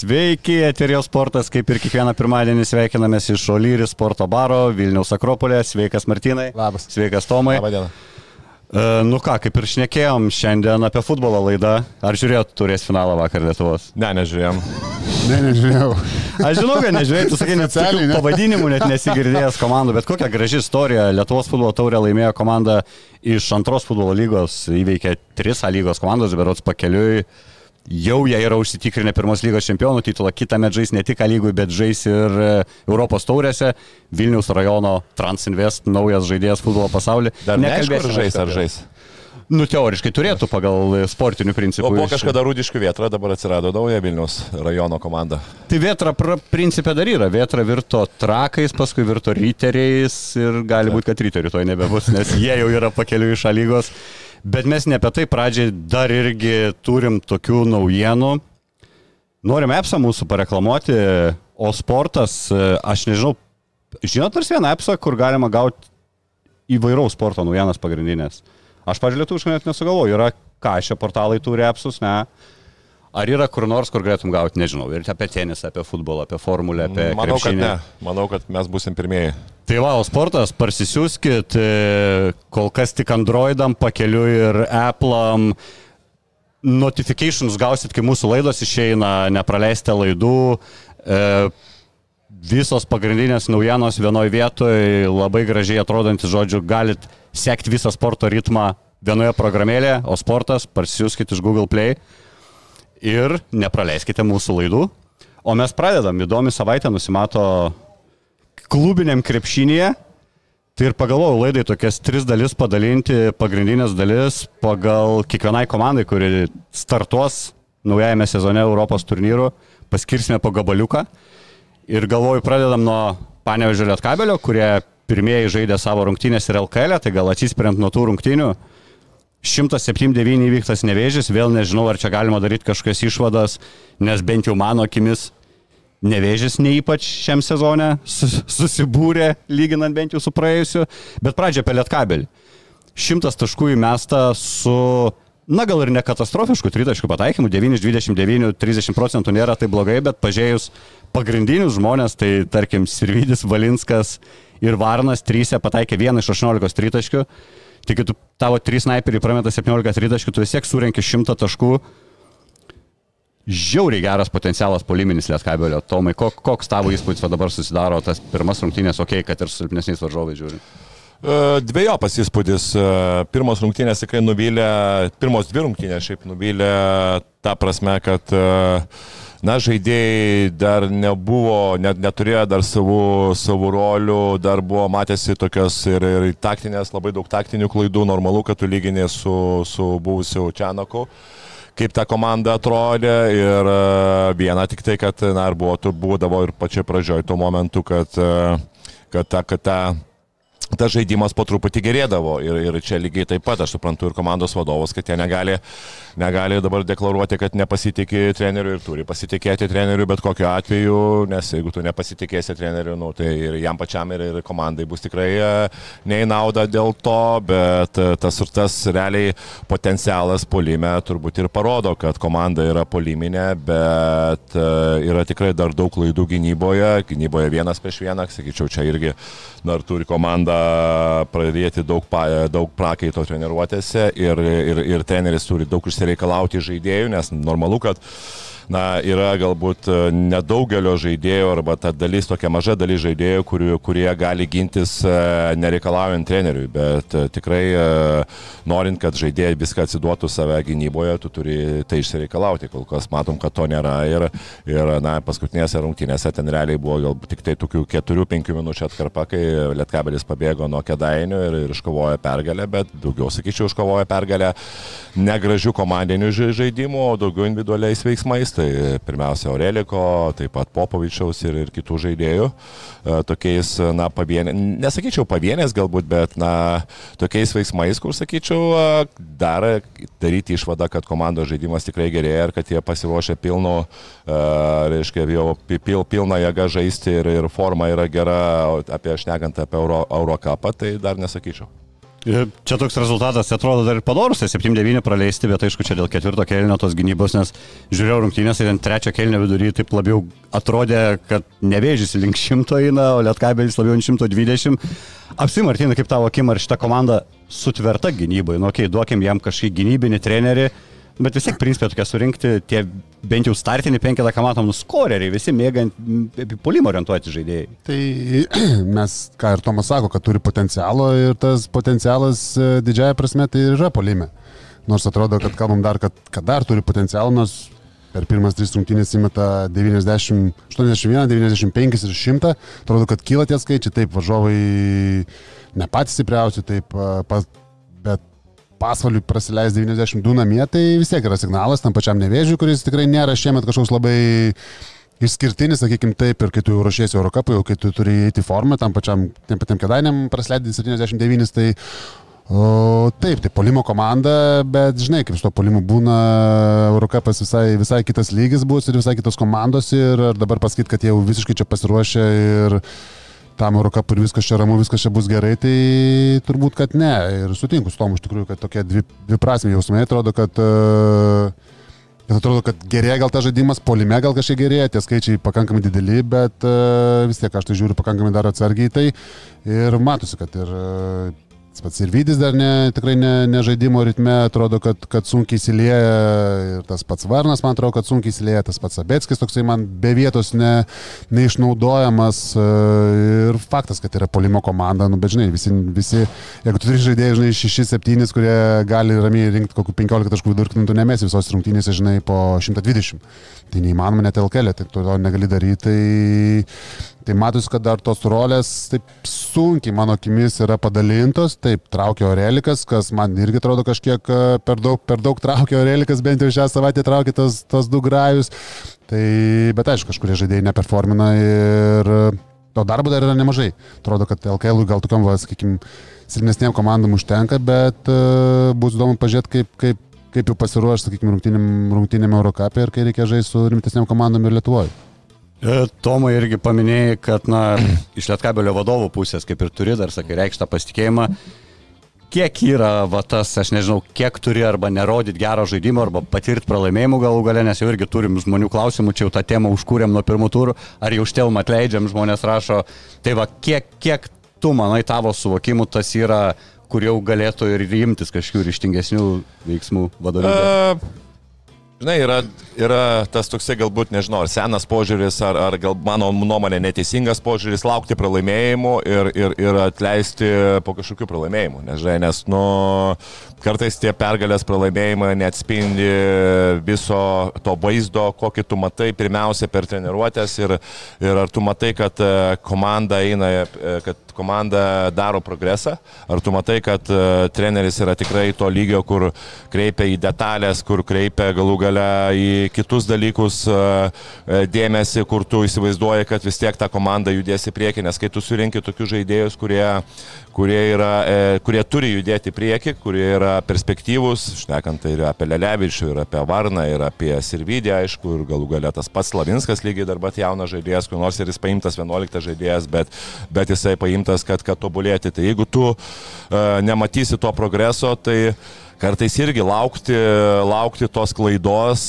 Sveiki, Eterijos sportas, kaip ir kiekvieną pirmadienį sveikinamės iš Olyri sporto baro Vilniaus Akropolė. Sveikas Martinai. Labas. Sveikas Tomai. Labadiena. E, nu ką, kaip ir šnekėjom šiandien apie futbolo laidą. Ar žiūrėjot turės finalą vakar Lietuvos? Ne, nežiūrėjom. Ne, nežinau. Aš žinau, kad nežiūrėjai, tu sakai, net ne? pavadinimų net nesigirdėjęs komandų, bet kokia graži istorija. Lietuvos futbolo taurę laimėjo komanda iš antros futbolo lygos, įveikė tris A lygos komandos, berots pakeliui. Jau jie yra užsitikrinę pirmos lygos čempionų titulą, kitą metą žais ne tik A lygui, bet žais ir e, Europos taurėse. Vilniaus rajono Transinvest, naujas žaidėjas futbolo pasaulyje. Dar ar žais, ar žais. Nu, teoriškai turėtų pagal sportinių principų. O buvo kažkada rūdiškių vietra, dabar atsirado nauja Vilnius rajono komanda. Tai Vietra pra- principė dar yra. Vietra virto trakais, paskui virto ryteriais ir gali būti, kad ryterių to nebebus, nes jie jau yra pakeliu iš lygos. Bet mes ne apie tai pradžiai dar irgi turim tokių naujienų. Norim appsą mūsų pareklamuoti, o sportas, aš nežinau, žinot nors vieną appsą, kur galima gauti įvairaus sporto naujienas pagrindinės. Aš, pažiūrėjau, lietuviškai net nesugalvoju, yra ką šie portalai turi appsus, ne? Ar yra kur nors, kur galėtum gauti, nežinau, ir apie tenisą, apie futbolą, apie formulę, apie... Manau, kad krepšinį. ne. Manau, kad mes busim pirmieji. Tai o sportas, parsisiųskit, e, kol kas tik Androidam, pakeliu ir Apple'am. Notifications gausit, kai mūsų laidos išeina, nepraleistė laidų. E, visos pagrindinės naujienos vienoje vietoje, labai gražiai atrodantis, žodžiu, galit sekti visą sporto ritmą vienoje programėlėje, o sportas parsisiųskit iš Google Play ir nepraleiskite mūsų laidų. O mes pradedam, įdomi savaitė nusimato klubiniam krepšinėje. Tai ir pagalvojau laidai tokias tris dalis padalinti, pagrindinės dalis pagal kiekvienai komandai, kuri startuos naujajame sezone Europos turnyrų, paskirsime po gabaliuką. Ir galvoju, pradedam nuo Panevežio Lietkabelio, kurie pirmieji žaidė savo rungtynės ir LKL, tai gal atsispiriant nuo tų rungtynių. 107-9 įvyktas nevėžys, vėl nežinau, ar čia galima daryti kažkokias išvadas, nes bent jau mano akimis nevėžys ne ypač šiam sezone sus- susibūrė, lyginant bent jau su praėjusiu, bet pradžia apie Lietkabelį. Šimtas taškų įmesta su, na gal ir ne katastrofišku tritaškių pataikymu, 9 iš 29, 30 procentų nėra tai blogai, bet pažiūrėjus pagrindinius žmonės, tai tarkim Sirvidis, Valinskas ir Varnas, trysia pataikė 1 iš 18 tritaškių. Tik tu tavo 3 snaiperiai prameta 17 tritaškių, tu vis tiek surenki 100 taškų. Žiauriai geras potencialas poliminis Lietkabelio. Tomai, kok, koks tavo įspūdis dabar susidaro tas pirmas rungtynės, okei, okay, kad ir su silpnesniais varžovais žiūri. E, Dviejopas įspūdis. E, Pirmos rungtynės tikrai nuvylė, pirmos dvi rungtynės šiaip nuvylė tą prasme, kad e, na, žaidėjai dar nebuvo, net, neturėjo dar savų, savų rolių, dar buvo matėsi tokios ir, ir taktinės, labai daug taktinių klaidų, normalu, kad tu lyginė su, su buvusiu Čianaku kaip ta komanda atrodė ir e, viena tik tai, kad, na, ir buvo, būdavo ir pačioje pradžioje tuo momentu, kad, e, kad ta, kad ta tas žaidimas po truputį gerėdavo ir, ir čia lygiai taip pat aš suprantu ir komandos vadovus, kad jie negali, negali dabar deklaruoti, kad nepasitikė treneriu ir turi pasitikėti treneriu bet kokiu atveju, nes jeigu tu nepasitikėsi treneriu, nu, tai ir jam pačiam ir, ir komandai bus tikrai e, ne į naudą dėl to, bet e, tas ir tas realiai potencialas polime turbūt ir parodo, kad komanda yra poliminė, bet e, yra tikrai dar daug klaidų gynyboje, gynyboje vienas prieš vieną, sakyčiau, čia irgi dar turi komanda pradėti daug, pa, daug prakaito treniruotėse ir, ir, ir treneris turi daug išsireikalauti iš žaidėjų, nes normalu, kad na, yra galbūt e, nedaugelio žaidėjų arba ta dalis, tokia maža dalis žaidėjų, kurie, kurie gali gintis e, nereikalaujant treneriui, bet e, tikrai norint, kad žaidėjai viską atsiduotų save gynyboje, tu turi tai išsireikalauti. Kol kas matom, kad to nėra ir, ir na, paskutinėse rungtynėse ten realiai buvo galbūt tik tai tokių 4-5 minučių atkarpa, kai Lietkabelis pabėgo nuo kedainių ir, ir iškovojo pergalę, bet daugiau, sakyčiau, iškovojo pergalę negražių komandinių ža- žaidimų, o daugiau individualiais veiksmais. Tai pirmiausia Aureliko, taip pat Popovičiaus ir, ir kitų žaidėjų. E, tokiais, na, pavienė, nesakyčiau pavienės galbūt, bet, na, tokiais veiksmais, kur, sakyčiau, e, dar daryti išvadą, kad komandos žaidimas tikrai gerėja ir kad jie pasiruošę pilnu, reiškia, jau pil, pilną jėgą žaisti ir, ir forma yra gera, apie šnekant apie Euro, Eurocapą, tai dar nesakyčiau. Čia toks rezultatas atrodo dar ir padorus, 7-9 tai praleisti, bet aišku, čia dėl ketvirto kelnio tos gynybos, nes žiūrėjau rungtynės ir ant trečio kelnio vidury taip labiau atrodė, kad nevėžys link 100 eina, o lietkabelis labiau ant 120. Apsimartinai, kaip tavo akim, ar šita komanda sutverta gynybai, nu, okei, okay, duokim jam kažkokį gynybinį trenerį, Bet vis tiek principė tokia surinkti tie bent jau startinį penketą, ką matom, nuskoreriai, visi mėgant polimo orientuoti žaidėjai. Tai mes, ką ir Tomas sako, kad turi potencialo ir tas potencialas e, didžiaja prasme tai yra polime. Nors atrodo, kad kalbam dar, kad, kad dar turi potencialą, nors per pirmas tris rungtynės įmeta 90, 81, 95 ir 100. Atrodo, kad kyla tie skaičiai, taip, važiuovai ne patys stipriausi, taip, bet pasvaliui prasileis 92 namie, tai vis tiek yra signalas tam pačiam nevėžiui, kuris tikrai nėra šiemet kažkoks labai išskirtinis, sakykim taip, ir kai tu jau ruošiesi Eurocapui, jau kai tu turi įeiti formą, tam pačiam, tiem patiem kedainiam prasileidai 79, tai O, taip, tai polimo komanda, bet žinai, kaip su to polimu būna, Eurocapas visai, visai kitas lygis bus ir visai kitos komandos ir dabar pasakyti, kad jau visiškai čia pasiruošę ir tam Eurocapui ir viskas čia ramu, viskas čia bus gerai, tai turbūt, kad ne. Ir sutinku su tomu iš tikrųjų, kad tokie dvi, dviprasmiai jausmai atrodo, kad, uh, kad atrodo, kad gerėja gal tas žaidimas, polime gal kažkiek gerėja, tie skaičiai pakankamai dideli, bet uh, vis tiek aš tai žiūriu pakankamai dar atsargiai tai ir matosi, kad ir uh, Tas pats ir Vydis dar ne, tikrai ne, ne žaidimo ritme, atrodo, kad, kad sunkiai įsilieja ir tas pats Varnas, man atrodo, kad sunkiai įsilieja, tas pats Abetskis toksai man be vietos ne, neišnaudojamas e, ir faktas, kad yra polimo komanda, nu, bet žinai, visi, visi jeigu tu turi žaidėjai, žinai, 6-7, kurie gali ramiai rinkti kokių 15 taškų vidurkį, tu nemesi visos rungtynėse, žinai, po 120. Tai neįmanoma net LKL, tai tu to negali daryti. Tai Tai matus, kad dar tos rolės taip sunkiai mano akimis yra padalintos. Taip, traukia Orelikas, kas man irgi atrodo kažkiek e, per daug, per daug traukia Orelikas, bent jau šią savaitę traukia tos, tos du grajus. Tai, bet aišku, kažkurie žaidėjai neperformina ir e, to darbo dar yra nemažai. Atrodo, kad LKL gal tokiam, va, sakykime, silpnesniem komandom užtenka, bet uh, bus įdomu pažiūrėti, kaip, kaip, kaip jau pasiruoš, sakykime, rungtynėm, rungtynėm Eurocapė ir kai reikia žaisti su rimtesniam komandom ir Lietuvoje. E, Tomai irgi paminėjai, kad na, iš Lietkabelio vadovų pusės, kaip ir turi, dar sakai, reikštą pasitikėjimą. Kiek yra va tas, aš nežinau, kiek turi arba nerodyti gero žaidimo, arba patirti pralaimėjimų galų galę, nes jau irgi turim žmonių klausimų, čia jau tą temą užkūrėm nuo pirmų turų, ar jau štelm atleidžiam, žmonės rašo. Tai va, kiek, kiek tu manai tavo suvokimu tas yra, kur jau galėtų ir imtis kažkokių ryštingesnių veiksmų vadovybės? Uh Žinai, yra, yra tas toksai galbūt, nežinau, ar senas požiūris, ar, ar gal mano nuomonė neteisingas požiūris laukti pralaimėjimų ir, ir, ir atleisti po kažkokių pralaimėjimų. Nes, žinai, nes, nu, kartais tie pergalės pralaimėjimai neatspindi viso to vaizdo, kokį tu matai pirmiausia per treniruotės ir, ir ar tu matai, kad e, komanda eina, e, kad komanda daro progresą, ar tu matai, kad uh, treneris yra tikrai to lygio, kur kreipia į detalės, kur kreipia galų gale į kitus dalykus uh, dėmesį, kur tu įsivaizduoji, kad vis tiek ta komanda judės į priekį, nes kai tu surinki tokius žaidėjus, kurie, kurie, yra, e, kurie turi judėti į priekį, kurie yra perspektyvūs, šnekant ir apie Lelevičių, ir apie Varną, ir apie Sirvidį, aišku, ir galų galę tas pats Slavinskas lygiai dar pat jaunas žaidėjas, kur nors ir jis paimtas 11 žaidėjas, bet, bet jisai paimtas, kad, kad tobulėti. Tai jeigu tu uh, nematysi to progreso, tai kartais irgi laukti, laukti tos klaidos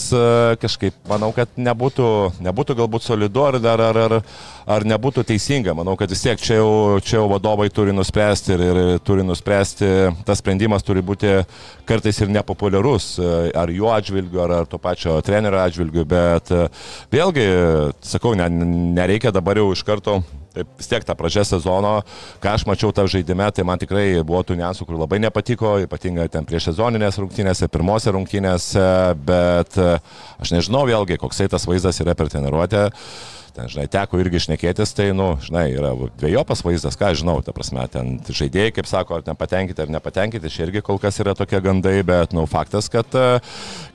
kažkaip, manau, kad nebūtų, nebūtų galbūt solidu ar, ar, ar, ar, ar nebūtų teisinga. Manau, kad vis tiek čia jau, čia jau vadovai turi nuspręsti ir, ir turi nuspręsti, tas sprendimas turi būti kartais ir nepopuliarus, ar jų atžvilgiu, ar, ar to pačio trenerio atžvilgiu, bet vėlgi, sakau, ne, nereikia dabar jau iš karto Taip, vis tiek tą pradžią sezono, ką aš mačiau tą žaidimę, tai man tikrai buvo tų niansų, kur labai nepatiko, ypatingai ten prieš sezoninės rungtynėse, pirmose rungtynėse, bet aš nežinau vėlgi, koksai tas vaizdas yra per treniruotę. Ten, žinai, teko irgi šnekėtis, tai, nu, žinai, yra dviejopas vaizdas, ką žinau, ta prasme, ten žaidėjai, kaip sako, ar nepatenkinti, ar nepatenkinti, čia irgi kol kas yra tokie gandai, bet, nu, faktas, kad,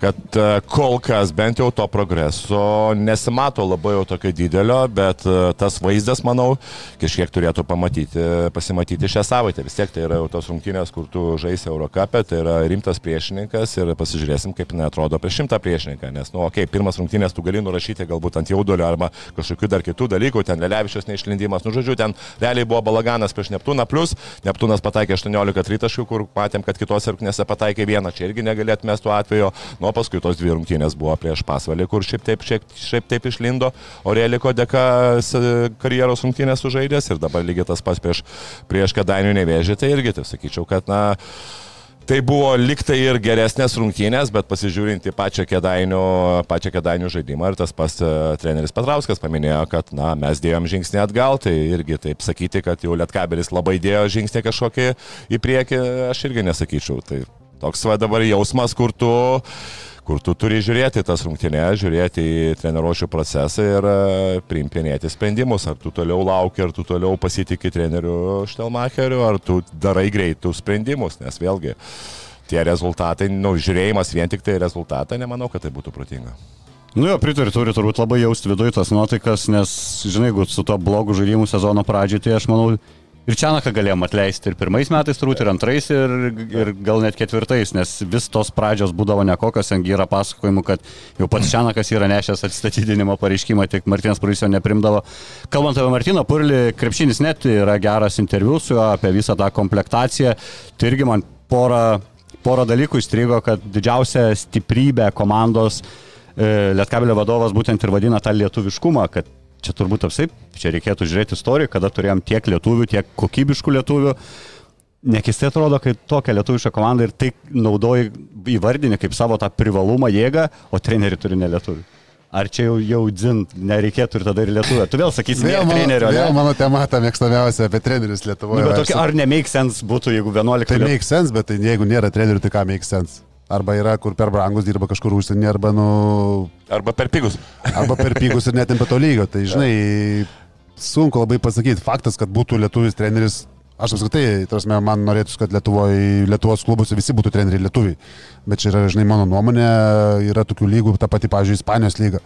kad kol kas bent jau to progreso nesimato labai jau tokio didelio, bet tas vaizdas, manau, kažkiek turėtų pamatyti, pasimatyti šią savaitę. Vis tiek tai yra jau tos rungtynės, kur tu žaisi Eurocapė, tai yra rimtas priešininkas ir pasižiūrėsim, kaip netrodo prieš šimtą priešininką, nes, nu, okei, okay, pirmas rungtynės tu gali nurašyti galbūt ant jaudulio arba kažkokių dar kitų dalykų, ten Lelevičios neišlindimas, nu, žodžiu, ten realiai buvo balaganas prieš Neptūną, plus Neptūnas pataikė 18 tritaškių, kur matėm, kad kitose rungtynėse pataikė vieną, čia irgi negalėt mes tuo atveju, nu, paskui tos dvi rungtynės buvo prieš pasvalį, kur šiaip taip, šiaip, šiaip taip išlindo, o Realiko dėka karjeros rungtynės sužaidęs ir dabar lygiai tas pats prieš, prieš Kadainių nevėžį, tai irgi, tai sakyčiau, kad, na, Tai buvo liktai ir geresnės rungtynės, bet pasižiūrint į pačią kėdainių, pačią kėdainių žaidimą ir tas pas uh, treneris Petrauskas paminėjo, kad na, mes dėjom žingsnį atgal, tai irgi taip sakyti, kad jau Lietkabelis labai dėjo žingsnį kažkokį į priekį, aš irgi nesakyčiau. Tai toks va dabar jausmas, kur tu kur tu turi žiūrėti tas rungtynės, žiūrėti į treniruočio procesą ir e, priimtinėti sprendimus. Ar tu toliau lauki, ar tu toliau pasitikė treneriu Štelmacheriu, ar tu darai greitų sprendimus, nes vėlgi tie rezultatai, nu, žiūrėjimas vien tik tai rezultatą, nemanau, kad tai būtų protinga. Nu jo, pritariu, turi turbūt labai jausti viduje tas nuotaikas, nes, žinai, jeigu su to blogu žaidimų sezono pradžiai, tai aš manau, Ir Čianaką galėjom atleisti ir pirmais metais turbūt, ir antrais, ir, ir gal net ketvirtais, nes vis tos pradžios būdavo nekokios, ten yra pasakojimų, kad jau pats Čianakas yra nešęs atstatydinimo pareiškimą, tik Martinas Purlis jo neprimdavo. Kalbant apie Martiną Purlį, krepšinis net yra geras interviu su juo apie visą tą komplektaciją. Tai irgi man porą, porą dalykų įstrigo, kad didžiausia stiprybė komandos e, Lietkabelio vadovas būtent ir vadina tą lietuviškumą, kad čia turbūt apsai, čia reikėtų žiūrėti istoriją, kada turėjom tiek lietuvių, tiek kokybiškų lietuvių. Nekistai atrodo, kai tokia lietuviška komanda ir tai naudoji įvardinį kaip savo tą privalumą jėgą, o trenerių turi nelietuvių. Ar čia jau, jau dzin, nereikėtų ir tada ir lietuvė? Tu vėl sakysi, vėl mano, trenerio. Vėl ne? mano tema ta mėgstamiausia apie trenerius Lietuvoje. Nu, tokia, ar ne make sense būtų, jeigu 11 metų? Tai make sense, bet tai jeigu nėra trenerių, tai ką make sense? Arba yra, kur per brangus dirba kažkur užsienį, arba, nu... Arba per pigus. Arba per pigus ir netimpa to lygio. Tai, žinai, sunku labai pasakyti. Faktas, kad būtų lietuvis treneris, aš apskritai, tarsi, man norėtųsi, kad Lietuvoje, Lietuvos klubuose visi būtų treneriai lietuviai. Bet čia yra, žinai, mano nuomonė, yra tokių lygų, ta pati, pavyzdžiui, Ispanijos lyga.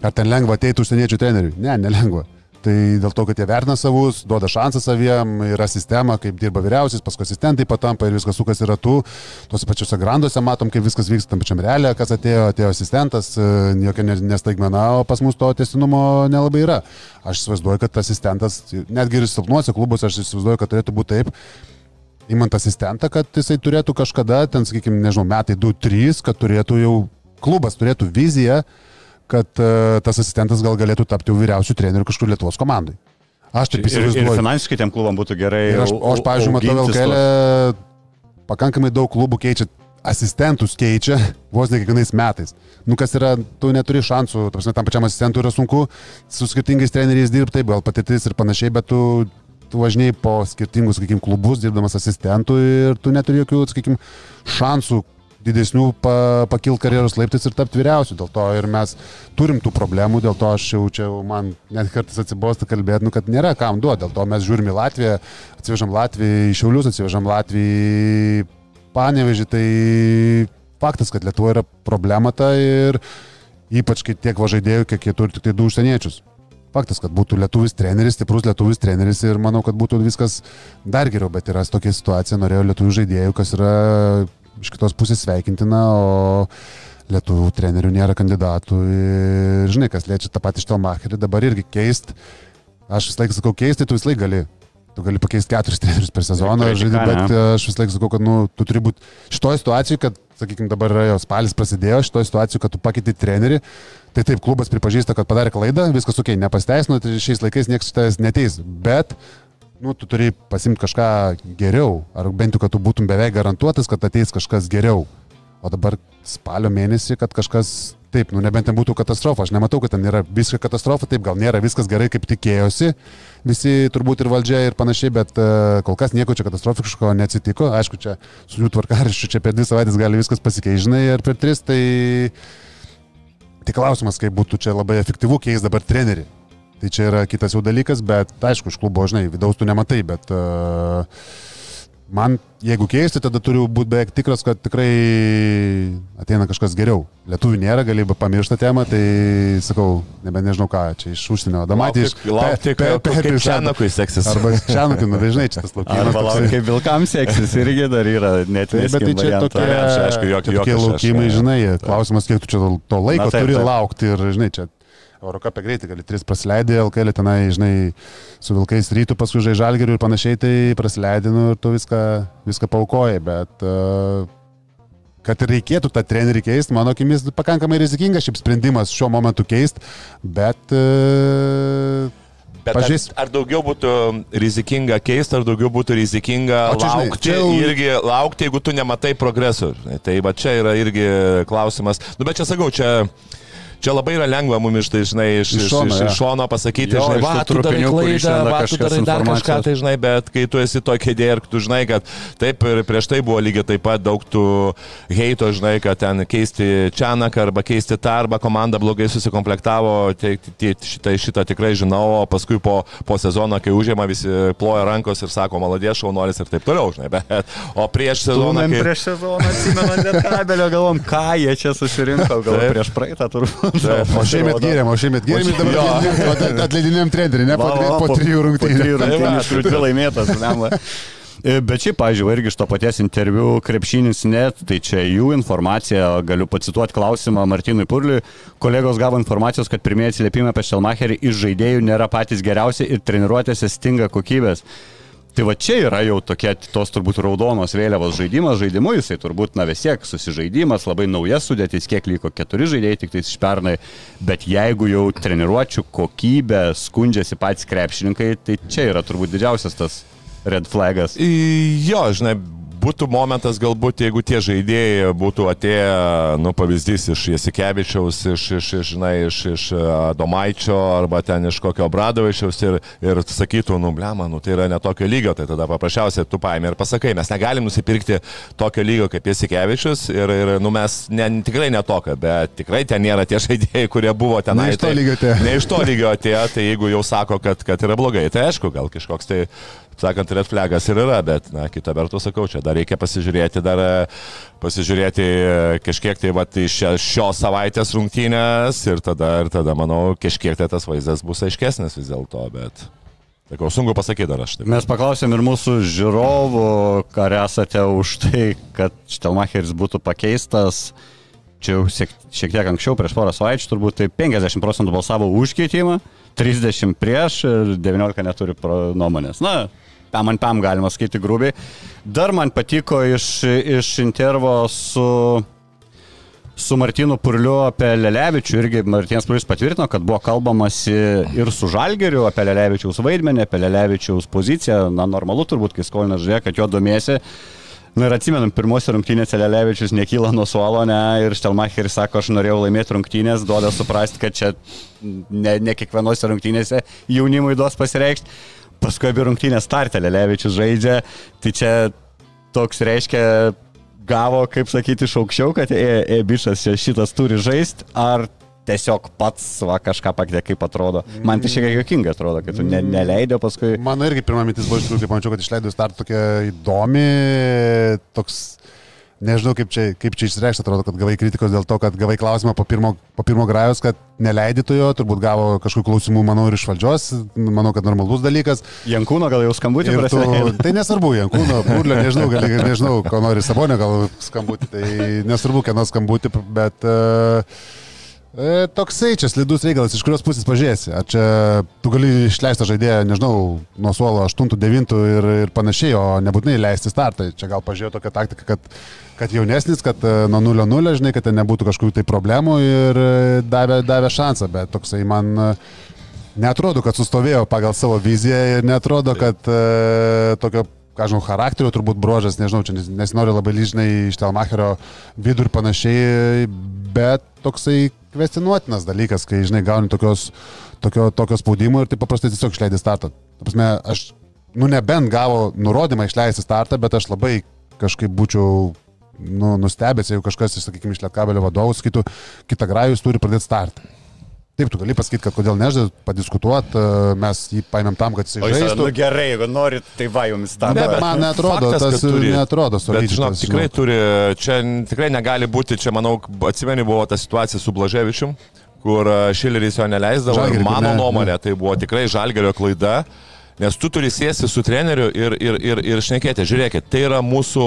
Ar ten lengva ateiti užsieniečių treneriui? Ne, nelengva. Tai dėl to, kad jie vertina savus, duoda šansą saviem, yra sistema, kaip dirba vyriausias, paskui asistentai patampa ir viskas sukas yra tų. Tuose pačiuose granduose matom, kaip viskas vyksta tam pačiam realė, kas atėjo, atėjo asistentas, e, jokia nestaigmena, o pas mus to testinumo nelabai yra. Aš įsivaizduoju, kad asistentas, netgi ir silpnuose klubuose, aš įsivaizduoju, kad turėtų būti taip, įmant asistentą, kad jisai turėtų kažkada, ten, sakykime, nežinau, metai 2-3, kad turėtų jau klubas turėtų viziją, kad uh, tas asistentas gal galėtų tapti vyriausių trenerių kažkur Lietuvos komandai. Aš taip įsivaizduoju. Ir, ir finansiškai tiem klubam būtų gerai. Ir aš, o aš, pavyzdžiui, matau LKL pakankamai daug klubų keičia asistentus keičia vos ne kiekvienais metais. Nu, kas yra, tu neturi šansų, prasme, tam pačiam asistentui yra sunku su skirtingais treneriais dirbti, taip, gal patirtis ir panašiai, bet tu, tu važinėjai po skirtingus, sakykime, klubus, dirbdamas asistentų ir tu neturi jokių, sakykime, šansų didesnių pa, pakil karjeros laiptais ir tapti vyriausiu. Dėl to ir mes turim tų problemų, dėl to aš jau čia man net kartais atsibosta kalbėti, nu, kad nėra kam duoti. Dėl to mes žiūrim į Latviją, atsivežam Latviją į Šiaulius, atsivežam Latviją į Panevežį. Tai faktas, kad Lietuvoje yra problema ta ir ypač kai tiek važaidėjų, kiek jie turi tik tai du užsieniečius. Faktas, kad būtų lietuvis treneris, stiprus lietuvis treneris ir manau, kad būtų viskas dar geriau, bet yra tokia situacija, norėjau lietuvių žaidėjų, kas yra iš kitos pusės sveikintina, o lietuvių trenerių nėra kandidatų. Ir žinai, kas liečia tą patį Štelmacherį, dabar irgi keist. Aš vis laik sakau keisti, tu vis laik gali. Tu gali pakeisti keturis trenerius per sezoną, žaidži, bet aš vis laik sakau, kad nu, tu turi būti šitoje situacijoje, kad, sakykime, dabar jau spalis prasidėjo, šitoje situacijoje, kad tu pakeiti trenerį, tai taip klubas pripažįsta, kad padarė klaidą, viskas ok, nepasteisino, tai šiais laikais niekas šitas neteis, bet nu, tu turi pasimti kažką geriau, ar bent jau, kad tu būtum beveik garantuotas, kad ateis kažkas geriau. O dabar spalio mėnesį, kad kažkas, taip, nu nebent ten būtų katastrofa, aš nematau, kad ten yra visiška katastrofa, taip, gal nėra viskas gerai, kaip tikėjosi, visi turbūt ir valdžia ir panašiai, bet uh, kol kas nieko čia katastrofiško neatsitiko, aišku, čia su jų tvarkaraščiu čia per dvi savaitės gali viskas pasikeisti, žinai, ir per tris, tai tik klausimas, kaip būtų čia labai efektyvu keisti dabar trenerių Tai čia yra kitas jau dalykas, bet aišku, iš klubo, žinai, vidaus tu nematai, bet uh, man, jeigu keisti, tada turiu būti beveik tikras, kad tikrai ateina kažkas geriau. Lietuvių nėra, gali pamiršti temą, tai sakau, nebe nežinau ką, čia iš užsienio. Damatį iš... Laukti, kaip Čianakui seksis. Arba Čianakui, nu, dažnai čia tas laukimas. Arba laukti, kaip vilkams seksis, irgi dar yra net Taip, bet tai čia tokie, Ne, aišku, tokie jokio laukimai, žinai, klausimas, kiek tu čia to- laiko turi laukti ir, žinai, čia Eurocapė greitai, gali tris prasileidai, LKL tenai, žinai, su Vilkais rytų, paskui žai žalgerių ir panašiai, tai prasileidinu ir tu viską, viską paukojai, bet uh, kad ir reikėtų tą trenerį keisti, mano akimis pakankamai rizikingas šiaip sprendimas šiuo momentu keisti, bet uh, Bet ar, Pažiūrės- ar daugiau būtų rizikinga keisti, ar daugiau būtų rizikinga O čia, žinai, laukti, čia jau- irgi laukti, jeigu tu nematai progreso. žinai. Tai va čia yra irgi klausimas. Nu, bet čia sakau, čia... Čia labai yra lengva mums iš, tai, žinai, iš, Iš iš, šono, iš, jo. iš šono pasakyti, Jo, žinai, iš va, tu darai klaidą, va, tu darai dar kažką, tai žinai, bet kai tu esi tokia idėja ir tu žinai, kad taip ir prieš tai buvo lygiai taip pat daug tų heito, žinai, kad ten keisti Čianaką arba keisti tą, arba komanda blogai susikomplektavo, tai, tai šitą, šitą tikrai žinau, o paskui po, po sezono, kai užėma, visi ploja rankos ir sako, maladės šaunuolis ir taip toliau, žinai, bet, o prieš sezoną, kai... prieš sezoną atsimenu, net kabelio galvom, ką jie čia susirinko, gal prieš praeitą turbūt. O šiemet gėrėm, o šiemet gėrėm ir dabar atleidinėm- trenerių, ne po, Va, va, po, po trijų Po rungtynių. trijų Tai rungtynių, va. iš kurių dvi laimėtas. E, Bet šiaip, pažiūrėjau, irgi iš to paties interviu krepšinis net, tai čia jų informacija, galiu pacituoti klausimą Martinui Purliui. Kolegos gavo informacijos, kad pirmieji atsiliepimai apie Šelmacherį iš žaidėjų nėra patys geriausi ir treniruotėse stinga kokybės. Tai va čia yra jau tokie tos turbūt raudonos vėliavos žaidimas, žaidimu jisai turbūt, na vis tiek susižaidimas, labai naujas sudėtis, kiek liko keturi žaidėjai tik tais iš pernai, bet jeigu jau treniruočių kokybę skundžiasi patys krepšininkai, tai čia yra turbūt didžiausias tas red flagas. Jo, žinai, būtų momentas galbūt, jeigu tie žaidėjai būtų atėję, nu, pavyzdys iš Jasikevičiaus, iš, iš, iš, žinai, iš, iš a, Domaičio arba ten iš kokio Bradovičiaus ir, ir sakytų, nu, blema, nu, tai yra netokio lygio, tai tada paprasčiausiai tu paėmė ir pasakai, mes negalim nusipirkti tokio lygio kaip Jasikevičius ir, ir nu, mes ne, tikrai netokio, bet tikrai ten nėra tie žaidėjai, kurie buvo ten. Ne iš to lygio atėjo. Ne iš to lygio atėjo, tai jeigu jau sako, kad, kad yra blogai, tai aišku, gal kažkoks tai, sakant, red flagas ir yra, bet, na, kita vertus sakau, čia dar reikia pasižiūrėti, dar e, pasižiūrėti e, kažkiek tai, va, iš šios savaitės rungtynės ir tada, ir tada, manau, kažkiek tai tas vaizdas bus aiškesnis vis dėlto, bet, sakau, sunku pasakyti dar aš taip. Mes paklausėm ir mūsų žiūrovų, ar esate už tai, kad Štelmacheris būtų pakeistas. Čia jau šiek, šiek tiek anksčiau, prieš porą savaičių, turbūt tai 50 procentų balsavo už keitimą, 30 prieš ir 19 neturi nuomonės. Na, pam ant pam galima skaityti grubiai. Dar man patiko iš, iš intervo su, su Martinu Purliu apie Lelevičių. Irgi Martinas Purlius patvirtino, kad buvo kalbamasi ir su Žalgeriu apie Lelevičiaus vaidmenį, apie Lelevičiaus poziciją. Na, normalu turbūt, kai skolinas žiūrėjo, kad jo domėsi. Na ir atsimenam, pirmose rungtynėse Lelevičius nekyla nuo suolo, ne, ir Štelmacheris sako, aš norėjau laimėti rungtynės, duoda suprasti, kad čia ne, ne kiekvienose rungtynėse jaunimui duos pasireikšti. Paskui abi rungtynės startė Lelevičius žaidžia, tai čia toks reiškia, gavo, kaip sakyti, iš aukščiau, kad e, e čia šitas turi žaisti, ar tiesiog pats va, kažką pakėlė, kaip atrodo. Man tai šiek tiek jokinga atrodo, kad tu ne, neleidė paskui. Mano irgi pirma mintis buvo iš tikrųjų, kai pamačiau, kad išleidau start tokia įdomi, toks, nežinau kaip čia, kaip čia išreikšti, atrodo, kad gavai kritikos dėl to, kad gavai klausimą po pirmo, po pirmo grajos, kad neleidytų jo, turbūt gavo kažkokių klausimų, manau, ir iš valdžios, manau, kad normalus dalykas. Jankūno gal jau skambutį tu, tai nesvarbu, Jankūno, Purlio, nežinau, gal, nežinau, ko nori Sabonio, gal skambutį, tai nesvarbu, kieno skambutį, bet uh, E, toksai čia slidus reikalas, iš kurios pusės pažiūrėsi. Ar čia tu gali išleisti žaidėją, nežinau, nuo suolo 8-9 ir, ir panašiai, o nebūtinai leisti startą. Čia gal pažiūrėjau tokią taktiką, kad, kad jaunesnis, kad e, nuo 0-0, žinai, kad ten nebūtų kažkokių tai problemų ir e, davė, davė šansą, bet toksai man e, netrodo, kad sustovėjo pagal savo viziją ir netrodo, kad e, tokio ką žinau, charakterio turbūt brožas, nežinau, čia nes- nesinori labai lyžnai iš Telmacherio vidų ir panašiai, bet toksai kvestinuotinas dalykas, kai, žinai, gauni tokios, tokio, tokio spaudimo ir tai paprastai tiesiog išleidai startą. Ta prasme, aš, nu nebent gavo nurodymą išleisti startą, bet aš labai kažkaip būčiau nu, nustebęs, jeigu kažkas, sakykime, iš Lietkabelio vadovų sakytų, kitą grajus turi pradėti startą. Taip, tu gali pasakyti, kad kodėl nežaidė, padiskutuoti, e, mes jį paėmėm tam, kad jis, žaistų. nu gerai, jeigu norit, tai va jums tam. Ne, bet man netrodo, faktas, tas turi. netrodo solidžiai. žinok, tikrai žinok. turi, čia tikrai negali būti, čia manau, atsimeni buvo ta situacija su Blaževičium, kur a, Šileris jo neleisdavo. Kur mano ne, nuomonė, tai buvo tikrai žalgerio klaida. Nes tu turi sėsti su treneriu ir, ir, ir, ir šnekėti, žiūrėkit, tai yra mūsų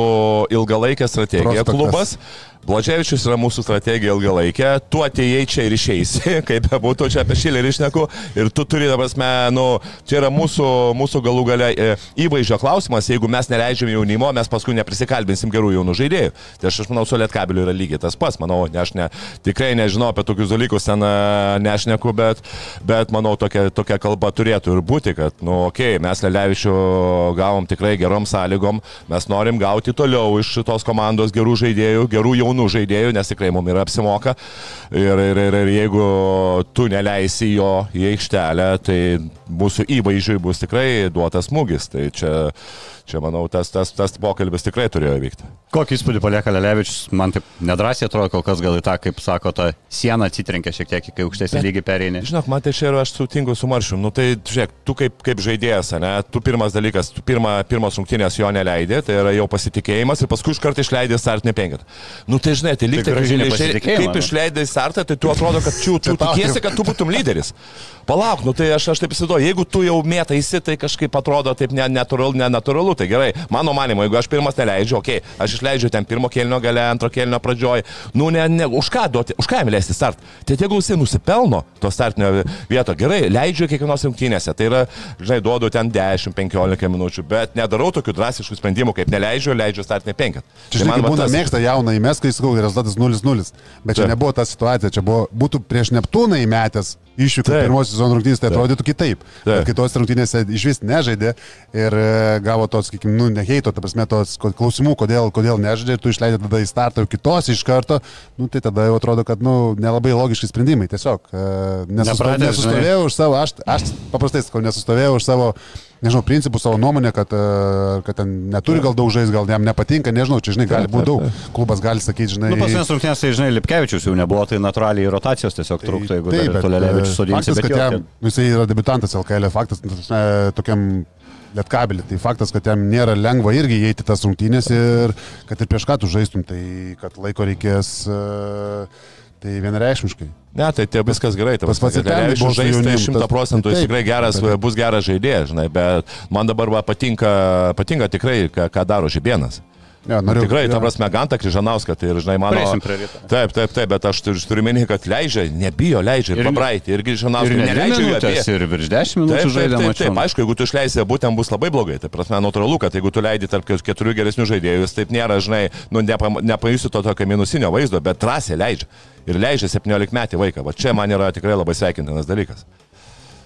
ilgalaikė strategija Prospektas. klubas. Blaževičius yra mūsų strategija ilgalaikė, tu atėjai čia ir išeisi, kaip bebūtų. Čia apie šilį ir išneku, ir tu turi, dabar, nu, čia yra mūsų, mūsų galų galia e, įvaizdžio klausimas, jeigu mes neleidžiam jaunimo, mes paskui neprisikalbinsim gerų jaunų žaidėjų. Tai aš, aš manau, su Lietkabiliu yra lygiai tas pats, manau, ne, aš ne, tikrai nežinau apie tokius dalykus, ten e, nešneku, bet, bet manau, tokia, tokia kalba turėtų ir būti, kad, nu, okei, okay, mes Lelevičių gavom tikrai gerom sąlygom, mes norim gauti toliau iš šitos komandos gerų žaidėjų, gerų jaunų jaunų žaidėjų, nes tikrai mums yra apsimoka. Ir, ir, ir, ir jeigu tu neleisi jo į aikštelę, tai mūsų įvaizdžiui bus tikrai duotas smūgis. Tai čia, čia manau, tas, tas, tas pokalbis tikrai turėjo vykti. Kokį įspūdį palieka Lelevičius, man taip nedrasiai atrodo, kol kas gal į tą, kaip sako, tą sieną atsitrenkia šiek tiek, kai aukštesnį lygį perėjai. Žinok, man tai čia yra, aš sutinku su Maršiu. Nu tai, žiūrėk, tu kaip, kaip žaidėjas, ne, tu pirmas dalykas, tu pirma, pirmas rungtynės jo neleidė, tai yra jau pasitikėjimas ir paskui iš karto išleidė startinį penketą. Nu tai žinai, tai lyg Tai tai, kaip nu. išleidai startą, tai tu atrodo, kad tu, tu tikiesi, kad tu būtum lyderis. Palauk, nu tai aš, aš taip įsivaizduoju, jeigu tu jau mėtaisi, tai kažkaip atrodo taip ne- netūralu, nenatūralu. Tai gerai, mano manimo, jeigu aš pirmas neleidžiu, okei, okay, aš išleidžiu ten pirmo kelnio gale, antro kelnio pradžioj, nu ne, ne, už ką duoti, už ką jam leisti start. Tai tegul jisai nusipelno to startinio vieto, gerai, leidžiu kiekvienos rungtynėse, tai yra, žinai, duodu ten 10-15 minučių, bet nedarau tokių drastiškų sprendimų, kaip neleidžiu, leidžiu startinį penketą. Čia žinai, kaip būna mėgsta jauną įmes, kai sakau, rezultatas 0-0. Bet čia Taip. nebuvo ta situacija, čia buvo, būtų prieš Neptūną įmetęs išvykų Taip. pirmosios sezono rungtynės, tai atrodytų kitaip. Taip. Kitos rungtynėse iš vis nežaidė ir e, gavo tos, sakykime, nu, neheito, ta prasme, tos klausimų, kodėl, kodėl nežaidė ir tu išleidai tada į startą jau kitos iš karto, nu, tai tada jau atrodo, kad, nu, nelabai logiški sprendimai. Tiesiog e, nesusto, nesustovėjau už savo, aš, aš paprastai sakau, nesustovėjau už savo nežinau, principų savo nuomonę, kad, e, kad ten neturi gal daug žais, gal jam nepatinka, nežinau, čia, žinai, gali būti daug. Klubas gali sakyti, žinai, Nu, paskutinės rungtynės, tai žinai, Lipkevičius jau nebuvo, tai natūraliai rotacijos tiesiog trūktų, jeigu Taip, Lelevičius e, sudinsi, faktas, bet kad jam, nu, jisai yra debutantas LKL, faktas, nu, tokiam lietkabelį, tai faktas, kad jam nėra lengva irgi įeiti tas rungtynės ir kad ir prieš ką tu žaistum, tai kad laiko reikės, e, tai vienareikšmiškai. Ne, tai tie viskas gerai. Tas pats ir žaisti jaunim, 100 tas- procentų, jis tikrai geras, taip. bus geras žaidėjas, žinai, bet man dabar va, patinka, patinka tikrai, ką, ką daro Žibienas. Ja, noriu, Tikrai, ta jo. prasme, Ganta Kryžanauskas, tai ir, žinai, mano... Taip, taip, taip, bet aš turiu, turiu minėti, kad leidžia, nebijo, leidžia ir, Ir- ir pabraitį, ir Ir Kryžanauskas ne dvi neleidžia jų apie. ir virš 10 Taip, minučių taip, žaidė taip, mačiau. taip, aišku, jeigu tu išleisi, būtent bus labai blogai. Tai prasme, natūralu, kad jeigu tu leidi tarp keturių geresnių žaidėjų, jis taip nėra, žinai, nu, nepa, nepajusi to tokio minusinio vaizdo, bet drąsiai leidžia. Ir leidžia 17 metį vaiką. Va čia man yra tikrai labai sveikintinas dalykas.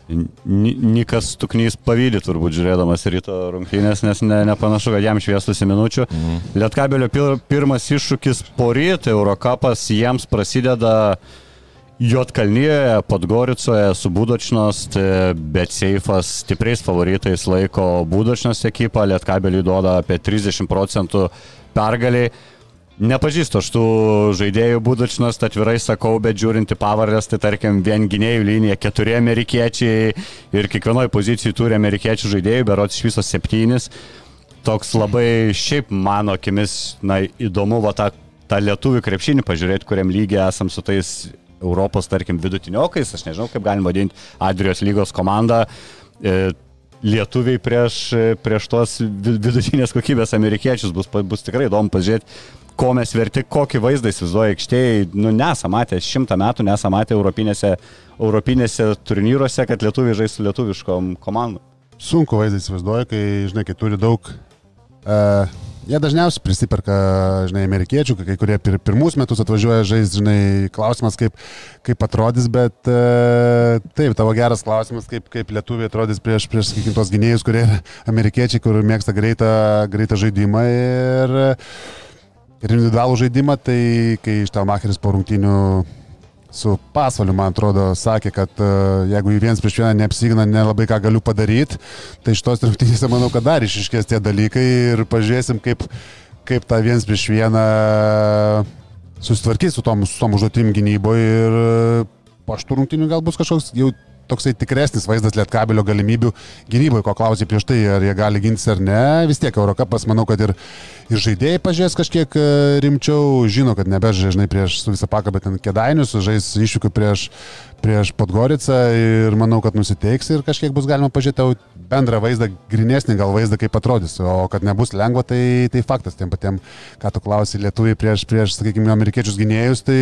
Ni- Nikas Tuknys pavydė turbūt žiūrėdamas ryto rungtynės, nes ne, nepanašu, kad jam šviestusi minučių. Mhm. Lietkabelio pir, pirmas iššūkis po ryto, Eurocapas jiems prasideda Jotkalnyje, Podgoricoje su Budočnos, tai bet Seifas stipriais favoritais laiko Budočnos ekipą, Lietkabeliui duoda apie 30 procentų pergaliai. Nepažįstu aš tų žaidėjų būdučinos, atvirai sakau, bet žiūrint į pavardės, tai tarkim, vien gynėjų linija keturi amerikiečiai ir kiekvienoje pozicijoje turi amerikiečių žaidėjų, berots iš viso septynis. Toks labai šiaip mano akimis, na, įdomu, va tą, tą lietuvių krepšinį pažiūrėti, kuriam lygiai esam su tais Europos, tarkim, vidutiniokais, aš nežinau, kaip galima vadinti, Adrijos lygos komandą. E, lietuviai prieš, prieš tos vi- vidutinės kokybės amerikiečius bus, bus tikrai įdomu pažiūrėti, ko mes verti, kokį vaizdą įsivaizduoja aikštėje. Nu, nesam matę, šimtą metų nesam matę europinėse, europinėse turnyruose, kad lietuviai žais su lietuviškom komandom. Sunku vaizdą įsivaizduoju, kai, žinai, kai turi daug. Uh, jie dažniausiai prisiperka, žinai, amerikiečių, kai kurie pir, pirmus metus atvažiuoja žaisti, žinai, klausimas, kaip, kaip atrodys, bet uh, taip, tavo geras klausimas, kaip, kaip lietuviai atrodys prieš, prieš sakykim, tos gynėjus, kurie amerikiečiai, kur mėgsta greitą, greitą žaidimą ir, ir individualų žaidimą, tai kai iš tau makeris po rungtinių su pasvaliu, man atrodo, sakė, kad uh, jeigu į viens prieš vieną neapsigina, nelabai ką galiu padaryti, tai iš tos rungtynėse manau, kad dar išiškės tie dalykai ir pažiūrėsim, kaip, kaip tą viens prieš vieną susitvarkys su tom, su tom užduotim gynyboje ir po šitų rungtynių gal bus kažkoks jau toksai tikresnis vaizdas lietkabelio galimybių gynyboje, ko klausė prieš tai, ar jie gali gintis ar ne. Vis tiek Eurocapas, manau, kad ir, ir žaidėjai pažiūrės kažkiek e, rimčiau, žino, kad nebežaidžia, žinai, prieš visą paką, bet ten kėdainius, žais iššūkių prieš, prieš Podgoricą ir manau, kad nusiteiks ir kažkiek bus galima pažiūrėti bendrą vaizdą, grinesnį gal vaizdą, kaip atrodys. O kad nebus lengva, tai, tai faktas. Tiem patiem, ką tu klausai, lietuviai prieš, prieš sakykime, amerikiečius gynėjus, tai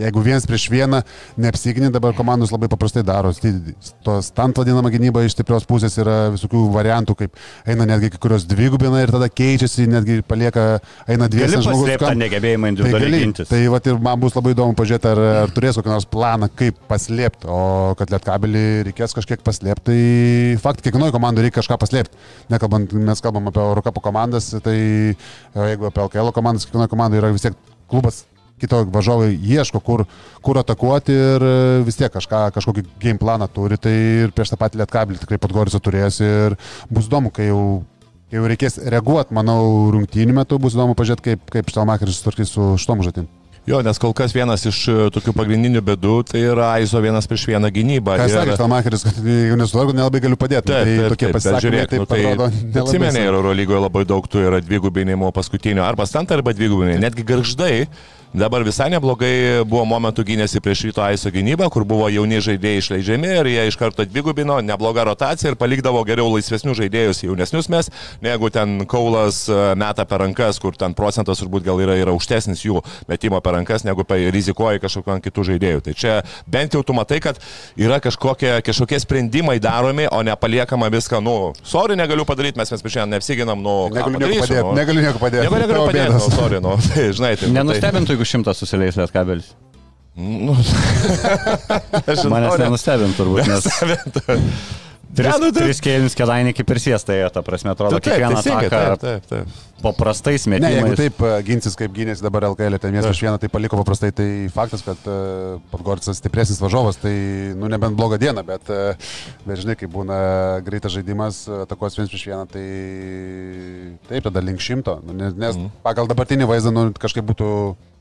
Jeigu vienas prieš vieną neapsiginė, dabar komandos labai paprastai daro. To stant vadinama gynyba iš stiprios pusės yra visokių variantų, kaip eina netgi kai kurios dvigubina ir tada keičiasi, netgi palieka, eina dviesi žmogus. Tai negebėjimą individualiai tai gintis. Tai va ir man bus labai įdomu pažiūrėti, ar, ar turės kokį nors planą, kaip paslėpti, o kad lietkabelį reikės kažkiek paslėpti, tai fakt, kiekvienoje komandoje reikia kažką paslėpti. Nekalbant, mes kalbam apie Eurocapo komandas, tai jeigu apie LKL komandas, kiekvienoje komandoje yra vis tiek klubas kito važiuovai ieško, kur, kur atakuoti ir e, vis tiek kažką, kažkokį game planą turi, tai ir prieš tą patį lietkabelį tikrai pat Gorisą turės ir bus įdomu, kai jau, kai jau reikės reaguoti, manau, rungtynių metu bus įdomu pažiūrėti, kaip, kaip Štelmacheris susitvarkys su šitom žatim. Jo, nes kol kas vienas iš e, tokių pagrindinių bėdų tai yra Aizo vienas prieš vieną gynybą. Ką ir... sakė Štelmacheris, kad jau nesutvarko, nelabai galiu padėti. Taip, tai taip, tokie pasisakymai, taip, nu, tai atsimeni, Euro lygoje labai daug tų yra dvigubinimo paskutinio, arba stant, arba dvigubinimo. Netgi garždai Dabar visai neblogai buvo momentų gynėsi prieš ryto Aiso gynybą, kur buvo jauni žaidėjai išleidžiami ir jie iš karto dvigubino, nebloga rotacija ir palikdavo geriau laisvesnius žaidėjus jaunesnius mes, negu ten Kaulas e, meta per rankas, kur ten procentas turbūt gal yra, yra aukštesnis jų metimo per rankas, negu rizikuoja kažkokiu ant kitų žaidėjų. Tai čia bent jau tu matai, kad yra kažkokie, kažkokie sprendimai daromi, o nepaliekama viską, nu, sorry, negaliu padaryti, mes mes prieš šiandien neapsiginam, nu, negaliu nieko padėti. Nu, negaliu nieko padėti. Negaliu nieko padėti, nu, sorry, nu, tai, žinai, tai. Nenustebintų, jeigu šimtas susileis lietkabelis. Nu, Manęs nenustebint turbūt, nes... Tris, ja, nu, tai... tris kėlinius kėdainį kaip ir siestai, ta prasme, atrodo, taip, kiekvieną teisingai, ataką taip, taip, taip. paprastais metimais. Ne, jeigu taip uh, ginsis, kaip gynėsi dabar LKL, ten vienas prieš vieną, tai paliko paprastai, tai faktas, kad uh, Podgoricas stipresnis važiovas, tai, nu, nebent blogą dieną, bet, uh, bet žinai, kai būna greitas žaidimas, atakuos vienas prieš vieną, tai taip, tada link šimto, nu, nes, nes mm. pagal dabartinį vaizdą, nu, kažkaip būtų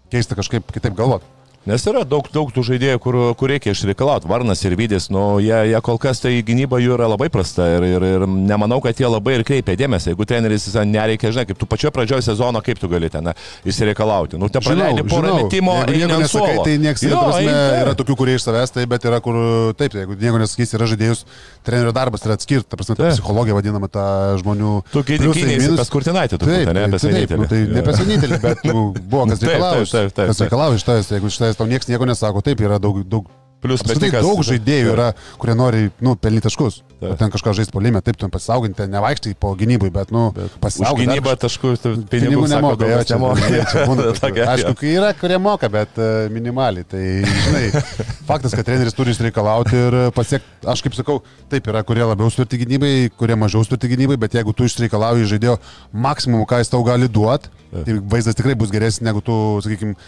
keista kažkaip kitaip galvoti. Nes yra daug, daug tų žaidėjų, kur, kur reikia išreikalauti. Varnas ir Vydis, nu, jie, jie kol kas tai gynyba jų yra labai prasta ir, ir, ir nemanau, kad jie labai ir kreipia dėmesį. Jeigu treneris nereikia, žinai, kaip tu pačioje pradžioje sezono, kaip tu gali ten išsireikalauti. Nu, te praleidi porą metimo ir nieko nesakai, tai niekas jo, prasme, yra tokių, kurie iš savęs tai, bet yra kur taip, jeigu nieko nesakys, yra žaidėjus, trenerio darbas yra atskirti, ta prasme, ta psichologija vadinama ta žmonių. Tu gynėjai pas kurtinaitį, tu ne, vienintelį. Nu, tai ne pas vienintelį, bet nu, buvo kas reikalauja iš tavęs, tavęs tau niekas nieko nesako sako, taip, yra daug, daug Plius metikas. Daug žaidėjų yra, kurie nori, nu, pelnyti taškus. Ten kažką žaisti polime, taip, tu pasauginti, ten nevaikštai po gynybai, bet, nu, pasauginti. Gynybą taškų, pinigų nemoka, jo, čia, čia, čia būna. Aišku, kai yra, kurie moka, bet uh, minimaliai. Tai, žinai, faktas, kad treneris turi išreikalauti ir pasiekti, aš kaip sakau, taip, yra, kurie labiau sturti gynybai, kurie mažiau sturti gynybai, bet jeigu tu išreikalauji žaidėjo maksimumą, ką jis tau gali duoti, tai vaizdas tikrai bus geresnis, negu tu, sakykime,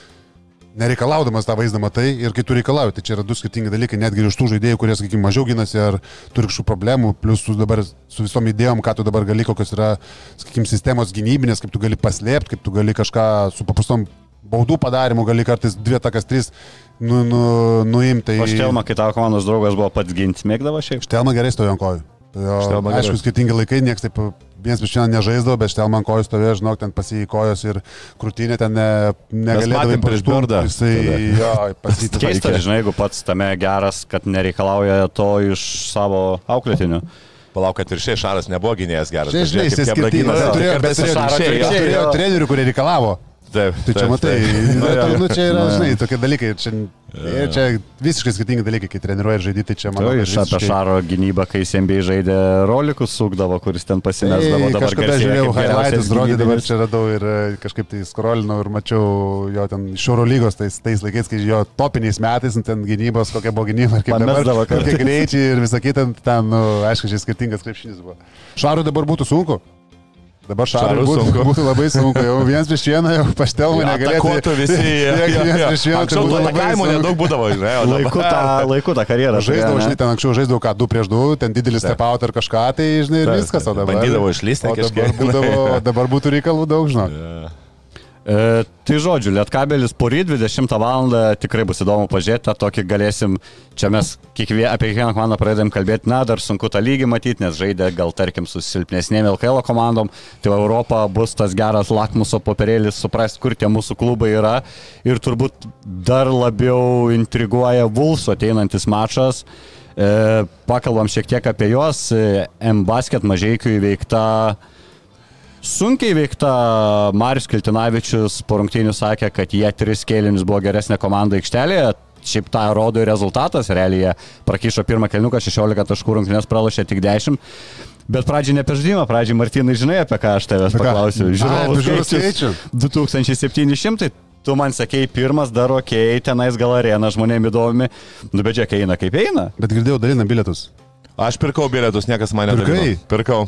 nereikalaudamas tą vaizdą matai ir kai tu reikalauji, tai čia yra du skirtingi dalykai, netgi iš tų žaidėjų, kurie, sakykime, mažiau gynasi ar turi kažkokių problemų, plus su, dabar, su visom idėjom, ką tu dabar gali, kokios yra, sakykime, sistemos gynybinės, kaip tu gali paslėpti, kaip tu gali kažką su paprastom baudų padarimu, gali kartais dvi takas trys nu, nu, nuimti. Tai... O Štelma, kai tavo komandos draugas buvo pats ginti, mėgdavo šiaip? Štelma gerai stovėjo ant kojų. Jo, aišku, skirtingi laikai, niekas taip vienas prieš vieną nežaisdavo, bet Štelman kojus stovėjo, žinok, ten pasijykojos ir krūtinė ten ne, negalėdavo prieš burdą. Jisai, jo, pasitiko. Keista, žinai, jeigu pats tame geras, kad nereikalauja to iš savo auklėtinių. Palauk, kad ir šiai Šaras nebuvo gynėjas geras. Žinai, jis skirtingas. Turėjo trenerių, kurie reikalavo. Taip, tai čia taip, matai, taip. Nu, nu, čia yra, žinai, tokie dalykai. Čia, ja. čia visiškai skirtingi dalykai, kai treniruoja ir žaidži, tai čia manau. Iš visiškai... apie Šaro gynybą, kai Sembei žaidė rolikus, sukdavo, kuris ten pasimesdavo. Dabar kažkada žiūrėjau highlights, rodė, dabar čia radau ir e, kažkaip tai skrolinau ir mačiau jo ten iš oro lygos tais, tais laikais, kai jo topiniais metais, nu, ten gynybos, kokia buvo gynyba, kaip dabar, kokie greičiai ir visą kitą, ten, nu, aišku, čia skirtingas krepšinis buvo. Šarui dabar būtų sunku. Dabar šarui būtų, sunku. būtų labai sunku, jau vienas prieš vieną, jau paštelmų negalėtų. Kotų visi. Vienas prieš vieną. Anksčiau to atakavimo nedaug būdavo, žinai. Laiku tą, laiku tą karjerą. Žaisdavo, žinai, ten anksčiau žaisdavo ką, 2 prieš 2, ten didelis step out ar kažką, tai, žinai, ir viskas. O dabar bandydavo išlysti kažkiek. Dabar, būdavo, dabar būtų reikalų daug, žinai. E, tai žodžiu, Lietkabelis poryt 20 val. tikrai bus įdomu pažiūrėti, tą tokį galėsim, čia mes kiekvie, apie kiekvieną komandą pradedam kalbėti, na, dar sunku tą lygį matyti, nes žaidė gal tarkim su silpnesnėm LKL komandom, tai Europa bus tas geras lakmuso popierėlis, suprasti, kur tie mūsų klubai yra ir turbūt dar labiau intriguoja Vulso ateinantis mačas. E, pakalbam šiek tiek apie juos, M-Basket mažiekių įveikta Sunkiai veikta Marius Kiltinavičius po rungtynių sakė, kad jie tris kėlinius buvo geresnė komanda aikštelėje. Šiaip tą rodo ir rezultatas, realiai jie prakyšo pirmą kelniuką, 16 taškų rungtynės pralašė tik 10. Bet pradžiai ne apie žaidimą, pradžiai Martinai žinai, apie ką aš tavęs paklausiu. Žiūrovų skaičius 2700, tu man sakei, pirmas dar ok, tenais gal arena žmonėms įdomi, nu bet čia eina kaip eina. Bet girdėjau, dalina bilietus. Aš pirkau bilietus, niekas mane Pirkai? Pirkau.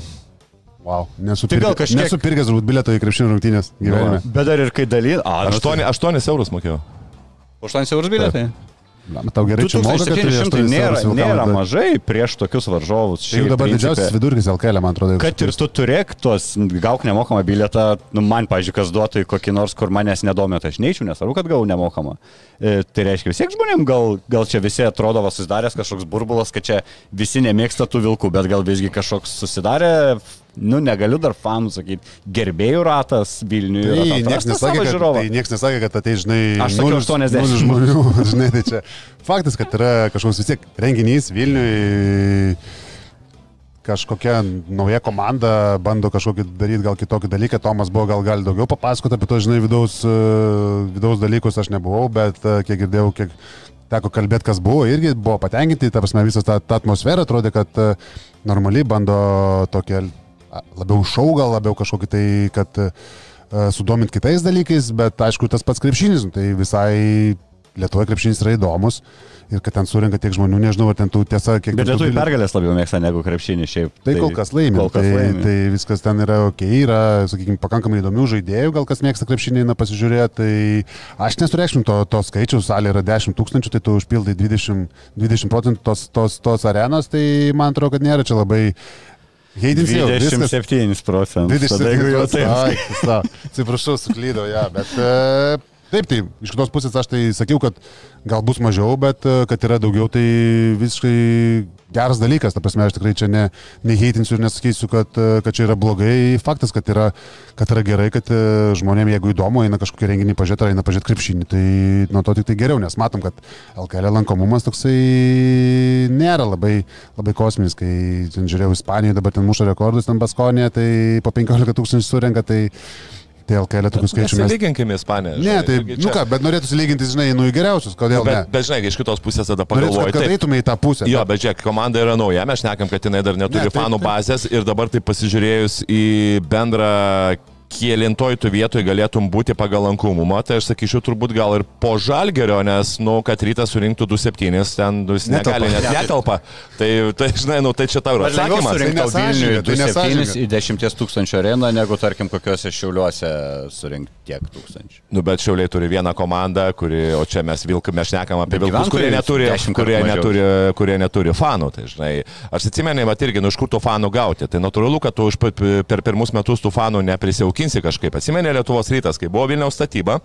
Wow. Nesu, Tai gal pirkęs, kažkiek- nesu pirkęs turbūt bilieto į krepšinio rungtynės gyvenime. Bet dar ir kai daly... A, nu, 8, 8 eurus mokėjau. 8 eurus bilietai. Na, tau gerai, čia moka, kad turi 2700 800 nėra, nėra mažai prieš tokius varžovus. Tai jau dabar principe. didžiausias vidurkis LKL, man atrodo. Kad ir tu turėk tos, gauk nemokamą bilietą, nu, man, pažiūrėjau, kas duotų į kokį nors, kur manęs nedomė, tai aš neičiau, nesvarbu, kad gavau nemokamą. E, tai reiškia, vis tiek žmonėm gal, gal čia visi atrodo va, susidaręs kažkoks burbulas, kad čia visi nemėgsta tų vilkų, bet gal visgi kažkoks susidarė, nu, negaliu dar fanų sakyti, gerbėjų ratas Vilniuje. Tai niekas nesakė, kad, tai nieks nesakė, kad ateis, žinai, Aš sakiau nulis- 80. nulis žmonių. Žinai, tai čia faktas, kad yra kažkoks vis tiek renginys Vilniui, kažkokia nauja komanda bando kažkokį daryti gal kitokį dalyką. Tomas buvo gal gali daugiau papasakoti apie to, žinai, vidaus, e, vidaus dalykus aš nebuvau, bet e, kiek girdėjau, kiek teko kalbėti, kas buvo, irgi buvo patenkinti, ta prasme, visas ta, ta atmosfera atrodė, kad e, normaliai bando tokia labiau šau, gal labiau kažkokį tai, kad e, sudomint kitais dalykais, bet aišku, tas pats krepšinis, nu, tai visai Lietuvoje krepšinis yra įdomus ir kad ten surinka tiek žmonių, nežinau, ar ten tų tiesa, kiek Bet lietuvių pergalės labiau mėgsta negu krepšinį šiaip. Tai kol kas laimi. Kol kas tai, laimi. tai viskas ten yra ok, yra, sakykime, pakankamai įdomių žaidėjų, gal kas mėgsta krepšinį, eina pasižiūrėti. Tai aš nesureikšminu to, to skaičiaus, salė yra 10 tūkstančių, tai tu užpildai 20, 20 procentų tos, tos, tos arenos, tai man atrodo, kad nėra čia labai... Heidins jau, viskas. 27 procentų. 27 Tada jeigu jau taip. Ai, sa, Atsiprašau, suklydau, ja, bet e, taip, tai iš kitos pusės aš tai sakiau, kad gal bus mažiau, bet e, kad yra daugiau, tai visiškai geras dalykas. Ta prasme, aš tikrai čia ne, neheitinsiu ir nesakysiu, kad, e, kad čia yra blogai. Faktas, kad yra, kad yra gerai, kad e, žmonėms, jeigu įdomu, eina kažkokį renginį pažiūrėti, ar eina pažiūrėti krepšinį, tai nuo to tik tai geriau, nes matom, kad LKL lankomumas toksai nėra labai, labai kosminis, kai ten žiūrėjau Ispanijoje, dabar ten muša rekordus, ten Baskonė, tai po 15 tūkstančių surenka, tai, tai LKL tokių skaičių mes... Nesilyginkime Ispaniją. Ne, tai, nu ką, bet norėtųsi lyginti, žinai, nu į geriausius, kodėl Bet, ne? bet žinai, iš kitos pusės tada pagalvoju. kad, eitumai į tą pusę. Jo, bet žiūrėk, komanda yra nauja, mes šnekam, kad jinai dar neturi Ne, ne, taip, fanų taip. bazės ir dabar tai pasižiūrėjus į bendrą kielintoj tu vietoj galėtum būti pagal lankomumą, tai aš sakyčiau turbūt gal ir po žalgerio, nes, nu, kad rytas surinktų 2-7, ten jis Netelpa. negali, net netelpa. Tai, tai, žinai, nu, tai čia tau yra atsakymas. surinkti Tai tai 2-7 nesąžininga. į 10 tūkstančių areną, negu, tarkim, kokiuose šiauliuose surinkti tiek tūkstančių. Nu, bet Šiauliai turi vieną komandą, kuri, o čia mes vilk, mes šnekam apie vilkus, kurie neturi, 10 kartų kurie, neturi, kurie neturi fanų. Tai, žinai, aš atsimenu, bet irgi, nu, iš kur tų fanų gauti. Tai natūralu, kad tu už, per pirmus metus tų fanų neprisijaukinsi kažkaip. Atsimeni Lietuvos rytas, kai buvo Vilniaus statyba,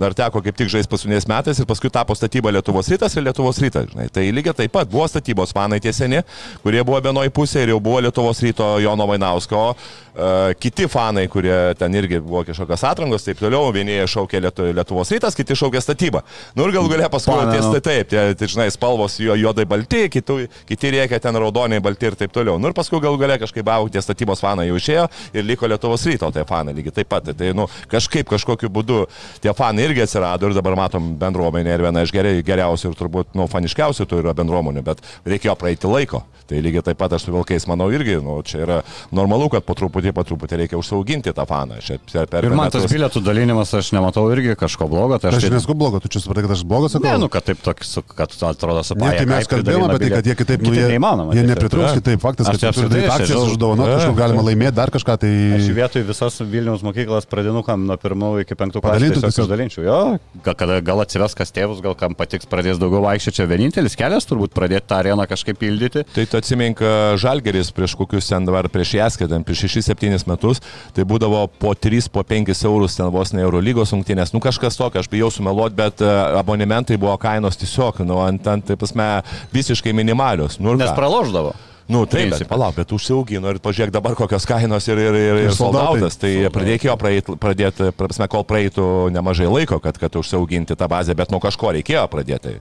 dar teko kaip tik žaisti paskutiniais metais ir paskui tapo statyba Lietuvos rytas ir Lietuvos rytas. Žinai. Tai lygiai taip pat buvo statybos fanai tieseni, kurie buvo vienoje pusėje ir jau buvo Lietuvos ryto Jono Vainausko, uh, kiti fanai, kurie ten irgi buvo kažkokios atrangos, taip toliau, vieni šaukė Lietu, Lietuvos rytas, kiti šaukė statybą. Nu ir galų galia paskui ties tai taip, tie, tai, žinai, spalvos jo, juodai balti, kiti, kiti rėkia ten raudoniai balti ir taip toliau. Nu ir paskui galų galia kažkaip buvo tie statybos fanai jau išėjo ir liko Lietuvos ryto tie fanai lygiai taip pat. Tai, nu, kažkaip kažkokiu būdu tie fanai irgi atsirado ir dabar matom bendruomenė ir viena iš geriausių ir turbūt nu, faniškiausių tų yra bendruomenių, bet reikėjo praeiti laiko. Tai lygiai taip pat aš su vilkais manau irgi, nu, čia yra normalu, kad po truputį, po truputį reikia užsiauginti tą faną. Čia per, per Ir man tas bilietų dalinimas, aš nematau irgi kažko blogo. Tai Aš aš taip, nesu blogo, tu čia supratai, kad aš blogas sakau. ne, nu, kad taip, toks, su- kad atrodo su Ne, tai mes kalbėjome apie tai, kad jie kitaip, nu, jie, neįmanoma. jie tiesiog. nepritrauks kitaip, faktas, kad tai tu turi daryti akcijas, uždovanoti, E, kažkur galima laimėti dar kažką, tai... Aš vietoj visas Vilniaus mokyklas pradinukam nuo pirmųjų iki penktų klasės Padalintų tiesiog dalinčiau. Jo, gal, kada, gal atsives kas tėvus, gal kam patiks pradės daugiau vaikščioti. Čia vienintelis kelias turbūt pradėti tą areną kažkaip pildyti. Tai tu atsimink Žalgeris prieš kokius ten dabar prieš Jaskę, ten prieš 6-7 metus, tai būdavo po 3, po 5 eurus ten vos vos ne Eurolygos rungtynės, nu kažkas tokio, aš bijau sumeluoti, bet e, abonementai buvo kainos tiesiog, nu ant, ant taip pasme, visiškai minimalios. Nu, Nes praloždavo. Nu, taip, bet Principe. palauk, bet užsiaugino ir pažiūrėk dabar kokios kainos ir, ir, ir, Ir soldautas. Tai pradėkėjo praeit, pradėti, prasme, kol praeitų nemažai laiko, kad, kad užsiauginti tą bazę, bet nuo kažko reikėjo pradėti.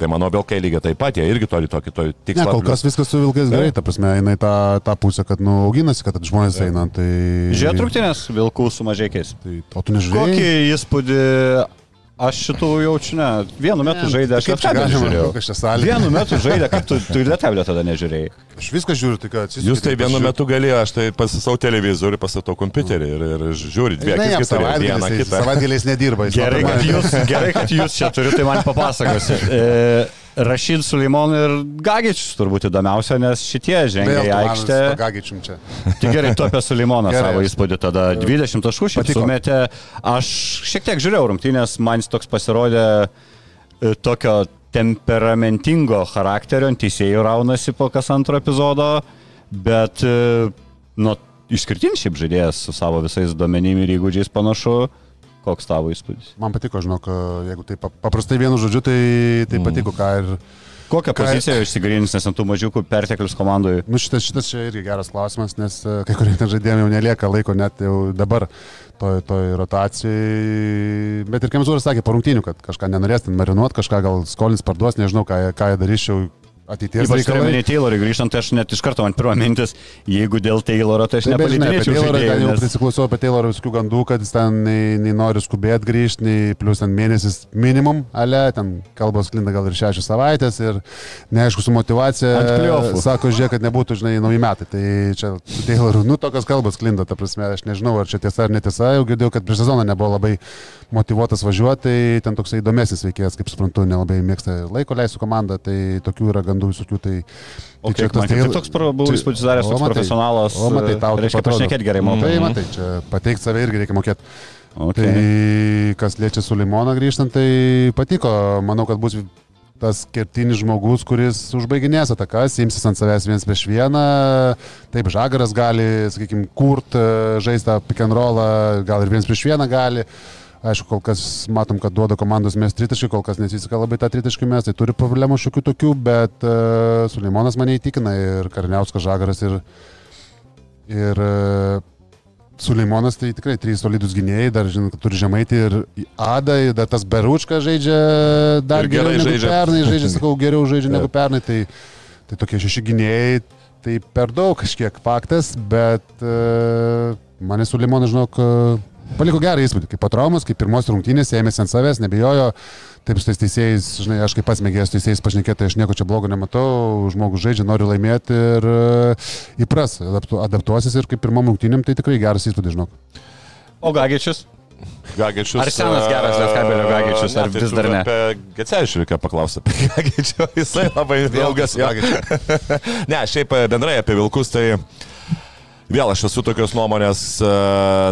Tai mano vilkai lygiai taip pat, jie irgi turi tokį to Ne, tikslą. kol kas viskas su vilkais gerai, ta prasme, eina į tą, tą pusę, kad nu, auginasi, kad žmonės eina. Tai... Žiūrėt rungtynės vilkų su mažiekiais. Tai, o tu nežiūrėjai? Kokį įspūdį aš šitų jaučiu, ne. Vienu metu žaidė, aš Kaip čia Lietkabelį galima, žiūrėjau. Vienu metu žaidė, kaip tu, tu ir Lietkabelį tada nežiūrėjai. Aš viską žiūriu, tai kad Jūs tai vienu metu galėjo, aš tai pasisau televizorių, pasisau kompiuterį ir, ir žiūri dvi akis kitą vieną kitą. Savaitgaliais nedirba. Gerai, kad jūs, gerai, kad jūs čia turite, tai man papasakosi. E, Rašyd Sulimon ir Gagičius turbūt įdomiausia, nes šitie žengia į aikštę. su Gagičium čia. Tai gerai, tu apie Suleimoną Gerai. savo įspūdį tada 20 taškų šiaip sumetė. Aš šiek tiek žiūrėjau rungtynės, man jis toks pasirodė e, tokio temperamentingo charakterio, teisėjų raunasi po kas antro epizodo, bet e, nu, išskirtinis šiaip žaidėjas su savo visais duomenimis ir įgūdžiais panašu. Koks tavo įspūdis? Man patiko, žinok, jeigu tai pap- paprastai vienu žodžiu, tai, tai patiko, ką ir... Kokią poziciją išsigrins, nes ant tų mažiukų perteklius komandai? Nu, šitas, šitas čia irgi geras klausimas, nes e, kai kuriem ten žaidėjim jau nelieka laiko net jau dabar toj, toj rotacijai. Bet ir Kemzūras sakė po rungtynių, kad kažką nenorės ten marinuoti, kažką gal skolins parduos, nežinau, ką, ką jie darys jau ateities Ypač reikalai. turiuomenį Taylorį grįžtant, tai aš net iš karto man pirmą mintis, jeigu dėl Tayloro, tai aš apie nepalitinėčiau Taylorą žaidėjų. jau Nes... prisiklausiau apie Taylorą visokių gandų, kad jis ten nei, nei nori skubėti grįžti, nei plus ten mėnesis minimum, ale, ten kalbos klinda gal ir šešias savaitės ir neaišku su motivacija. Sako, žiūrėk, kad nebūtų, žinai, nauji metai. Tai čia su Tayloru, nu, tokios kalbos klinda, ta prasme, aš nežinau, ar čia tiesa ar netiesa, jau girdėjau, kad prieš sezoną nebuvo labai motivuotas važiuoti, tai ten toksai įdomesnis veikėjas, kaip suprantu, nelabai mėgsta laiko leisti su komanda, tai tokių yra gandų visokių. Tai, tai čia kiek man tas tai Taylor- toks pro- buvo įspūdis daręs, toks matai, profesionalas. O, matai, tau taip reiškia pašnekėti gerai moka. Tai matai, čia pateikti save irgi reikia mokėti. Okay. Tai kas liečia su Limoną grįžtant, tai patiko. Manau, kad bus tas kertinis žmogus, kuris užbaiginės atakas, imsis ant savęs viens prieš vieną. Taip, Žagaras gali, sakykime, kurt, žaisti tą pick and rollą, gal ir viens prieš vieną gali. Aišku, kol kas matom, kad duoda komandos mes tritaškį, kol kas nesiseka labai tą tritaškį mes, tai turi problemų šiokių tokių, bet uh, Sulimonas mane įtikina ir Karniauskas Žagaras ir, ir uh, Suleimonas tai tikrai trys solidus gynėjai, dar žinot, kad turi žemaitį ir Ada, ir dar tas Beručkas žaidžia dar Ir gerai geriau negu žaidžia. pernai, žaidžia, sakau, geriau žaidžia negu pernai, tai, tai tokie šeši gynėjai, tai per daug kažkiek faktas, bet uh, mane Suleimonas, žinok, e, paliko gerą įspūdį, kaip po traumas, kaip pirmos rungtynės, ėmėsi ant savęs, nebijojo, taip su tais teisėjais, žinai, aš kaip pats mėgėjęs teisėjais pašnekėti, tai aš nieko čia blogo nematau, žmogus žaidžia, nori laimėti ir uh, įpras, adaptu, adaptuosis ir kaip pirmom rungtynėm, tai tikrai geras įspūdis, žinok. O Gagičius? Gagičius. Ar senas geras Lietkabelio Gagičius, ar vis dar ne? Apie Gecevičių reikia paklausti. Apie Gagičių. Jisai labai ilgas. ne, šiaip e, bendrai apie Vilkus, tai vėl aš esu tokios nuomonės, e,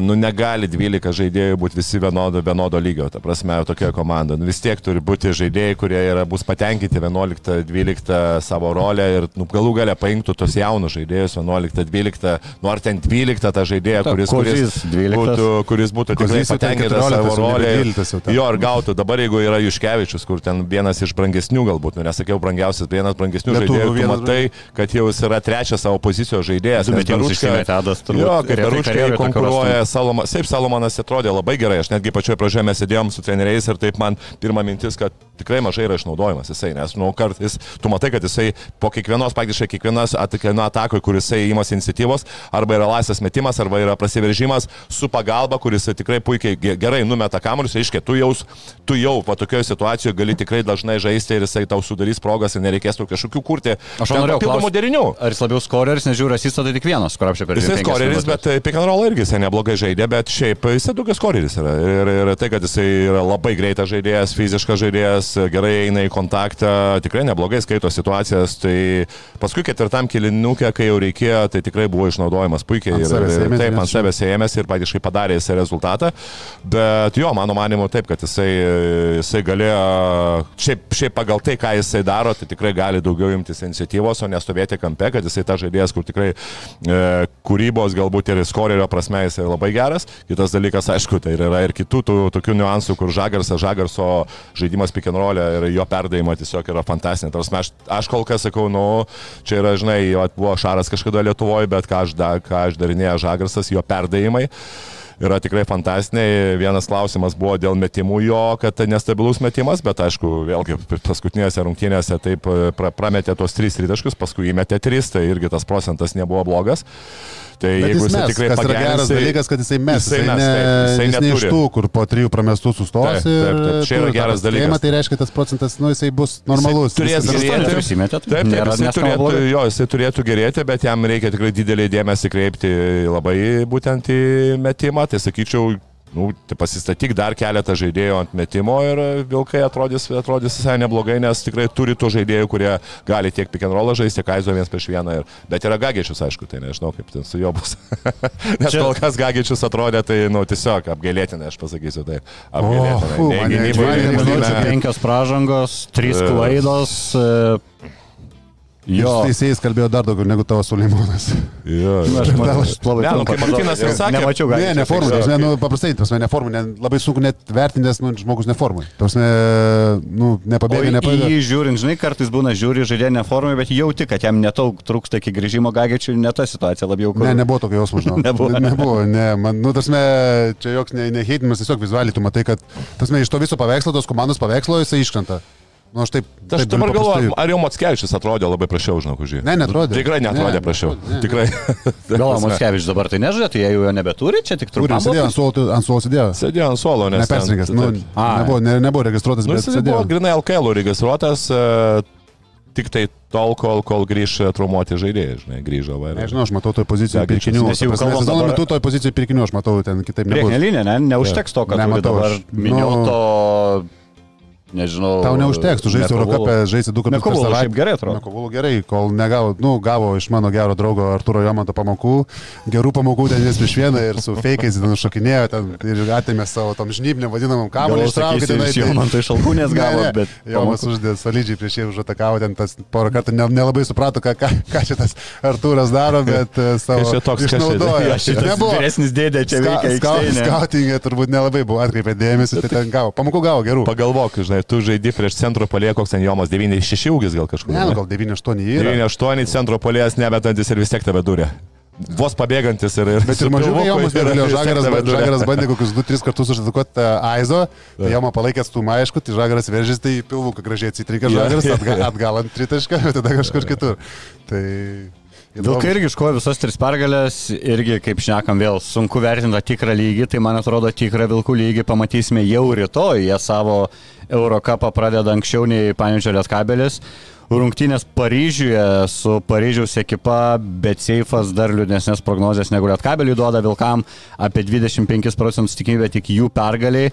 nu negali 12 žaidėjų būti visi vienodo, vienodo lygio. Ta prasme, tokia komanda. Nu, vis tiek turi būti žaidėjai, kurie yra, bus patenkinti 11-12 savo rolę ir nu, galų galę paimtų tos jaunus žaidėjus 11-12, nu ar ten 12 tą žaidėją, Ta, kuris, kuris, Kozys 12. būtų, kuris būtų tikrai patenkintas 14, savo rolę. 12 jau ten. Jo, ir gautų dabar, jeigu yra Juškevičius, kur ten vienas iš brangesnių galbūt, nu nesakiau brangiausias, vienas brangesnių Lietuvių žaidėjų, vienas matai, kad jau jis yra trečias savo pozicijos žaidėjas. Du metimus Beručka- išsimetė Adas, turbūt Jo, kaip tokio konkuruoja Salomonas. Taip, Salomonas atrodė labai gerai. Aš netgi pačioje pradžioje mes sėdėjom su treneriais ir taip man pirma mintis, kad tikrai mažai yra išnaudojimas jisai, nes, nu, kartais tu matai, kad jisai po kiekvienos, praktiškai kiekvienas kiekvieno atako, kuris jisai įmas iniciatyvos, arba yra laisvas metimas, arba yra prasiveržimas su pagalba, kuris tikrai puikiai ge- gerai numeta kamuolius, reiškia, tu jau, tu jau po tokioje situacijoje gali tikrai dažnai žaisti ir jisai tau sudarys progas ir nereikės tų kažkokių kurti. Aš norėjau papildomų derinių. Ar jis labiau skoreris, nežiūri, jis tada tik vienas, kur apšė per 25 skoreris, bet e, pick and roll irgi jisai neblogai žaidė, bet šiaip jisai daugiau skoreris yra. Ir, ir tai, kad jisai yra labai greitas žaidėjas, fiziškas žaidėjas, gerai eina į kontaktą, tikrai neblogai skaito situacijas. Tai paskui ketvirtam kilinukė, kai jau reikėjo, tai tikrai buvo išnaudojimas puikiai. Ir, ir taip, ant savęs ėmėsi ir praktiškai padarė jisai rezultatą. Bet jo, mano manimu, taip, kad jisai, jisai galėjo, šiaip, šiaip pagal tai, ką jisai daro, tai tikrai gali daugiau imtis iniciatyvos, o nestovėti kampe, kad jisai ta žaidėjas, kur tikrai e, kūrybos, galbūt ir skorerio prasme jis yra labai geras. Kitas dalykas, aišku, tai yra ir kitų tų, tokių niuansų, kur Žagarsas, Žagarso žaidimas roll ir jo perdavimo tiesiog yra fantastinė. Tarsi aš, aš kol kas sakau, nu, čia yra, žinai, buvo Šaras kažkada Lietuvoje, bet ką aš, da, ką aš darinėjau Žagarsas, jo perdavimai yra tikrai fantastiniai. Vienas klausimas buvo dėl metimų jo, kad tai nestabilus metimas, bet aišku, vėlgi paskutinėse rungtynėse taip pra, prametė tos trys rytaškus, paskui įmetė tris, tai irgi tas procentas nebuvo blogas. Tai Bet jeigu jis jis mes, tikrai kas yra pagerins, geras tai- dalykas, kad jisai mes. Jisai Jisai, mes, ne, jisai jis ne iš tų, kur po trijų pramestų sustos. Taip, taip, taip, čia yra geras dalykas. Tai reiškia, tas procentas, nu, jisai bus normalus. turės viskas gerėti. Taip, taip, Nėra- jisai turėtų, jo, jisai turėtų gerėti, bet jam reikia tikrai didelį dėmesį kreipti labai būtent į metimą. Tai sakyčiau, nu, tai pasistatyk dar keletą žaidėjų ant metimo ir Vilkai atrodys, atrodys visai neblogai, nes tikrai turi tų žaidėjų, kurie gali tiek pick and roll žaisti, tiek aizo vienas prieš vieną. Ir, bet yra Gagičius, aišku, tai nežinau, kaip ten su juo bus. nes Čia- kol kas Gagičius atrodė, tai, nu, tiesiog apgailėtinai, aš pasakysiu tai. Apgailėtinai. gynime. Penkios pražangos, trys E. klaidos. e, Jo. Jo. Teisėjas kalbėjo dar daugiau negu tavo Suleimonas. Jo, Aš matau, aš labai Ne, nu, trumpai kaip Martynas ir sakė- Nemačiau, gal. Ne, ne tiesiog- ne, nu, paprastai, tas ne formų, ne, labai sunku net vertinti, nes nu, žmogus ne formui. Tas ne, nu, nepabėga, nepabėga. jį žiūrint, žinai, kartais būna žiūri žaidėjai neformai, bet jauti, kad jam netaug trūksta iki grįžimo gagečių, ne ta situacija labiau kur. Ne, nebuvo tokio jausmo, žinau. Nebuvo. Ne, nebuvo, ne, man, nu, tas me, čia joks ne, ne tiesiog vizualiai tu matai, kad tas me iš to viso paveikslo, tos komandos paveikslo jisai iškrenta. Nu, aš taip. Aš taip dabar galvoju, ar jau Matskevičius atrodė labai prašiau, žinau, už jį. Ne, netrodė. Tikrai netrodė Ne, prašiau. netrodė, ne. Tikrai. Gal Moskevičius dabar tai nežaidė, tai jie jau jo nebeturi, čia tik jis sėdėjo, ant suolo, ant suolo sėdėjo. Sėdėjo ant suolo, nes... Ne persirinkas, nu, nebuvo, ne, nebuvo registruotas, Nu, bet jis buvo sėdėjo. grinai LKL registruotas, e, tik tai tol, kol, kol grįž e, traumuoti žaidėjai, žinai, grįžo. Va, Nežinau, aš matau toj pozicijoje pirkinių. nes jau kalbam dabar- metu toj pozicijoje pirkinių, aš matau, ten kitaip Priekinė linija, ne? Neužteks to, kad turi Nematau dabar aš. Nu, minioto, nežinau. Tau neužteks, tu žaisi Eurocapę, žaisi du kartus per savaitę. šiaip gerai atrodo. Nekovulų gerai, kol negavo, nu, gavo iš mano gero draugo Arturo Jomanto pamokų, gerų pamokų ten vis prieš vieną ir su feikais ten šokinėjo ten ir atėmė savo tom žnyblėm vadinamam kamuolį, ištraukė ten. Iš jo man tai šalkūnės gavo, bet... Jomas uždė solidžiai prieš jį užatakavo, ten tas porą kartų ne- nelabai suprato, ką, ką, ką šitas Artūras daro, bet e, savo Kas čia toks, čia- išnaudojo. Jo, šitas Nebuvo. vyresnis dėdė čia veikia. Skautingė turbūt nelabai buvo atkreipę dėmesį, tai ten gavo. Pamokų gavo gerų. Pagalvok, žinai, tu žaidi prieš centro palėją, koks ten Jomas 96 ūgis gal kažkur. Ne, nu, gal 9-8 yra. 98 centro palėjas nebetantis ir vis tiek tave durė. Vos pabėgantis ir... ir Bet ir pilvuku Jomas tiek Žagaras. Žagaras bandė kokius 2-3 kartus užatakuoti Aizo, tai Joma palaikė atstumą, aišku, tai Žagaras veržys, tai pilvuką gražiai atsitrikė Žagaras, jo, atga, jo. atgal ant tritašką, tada kažkur kitur. Tai... Vilkai irgi iškovojo visas tris pergalės, irgi, kaip šnekam, vėl sunku vertinti tą tikrą lygį, tai man atrodo tikrą Vilkų lygį pamatysime jau rytoj, jie savo Eurocapą pradeda anksčiau nei Panežio Lietkabelis. Rungtynės Paryžiuje su Paryžiaus ekipa, bet Seifas dar liūdnesnės prognozijas negu Lietkabeliui duoda Vilkam apie 25 procentų tikimybę tik jų pergaliai.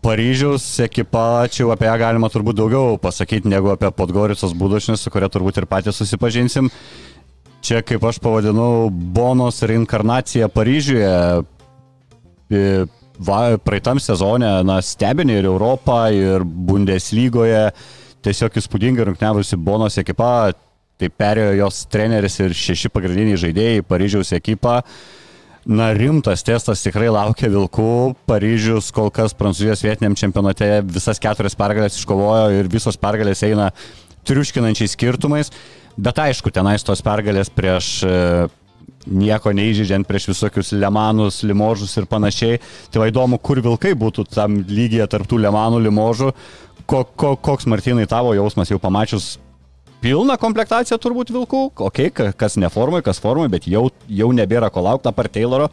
Paryžiaus ekipa, čia jau apie ją galima turbūt daugiau pasakyti negu apie Podgoricos būdušnius, su kuria turbūt ir patys susipažinsim. Čia, kaip aš pavadinau, Bonos reinkarnacija Paryžiuje. E, Va, praeitam sezone, na, stebinė ir Europą, ir Bundeslygoje. Tiesiog įspūdingai rungtniavusi Bonos ekipa. Tai perėjo jos treneris ir šeši pagrindiniai žaidėjai Paryžiaus ekipą. Na, rimtas testas tikrai laukia Vilkų. Paryžius kol kas Prancūzijos vietiniam čempionate visas keturias pergalės iškovojo ir visos pergalės eina triuškinančiais skirtumais. Bet aišku, tenais tos pergalės prieš e, nieko neįžydžiant prieš visokius lemanus, limožus ir panašiai. Tai va įdomu, kur Vilkai būtų tam lygiai tarptų lemanų, limožų. Ko, ko, koks Martinai tavo jausmas jau pamačius pilną komplektaciją turbūt vilkų, ok, ka- kas ne formai, kas formai, bet jau, jau nebėra ko laukti apart Tayloro.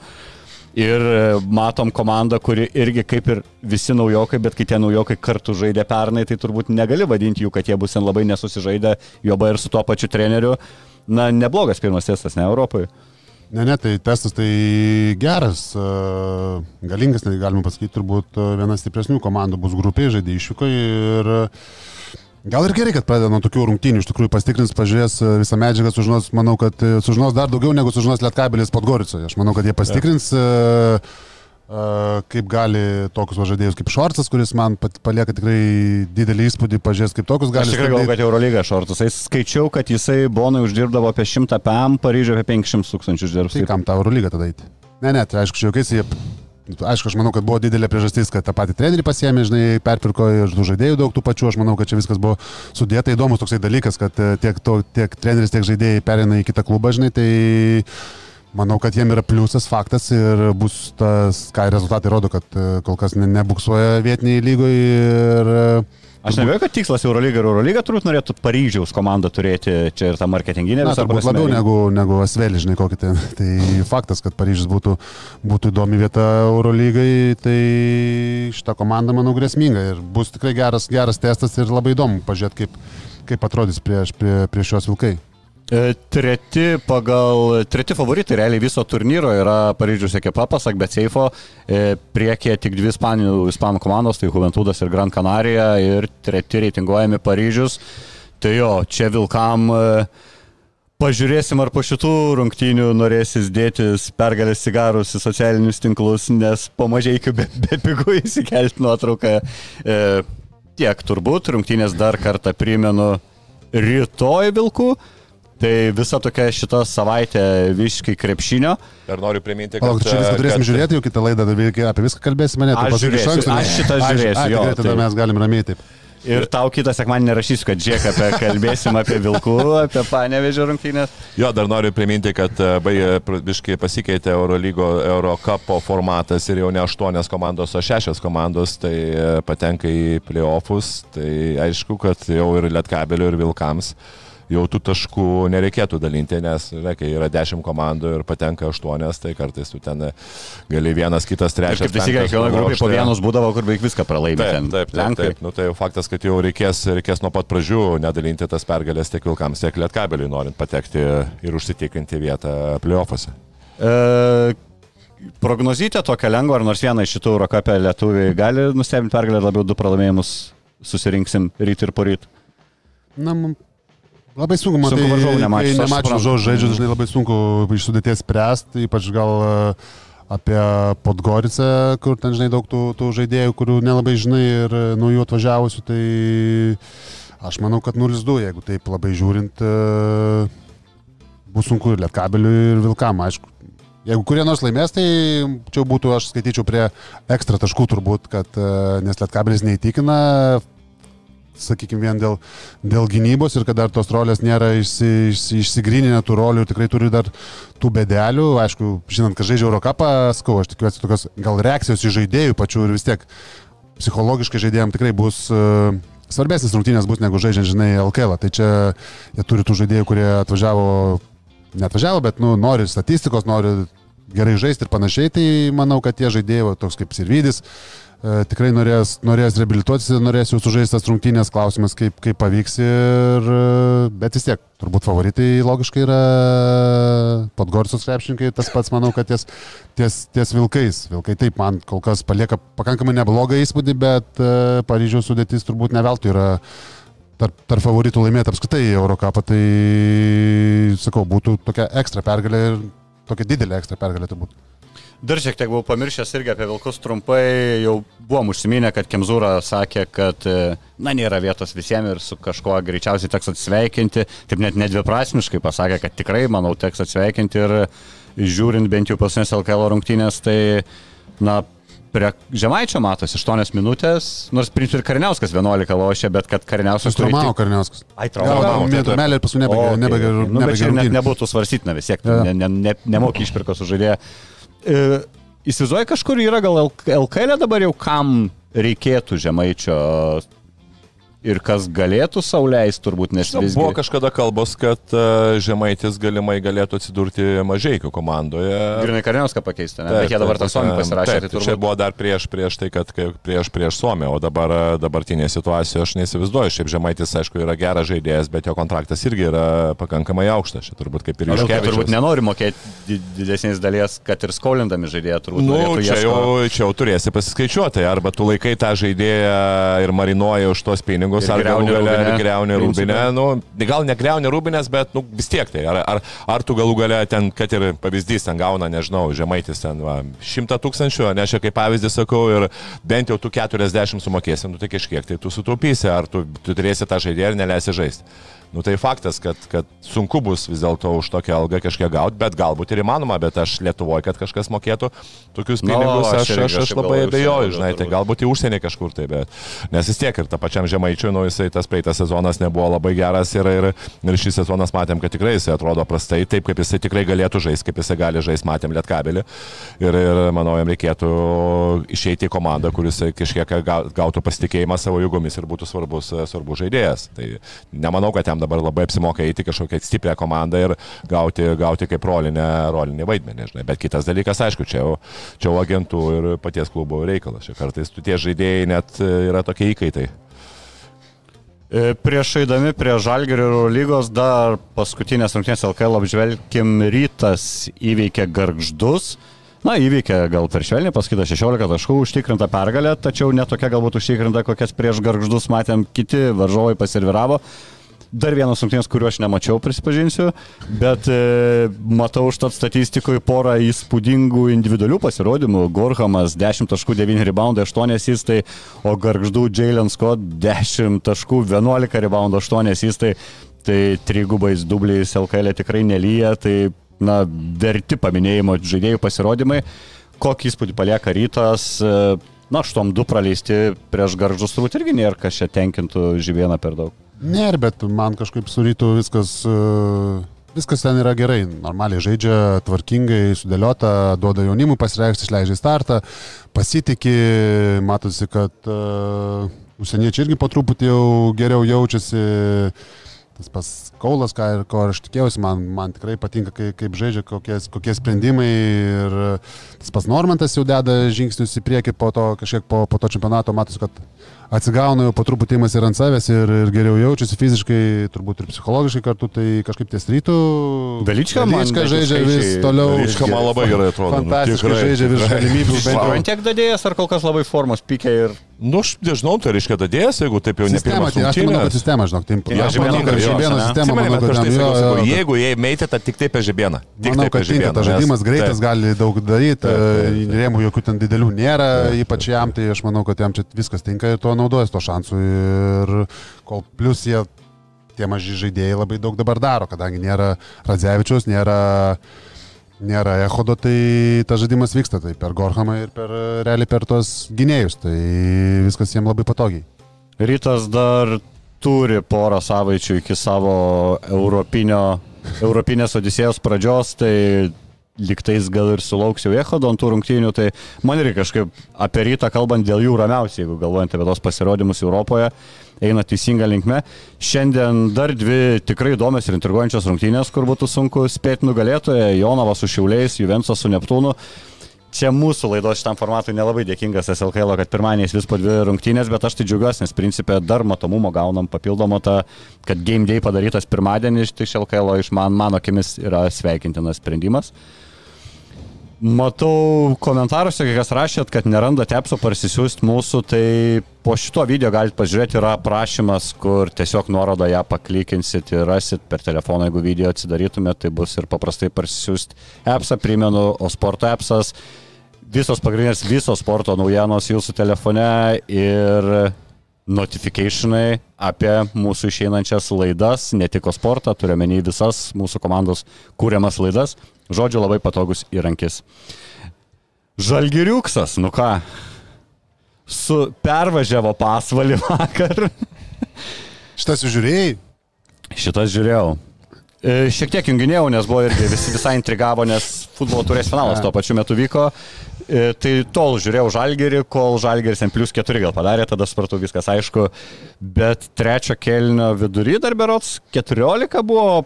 Ir e, matom komandą, kuri irgi kaip ir visi naujokai, bet kai tie naujokai kartu žaidė pernai, tai turbūt negali vadinti jų, kad jie bus ten labai nesusižaidę, juoba ir su tuo pačiu treneriu. Na, neblogas pirmas testas, ne Europoje. Ne, ne, tai testas tai geras, e, galingas, tai galima pasakyti, turbūt e, viena stipresnių komandų bus grupė, žaidė išvyko ir e, gal ir gerai, kad pradeda nuo tokių rungtynių, iš tikrųjų pastikrins, pažiūrės e, visą medžiagą, sužinos, manau, kad e, sužinos dar daugiau negu sužinos Lietkabelis Podgoricoje. Aš manau, kad jie pastikrins. Ja. Uh, kaip gali tokius žaidėjus kaip Šortas, kuris man palieka tikrai didelį įspūdį, pažiūrės kaip tokius gali Aš tikrai galvoju, kad Eurolyga šortus. Jis skaičiau, kad jisai Bonui uždirbdavo apie 100 PM, Paryžiuje apie 500 tūkstančių uždirbs. Tai kam tą Eurolygą tada eiti? Ne, ne, tai aišku, šiaukais jie... Aišku, aš manau, kad buvo didelė priežastis, kad tą patį trenerį pasiemė, žinai, perpirko ir tų žaidėjų daug tų pačių. Aš manau, kad čia viskas buvo sudėta įdomus toksai dalykas, kad e, tiek, to, tiek treneris, tiek žaidėjai perina į kitą klubą, žinai, tai manau, kad jiem yra pliusas faktas ir bus tas, ką rezultatai rodo, kad e, kol kas ne, nebuksuoja vietiniai lygoje ir e, Aš nebejoju, kad tikslas Eurolyga ir Eurolyga turbūt norėtų Paryžiaus komandą turėti čia ir tą marketinginę visą turbūt labiau negu, negu Asvelį, žinai, kokį ten. Tai faktas, kad Paryžius būtų, būtų įdomi vieta Eurolygai, tai šita komanda, manau, grėsminga ir bus tikrai geras, geras testas ir labai įdomu pažiūrėti, kaip, kaip atrodys prieš, prie, prieš šios vilkai. E, Treti pagal, treti favoritai realiai viso turnyro yra Paryžiaus ekipa, pasak Betseifo, priekyje tik dvi ispanų, ispanų komandos, tai Juventudas ir Gran Canaria ir treti reitinguojami Paryžius. Tai jo, čia Vilkam e, pažiūrėsim, ar po šitų rungtynių norėsis dėtis pergalės cigarus į socialinius tinklus, nes po mažai iki be, be pigų įsikelti nuotrauką. E, tiek turbūt, rungtynės dar kartą primenu rytoj Vilkų. Tai visa tokia šita savaitė visiškai krepšinio. Ir noriu priminti, kad... Palauk, čia viską turėsim kad- žiūrėti, jau kitą laidą dar apie viską kalbėsime, ne? Aš žiūrėsiu, anksto, ne? aš šitą žiūrėsiu, ai, jo, tikrai Tada tai- mes galim ramiai taip. Ir tau kitą sekmanį nerašysiu, kad žiek apie kalbėsim apie Vilkų, apie Panevežio rungtynės. Jo, dar noriu priminti, kad e, biškai pasikeitė Eurolygo, Eurocapo formatas ir jau ne aštuonios komandos, o šešios komandos, tai e, patenka į playoffus. Tai aišku, kad jau ir Lietkabeliu, ir Vilkams jau tų taškų nereikėtų dalinti, nes, žinai, kai yra dešimt komandų ir patenka aštuonios, tai kartais tu ten gali vienas, kitas, trečias. kaip visi penktas kiekviena grupė po vienus būdavo, kur beveik viską pralaimė. Taip, ten. taip, taip, Lenkai. taip. Nu, tai jau faktas, kad jau reikės, reikės nuo pat pradžių nedalinti tas pergalės tiek Vilkams, tiek Lietkabeliui, norint patekti ir užsitikrinti vietą playoffuose. E, prognozytė tokia lengva, ar nors vieną iš šitų Eurocapė lietuviai gali nustebinti pergalę, labiau du pralaimėjimus susirinksim ryt ir poryt. Na, man labai sunku, man Sunku varžovų nemačius, aš Nemačiau žodžių, žaidžiu, dažnai labai sunku iš sudėties spręsti, ypač gal e, apie Podgoricę, kur ten, žinai, daug tų, tų žaidėjų, kurių nelabai žinai ir e, naujų atvažiavusių, tai aš manau, kad 0-2, jeigu taip labai žiūrint, e, bus sunku ir Lietkabeliui, ir Vilkam, aišku. Jeigu kurie nors laimės, tai čia būtų, aš skaityčiau prie ekstra taškų turbūt, kad nes Lietkabelis neįtikina, sakykime, vien dėl, dėl gynybos ir kad dar tos rolės nėra išsi, išsi, išsigryninę tų rolių tikrai turi dar tų bedelių. Aišku, žinant, kad žaidžia Eurocapą, skau, aš tikiuosi tokios gal reakcijos į žaidėjų pačių ir vis tiek psichologiškai žaidėjams tikrai bus uh, svarbesnis rungtynės bus negu žaidžiant, žinai, LKL. -ą. Tai čia jie turi tų žaidėjų, kurie atvažiavo, neatvažiavo, bet nu, nori statistikos, nori gerai žaisti ir panašiai. Tai manau, kad tie žaidėjai, toks kaip Sirvidis, e, tikrai norės, norės reabilituotis norės jau sužaistas rungtynės, klausimas, kaip, kaip pavyks ir, e, bet vis tiek, turbūt favoritai logiškai yra Podgorsos krepšininkai, tas pats manau, kad ties, ties, ties Vilkais. Vilkai taip, man kol kas palieka pakankamai neblogą įspūdį, bet e, Paryžiaus sudėtis turbūt ne veltui yra tarp, tarp favoritų laimėti apskritai Eurocapą, tai sakau, būtų tokia ekstra pergalė ir tokia didelė ekstra pergalė turbūt. Dar šiek tiek buvau pamiršęs irgi apie Vilkus trumpai, jau buvom užsiminę, kad Kemzūra sakė, kad e, na nėra vietos visiems ir su kažkuo greičiausiai teks atsveikinti, taip net nedviprasmiškai pasakė, kad tikrai, manau, teks atsveikinti ir žiūrint bent jau pasnės LKL rungtynės, tai na prie Žemaičio matosi 8 minutės, nors Prince ir Kariniauskas 11 lošia, bet kad Kariniauskas Traumavo tik- Karniauskas. Ai, traumavo. ir paskui nebegė, okay, nu, bet čia net nebūtų svarstytina vis tiek, Jo. ne, ne, ne, nemoki išpirkos už žaidėją. E, Įsivaizduoju, kažkur yra gal LKL dabar jau kam reikėtų žemaičio ir kas galėtų sauliais turbūt, Nu, visgi... Buvo kažkada kalbos, kad e, Žemaitis galimai galėtų atsidurti mažiekių komandoje. Grinai Karniauską pakeisti, ne? Bet jie dabar tą Suomį pasirašė, Taip, tai tai čia turbūt... buvo dar prieš, prieš tai, kad prieš, prieš Suomiją, o dabar e, dabartinė situacija aš neįsivaizduoju. Šiaip Žemaitis, aišku, yra geras žaidėjas, bet jo kontraktas irgi yra pakankamai aukštas. Čia turbūt kaip ir Aš turbūt Juškevičius. nenori mokėti di- didesnės dalies, kad ir skolindami žaidėją turbūt. Nu, čia jau, čia jau turėsi pasiskaičiuoti, arba tu laikai tą žaidėją ir marinuoji už tos pinigus, Ir ar gale Rūbinę, greuni rūbinę, nu, gal negreuni rūbinės, bet nu, vis tiek tai. Ar, ar, ar tu galų gale ten, kad ir pavyzdys ten gauna, nežinau, žemaitis ten va, 100 tūkstančių, ne aš kaip pavyzdį sakau, ir bent jau tu 40 sumokėsi, nu tai kažkiek tai tu sutaupysi, ar tu, tu turėsi tą žaidėją ir neleisi žaisti. Nu tai faktas, kad, kad sunku bus vis dėlto už tokią algą kažkiek gauti, bet galbūt ir įmanoma, bet aš Lietuvoje, kad kažkas mokėtų tokius Nu, pinigus, aš aš, aš, aš kažkaip labai abejoju, žinai, tai galbūt į užsienį kažkur tai, bet nes vis tiek ir ta pačiam žemaičiui, nu jisai tas praeitas sezonas nebuvo labai geras ir, ir, ir šį sezoną matėm, kad tikrai jisai atrodo prastai, taip kaip jisai tikrai galėtų žaisti, kaip jisai gali žaisti, matėm lietkabelį ir, ir manau, jam reikėtų išeiti į komandą, kuris kažkiek gau- gautų pasitikėjimą savo jėgomis ir būtų svarbus, svarbus žaidėjas. Tai nemanau, kad jam dabar labai apsimoka eiti kažkokią stiprią komandą ir gauti, gauti kaip rolinę, rolinį vaidmenį, žinai. Bet kitas dalykas, aišku, čia jau, čia jau agentų ir paties klubo reikalas. Čia kartais tu tie žaidėjai net e, yra tokie įkaitai. E, Prieš eidami prie Žalgerio lygos dar paskutinės rungtynės LKL apžvelgkim rytas įveikė garždus. Na, įveikė gal per švelniai, pasakyta 16 taškų, užtikrinta pergalė, tačiau netokia galbūt užtikrinta, kokias prieš garždus matėm kiti varžovai pasirviravo. Dar vienas rungtynės, kuriuo aš nemačiau, prisipažinsiu, bet e, matau užtat statistikoje porą įspūdingų individualių pasirodymų. Gorhamas 10 taškų, 9 reboundai, 8 įstai, o Gargždų Jalen Scott 10 taškų, 11 reboundų, 8 įstai. Tai trigubais dubliais LKL tikrai nelyja, tai na, verti paminėjimo žaidėjų pasirodymai. Kokį įspūdį palieka rytas, e, na, štom du praleisti prieš garžus turbūt irgi nėra, kas čia tenkintų živieną per daug. Ne, bet man kažkaip su rytu viskas, e, viskas ten yra gerai. Normaliai žaidžia, tvarkingai, sudėliota, duoda jaunimui pasireikšti, išleidžia startą, pasitikė, matosi, kad uh, užsieniečiai irgi po truputį jau geriau jaučiasi. Tas pas Kaulas, ką ko aš tikėjausi, man, man tikrai patinka, kaip, kaip žaidžia, kokie, kokie sprendimai. Ir tas pas Normantas jau deda žingsnius į priekį po to, kažkiek po, po to čempionato, matosi, kad atsigauna jau po truputį įmas ir ant savęs ir, ir geriau jaučiasi fiziškai, turbūt ir psichologiškai kartu, tai kažkaip ties rytų. Velička man Velička žaidžia vis toliau. Velička man labai gerai atrodo, nu, Fantastiškai tikrai, žaidžia virš galimybių. Vien tiek dadėjęs ar kol kas labai formos pikė ir... Nu, aš nežinau, tai reiškia dadėjęs, jeigu taip jau ne pirmas tai aš manau, kad rungtynės. sistema, žinok, tai Jo, aš manau, kad Žibėno sistema, manau, kad tai jo, jo, jo. jeigu jie meitėte, tik taip žibėną. Tik Manau, kad žibėną, tas žaidimas greitas, gali daug daryti, taip, rėmų jokių ten didelių nėra, ypač jam, tai aš manau, kad jam čia viskas tinka ir tuo naudojasi to šansų. Ir kol plus jie, tie maži žaidėjai labai daug dabar daro, kadangi nėra Radzevičius, nėra, nėra Ehodo, tai tas žaidimas vyksta tai per Gorhamą ir per, realiai per tos gynėjus, tai viskas jiems labai patogiai. Rytas dar turi porą savaičių iki savo europinio, europinės odisėjos pradžios, tai liktais gal ir sulauks jau Echodo ant tų rungtynių, tai man irgi kažkaip apie rytą kalbant dėl jų ramiausiai, jeigu galvojant apie tos pasirodymus Europoje, eina teisinga linkme. Šiandien dar dvi tikrai įdomios ir intriguojančios rungtynės, kur būtų sunku spėti nugalėtoje - Jonavas su Šiauliais, Juvensas su Neptūnu. Čia mūsų laidos šitam formatui nelabai dėkingas SLKL, kad pirmaniais vis po dvi rungtynės, bet aš tai džiaugiuosi, nes principė dar matomumo gaunam papildomą tą, kad game day padarytas pirmadienį iš iš LKL, iš man, mano akimis yra sveikintinas sprendimas. Matau komentaruose, kai kas rašėt, kad nerandate apso parsisiųsti mūsų, tai po šito video galite pažiūrėti, yra aprašymas, kur tiesiog nuorodą ją paklikinsit ir rasit per telefoną, jeigu video atsidarytumėte, tai bus ir paprastai parsisiųsti appsą, primenu, o sporto appsas, visos pagrindinės, visos sporto naujienos jūsų telefone ir notifikationai apie mūsų išeinančias laidas, ne tik sportą, turiuomenį visas mūsų komandos kūriamas laidas. Žodžiu, labai patogus įrankis. Žalgiriuksas, nu ką, su pervažiavo pasvalį vakar. Šitas žiūrėjai? Šitas žiūrėjau. E, Šiek tiek junginėjau, nes buvo irgi visi visai intrigavo, nes futbolo turės finalas tuo pačiu metu vyko. E, Tai tol žiūrėjau žalgerį, kol žalgeris ant plus 4 gal padarė, tada supratau viskas aišku. Bet trečio kelnio vidury dar berots 14 buvo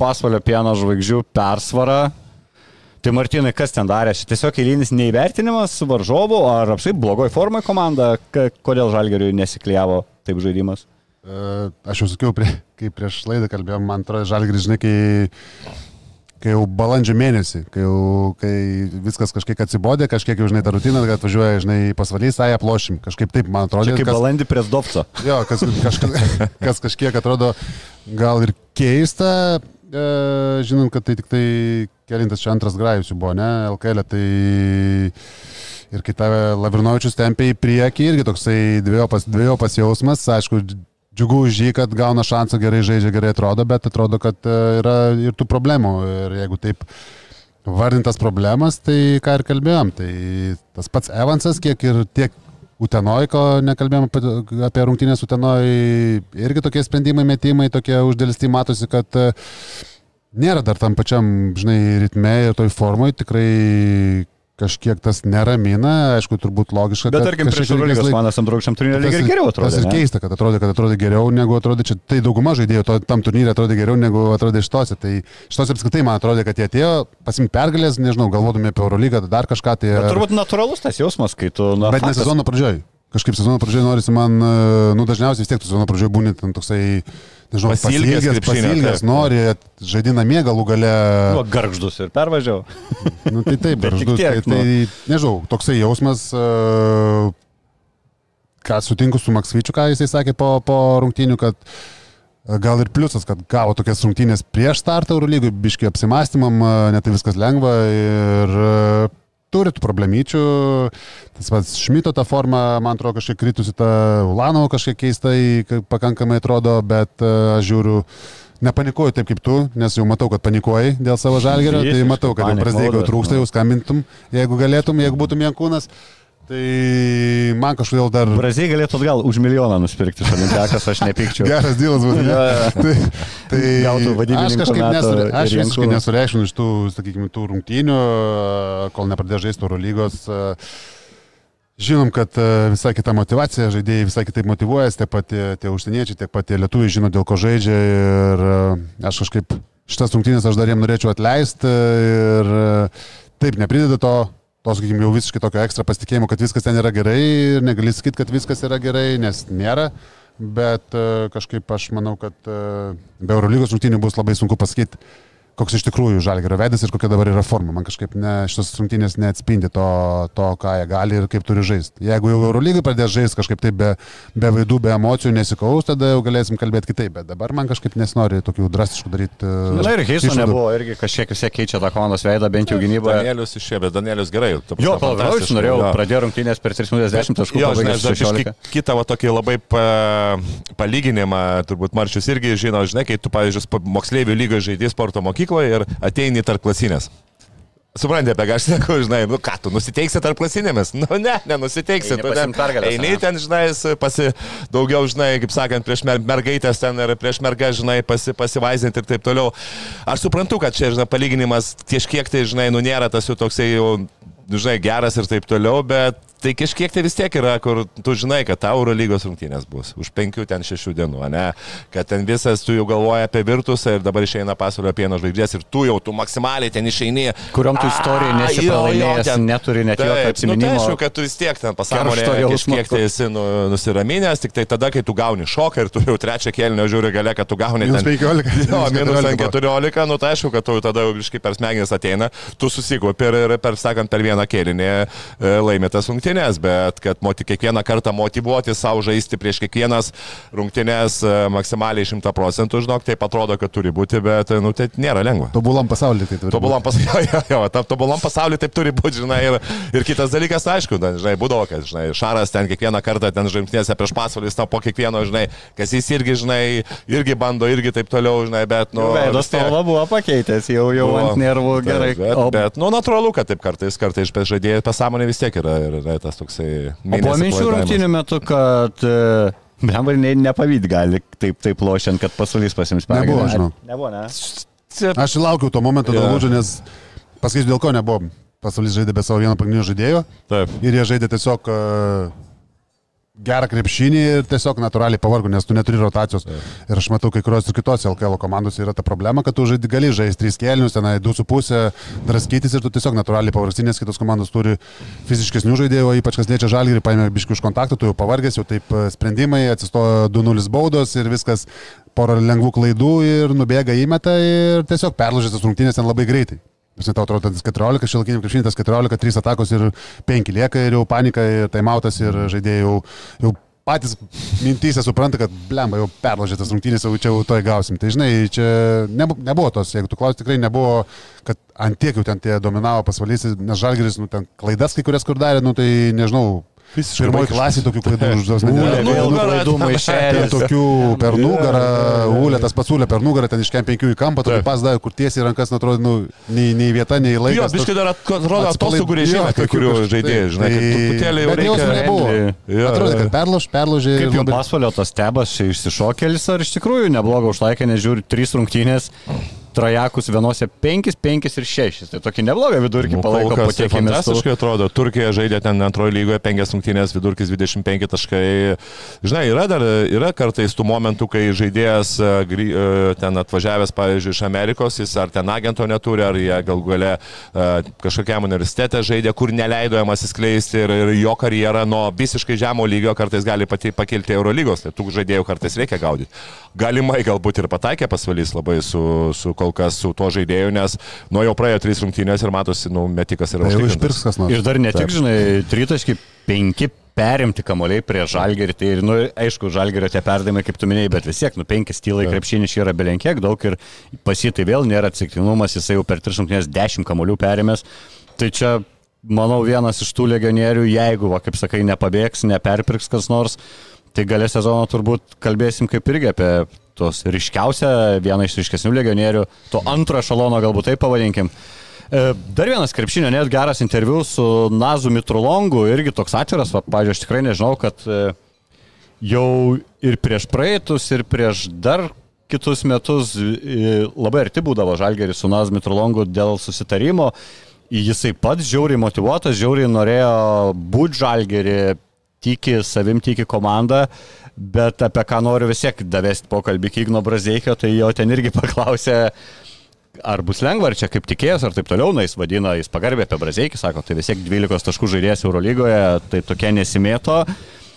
pasvalio pieno žvaigždžių persvara. Tai Martinai, kas ten darė? Čia tiesiog eilinis neįvertinimas su varžovu ar apsai blogoj formai komanda? Kodėl žalgeriui nesiklijavo taip žaidimas? E, Aš jau sakiau, prie, kai prieš laidą kalbėjom, man atrodo, žalgris, žinai, kai, kai jau balandžio mėnesį, kai, jau, kai viskas kažkiek atsibodė, kažkiek jau žinai tą rutiną, kad atvažiuoja, žinai, pasvalys, ai aplošim. Kažkaip taip, man atrodo. Čia kaip kas- balandį prie Dovco. Jo, kas, kažkas, kas kažkiek atrodo gal ir keista, e, žinant, kad tai tik tai kelintas čia antras grajus jau buvo, ne, LKL, tai ir tave Lavrinovičius tempia į priekį, irgi toksai dviejopas, dviejopas jausmas, aišku, džiugu už jį, kad gauna šansą gerai žaidžia, gerai atrodo, bet atrodo, kad e, yra ir tų problemų. Ir jeigu taip vardintas problemas, tai ką ir kalbėjom, tai tas pats Evansas, kiek ir tiek Utenoj, ko nekalbėjom apie, apie rungtynės Utenoj, irgi tokie sprendimai, metimai, tokie uždėlisti, matosi, kad e, nėra dar tam pačiam, žinai, ritme ir toj formoj, tikrai kažkiek tas neramina, aišku, turbūt logiška. Bet tarkim, prieš Eurolygos laiko- manas antrokščiam turnyrė lyg ir Tas- geriau Tas atrodė. ir ne? keista, kad atrodė, kad atrodė geriau negu atrodė čia. Tai dauguma žaidėjų to, tam turnyrė atrodė geriau negu atrodė šitose. Tai šitose apskritai man atrodė, kad jie atėjo pasimti pergalės, nežinau, galvodami apie Eurolygą, dar kažką tai. Bet ar- turbūt natūralus tas jausmas, kai tu... Na, Bet ne faktas- sezono pradžioj. Kažkaip sezono pradžioj norisi man, e, nu dažniausiai vis tiek sezono pradžioj būni ten toksai, Pasiilgęs pasilgęs, pasilgęs, taip. nori, žaidinamie galų gale. Nu, garždus ir pervažiavau. Nu, tai taip, garždus, tiek, tai, tai, nežinau, toksai jausmas, e, ką sutinku su Maksvyčiu, ką jisai sakė po, po rungtynių, kad e, gal ir pliusas, kad gavo tokias rungtynės prieš startą Eurolygui, biški apsimastymam, e, netai viskas lengva ir turi tų problemyčių. Tas pats Šmito ta forma, man atrodo, kažkiek kritusi, ta Ulanovo kažkiek keistai ka- pakankamai atrodo, bet e, aš žiūriu, nepanikuoju taip kaip tu, nes jau matau, kad panikuoji dėl savo žalgerio, tai matau, kad jau prasidėjo trūksta, nu. jau skambintum, jeigu galėtum, jeigu būtum Jankūnas. Tai man kažkodėl dar Brazilija galėtų atgal už milijoną nusipirkti iš Olimpiakos, aš nepykčiau. geras dylas būtų. ne? Tai, tai aš kažkaip nesure, aš visiškai nesureikšminu iš tų, sakykime, tų rungtynių, kol nepradėjo žaisti Euro lygos. Žinom, kad e, visai kita motivacija, žaidėjai visai kitaip motivuojasi, tiek pat tie, tie užsieniečiai, tiek pat tie lietuviai žino, dėl ko žaidžia ir e, aš kažkaip šitas rungtynės aš dar jiem norėčiau atleisti ir e, taip neprideda to, to, sakykime, jau visiškai tokio ekstra pasitikėjimo, kad viskas ten yra gerai ir negali sakyti, kad viskas yra gerai, nes nėra. Bet e, kažkaip aš manau, kad e, be Eurolygos rungtynių bus labai sunku pasakyti, koks iš tikrųjų žalgerio veidas ir kokia dabar yra forma. Man kažkaip ne, šitos rungtynės neatspindi to, to, ką jie gali ir kaip turi žaisti. Jeigu jau Eurolygai pradės žaisti kažkaip taip be, be vaidų, be emocijų, nesikaus, tada jau galėsim kalbėti kitaip. Bet dabar man kažkaip nesinori tokių drastiškų daryti. Na ir Heiso nebuvo, irgi kažkiek vis tiek keičia tą komandos veidą, bent jau gynyboje. Danielius išėjo, bet Danielius gerai. ta Jo, fantastiškai, norėjau, jo. pradėjo rungtynės per 3 minutės 10 taškų, Jo, žinai, aš dar 16. biškį kitą va, tokį labai pa, palyginimą, turbūt Marčius irgi žino, žinai, kai tu, pavyzdžiui, moksleivių lygos žaidži sporto mokykloje ir ateini tarp klasinės. Suprantate, apie ką aš sakau, žinai, nu ką, tu nusiteiksi tarp klasinėmis? Nu ne, nenusiteiksi. Tu ten, pergalės, eini ten, žinai, pasi, daugiau, žinai, kaip sakant, prieš mer, mergaitės ten ir prieš mergą, žinai, pasi, pasivaizinti ir taip toliau. Aš suprantu, kad čia, žinai, palyginimas kažkiek tai, žinai, nu nėra tas jau toksai jau, žinai, geras ir taip toliau, bet tai kažkiek tai vis tiek yra, kur tu žinai, kad tau Euro lygos rungtynės bus už penkių ten šešių dienų, ne? Kad ten visas tu jau galvoji apie virtusą ir dabar išeina pasaulio pieno žvaigždės ir tu jau tu maksimaliai ten išeini. Kuriom tu istorijai A, nesi jo, jo, pralaimėjęs, ten- neturi net jokio Taip, nu, tai atsiminimo. aišku, kad tu vis tiek ten pasąmonėje kažkiek tai esi nu, nusiraminęs, tik tai tada, kai tu gauni šoką ir tu jau trečią kėlinio žiūri gale, kad tu gauni Minus ten 15. Jo, minus ten 14 buvo. 14, nu tai aišku, kad tu tada jau visiškai per smegenis ateina, tu susikaupi ir, ir per, sakant, per vieną kėlinį e, laimė tas rungtynės, bet kad moti, kiekvieną kartą motivuoti savo žaisti prieš kiekvienas rungtynės e, maksimaliai 100 procentų, žinok, taip atrodo, kad turi būti, bet, e, nu, tai nėra lengva. Tobulam pasaulyje tai turi. Tobulam pasaulyje, jo, jo, tam tobulam pasaulyje taip turi būti, žinai, ir, ir kitas dalykas, aišku, ten, žinai, būdavo, kad, žinai, Šaras ten kiekvieną kartą ten žaimtinėse prieš pasvalį, jis tau po kiekvieno, žinai, kas jis irgi, žinai, irgi bando, irgi taip toliau, žinai, bet, nu... Tiek spalva buvo pakeitęs, jau, jau buvo- ant nervų gerai. Bet, bet, nu, natūralu, kad taip kartais, kartais žaidėjai pasąmonė vis tiek yra, yra, yra tas toksai... o buvo minčių rungtynių metu, kad Blembar ne, nepavykt gali taip, taip lošiant, kad pasaulys pasims pergalę. Nebuvo, žinau. Nebuvo, ne? Aš laukiau to momento dėl Jo. lūžio, nes pasakysiu, dėl ko nebuvo. Pasaulis žaidė be savo vieno pagrindinio žaidėjo Taip. ir jie žaidė tiesiog e, gerą krepšinį ir tiesiog natūraliai pavargo, nes tu neturi rotacijos. Ir aš matau, kai kurios ir kitose LKL komandose yra ta problema, kad tu žaidži gali žaisti 3 kėlinius, tenai 2,5 draskytis ir tu tiesiog natūraliai pavargsi, nes kitos komandos turi fiziškesnių žaidėjų, ypač kas liečia žalgį, paėmė biškių iš kontaktų, tu jau pavargęs, jau taip e, sprendimai, atsistojo 2-0 baudos ir viskas porą lengvų klaidų ir nubėga įmeta ir tiesiog perlaužęs tas rungtynės ten labai greitai. Nes tau atrodo, tas 14, šilakiniam krepšinį, tas 14, 3 atakos ir 5 lieka ir jau panika, ir taimautas ir žaidėjai jau, jau patys mintysė supranta, kad blemba jau perložė tas rungtynės, jau čia jau toj gausim. Tai žinai, čia nebu, nebuvo tos, jeigu tu klaus, tikrai nebuvo, kad antiek jau ten tie dominavo pasvalys, nes žalgeris, nu ten klaidas kai kurias kur darė, nu tai nežinau, Visiškai Pirmoji klasė tokių klaidų užduos. Tokių per nugarą, Ūlė, tas pats Ūlė per nugarą, ten iš kem penkių į kampą, tokį Taip. pas davė, kur tiesiai rankas, nu, atrodo, nu, nei, nei vieta, nei Jo, laikas. biškai dar atrodo atostogų režime, Jo, kai kurių žaidėjų, taip. žinai, kad Tai- truputėlį jau reikia. nebuvo. Jo, Atrodo, jo. kad perloš, perložė. Kaip labai- pasvalio tas stebas, čia išsišokėlis ar iš tikrųjų neblogai užlaikė, nes žiūri, trys rungtynės, trajakus vienose 5, 5 ir 6. Tai tokį neblogą vidurkį Nu, palaiko įmestų. fantastiškai atrodo. Turkija žaidė ten antrojo lygoje 5 rungtynės, vidurkis 25 taškai. Žinai, yra dar yra kartais tų momentų, kai žaidėjas e, e, ten atvažiavęs, pavyzdžiui, iš Amerikos, jis ar ten agento neturi, ar jie gal gale kažkokiam universitete žaidė, kur neleido jam atsiskleisti ir, ir jo karjera nuo visiškai žemo lygio kartais gali pakilti Eurolygos. Tai tų žaidėjų kartais reikia gaudyti. Galimai galbūt ir pataikė pasvalys labai su, su kol kas su tuo žaidėju, nes nuo jau praėjo trys rungtynės ir matosi, nu, metikas yra jau užtikrintas. išpirks kas nors. Ir dar ne tik, žinai, tritaškai penki perimti kamoliai prie žalgerį. Tai, nu, aišku, žalgerio tie perdavimai, kaip tu minėjai, bet vis tiek, nu, penkis tylai krepšinis yra belenkiek daug ir pasitai vėl nėra atsitiktinumas, jisai jau per tris rungtynės dešimt kamolių perimęs. Tai čia, manau, vienas iš tų legionierių, jeigu, va, kaip sakai, nepabėgs, neperpirks kas nors, tai galę sezono turbūt kalbėsim kaip irgi apie tos ryškiausią, vieną iš ryškesnių legionierių, to antro ešalono galbūt taip pavadinkim. E, Dar vienas krepšinio net geras interviu su Nazu Mitrolongu, irgi toks atviras, pažiūrėjau, aš tikrai nežinau, kad e, jau ir prieš praeitus, ir prieš dar kitus metus e, labai arti būdavo Žalgeris su Nazu Mitrolongu dėl susitarimo. Jisai pats žiauriai motivuotas, žiauriai norėjo būti Žalgerį, tiki savim, tiki komandą, bet apie ką noriu vis tiek davesti pokalbį Kygno Brazeikio, tai jo ten irgi paklausė, ar bus lengva, ar čia kaip tikėjęs, ar taip toliau, na jis vadina, jis pagarbė apie Brazeikį, sako, tai vis tiek 12 taškų žaidėjas Eurolygoje, tai tokia nesimėto.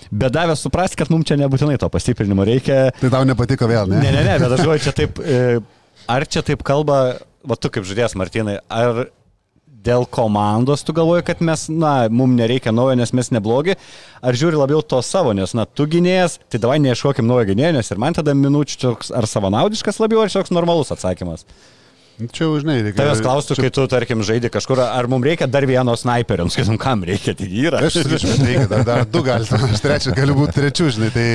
Bet davė suprasti, kad mums čia nebūtinai to pastiprinimo reikia. Tai tau nepatiko vėl, ne? Ne, ne, ne, bet aš galvoju, čia taip, e, ar čia taip kalba, va tu kaip žaidėjas Martinai, ar dėl komandos tu galvoji, kad mes, na, mums nereikia naujo, nes mes neblogi, ar žiūri labiau to savo, nes, na, tu gynėjas, tai davai neieškokim naujo gynėjo, nes ir man tada minučių toks ar savanaudiškas labiau, ar toks normalus atsakymas. Čia, jau, žinai, reikia. Tavęs klaustų, kai tu, tarkim, žaidži kažkur, ar mums reikia dar vieno sniperio, skaitom, kam reikia, tik yra. Aš sakyčiau, kad reikia, dar, dar du galite, aš trečias galiu būti trečiu, žinai, tai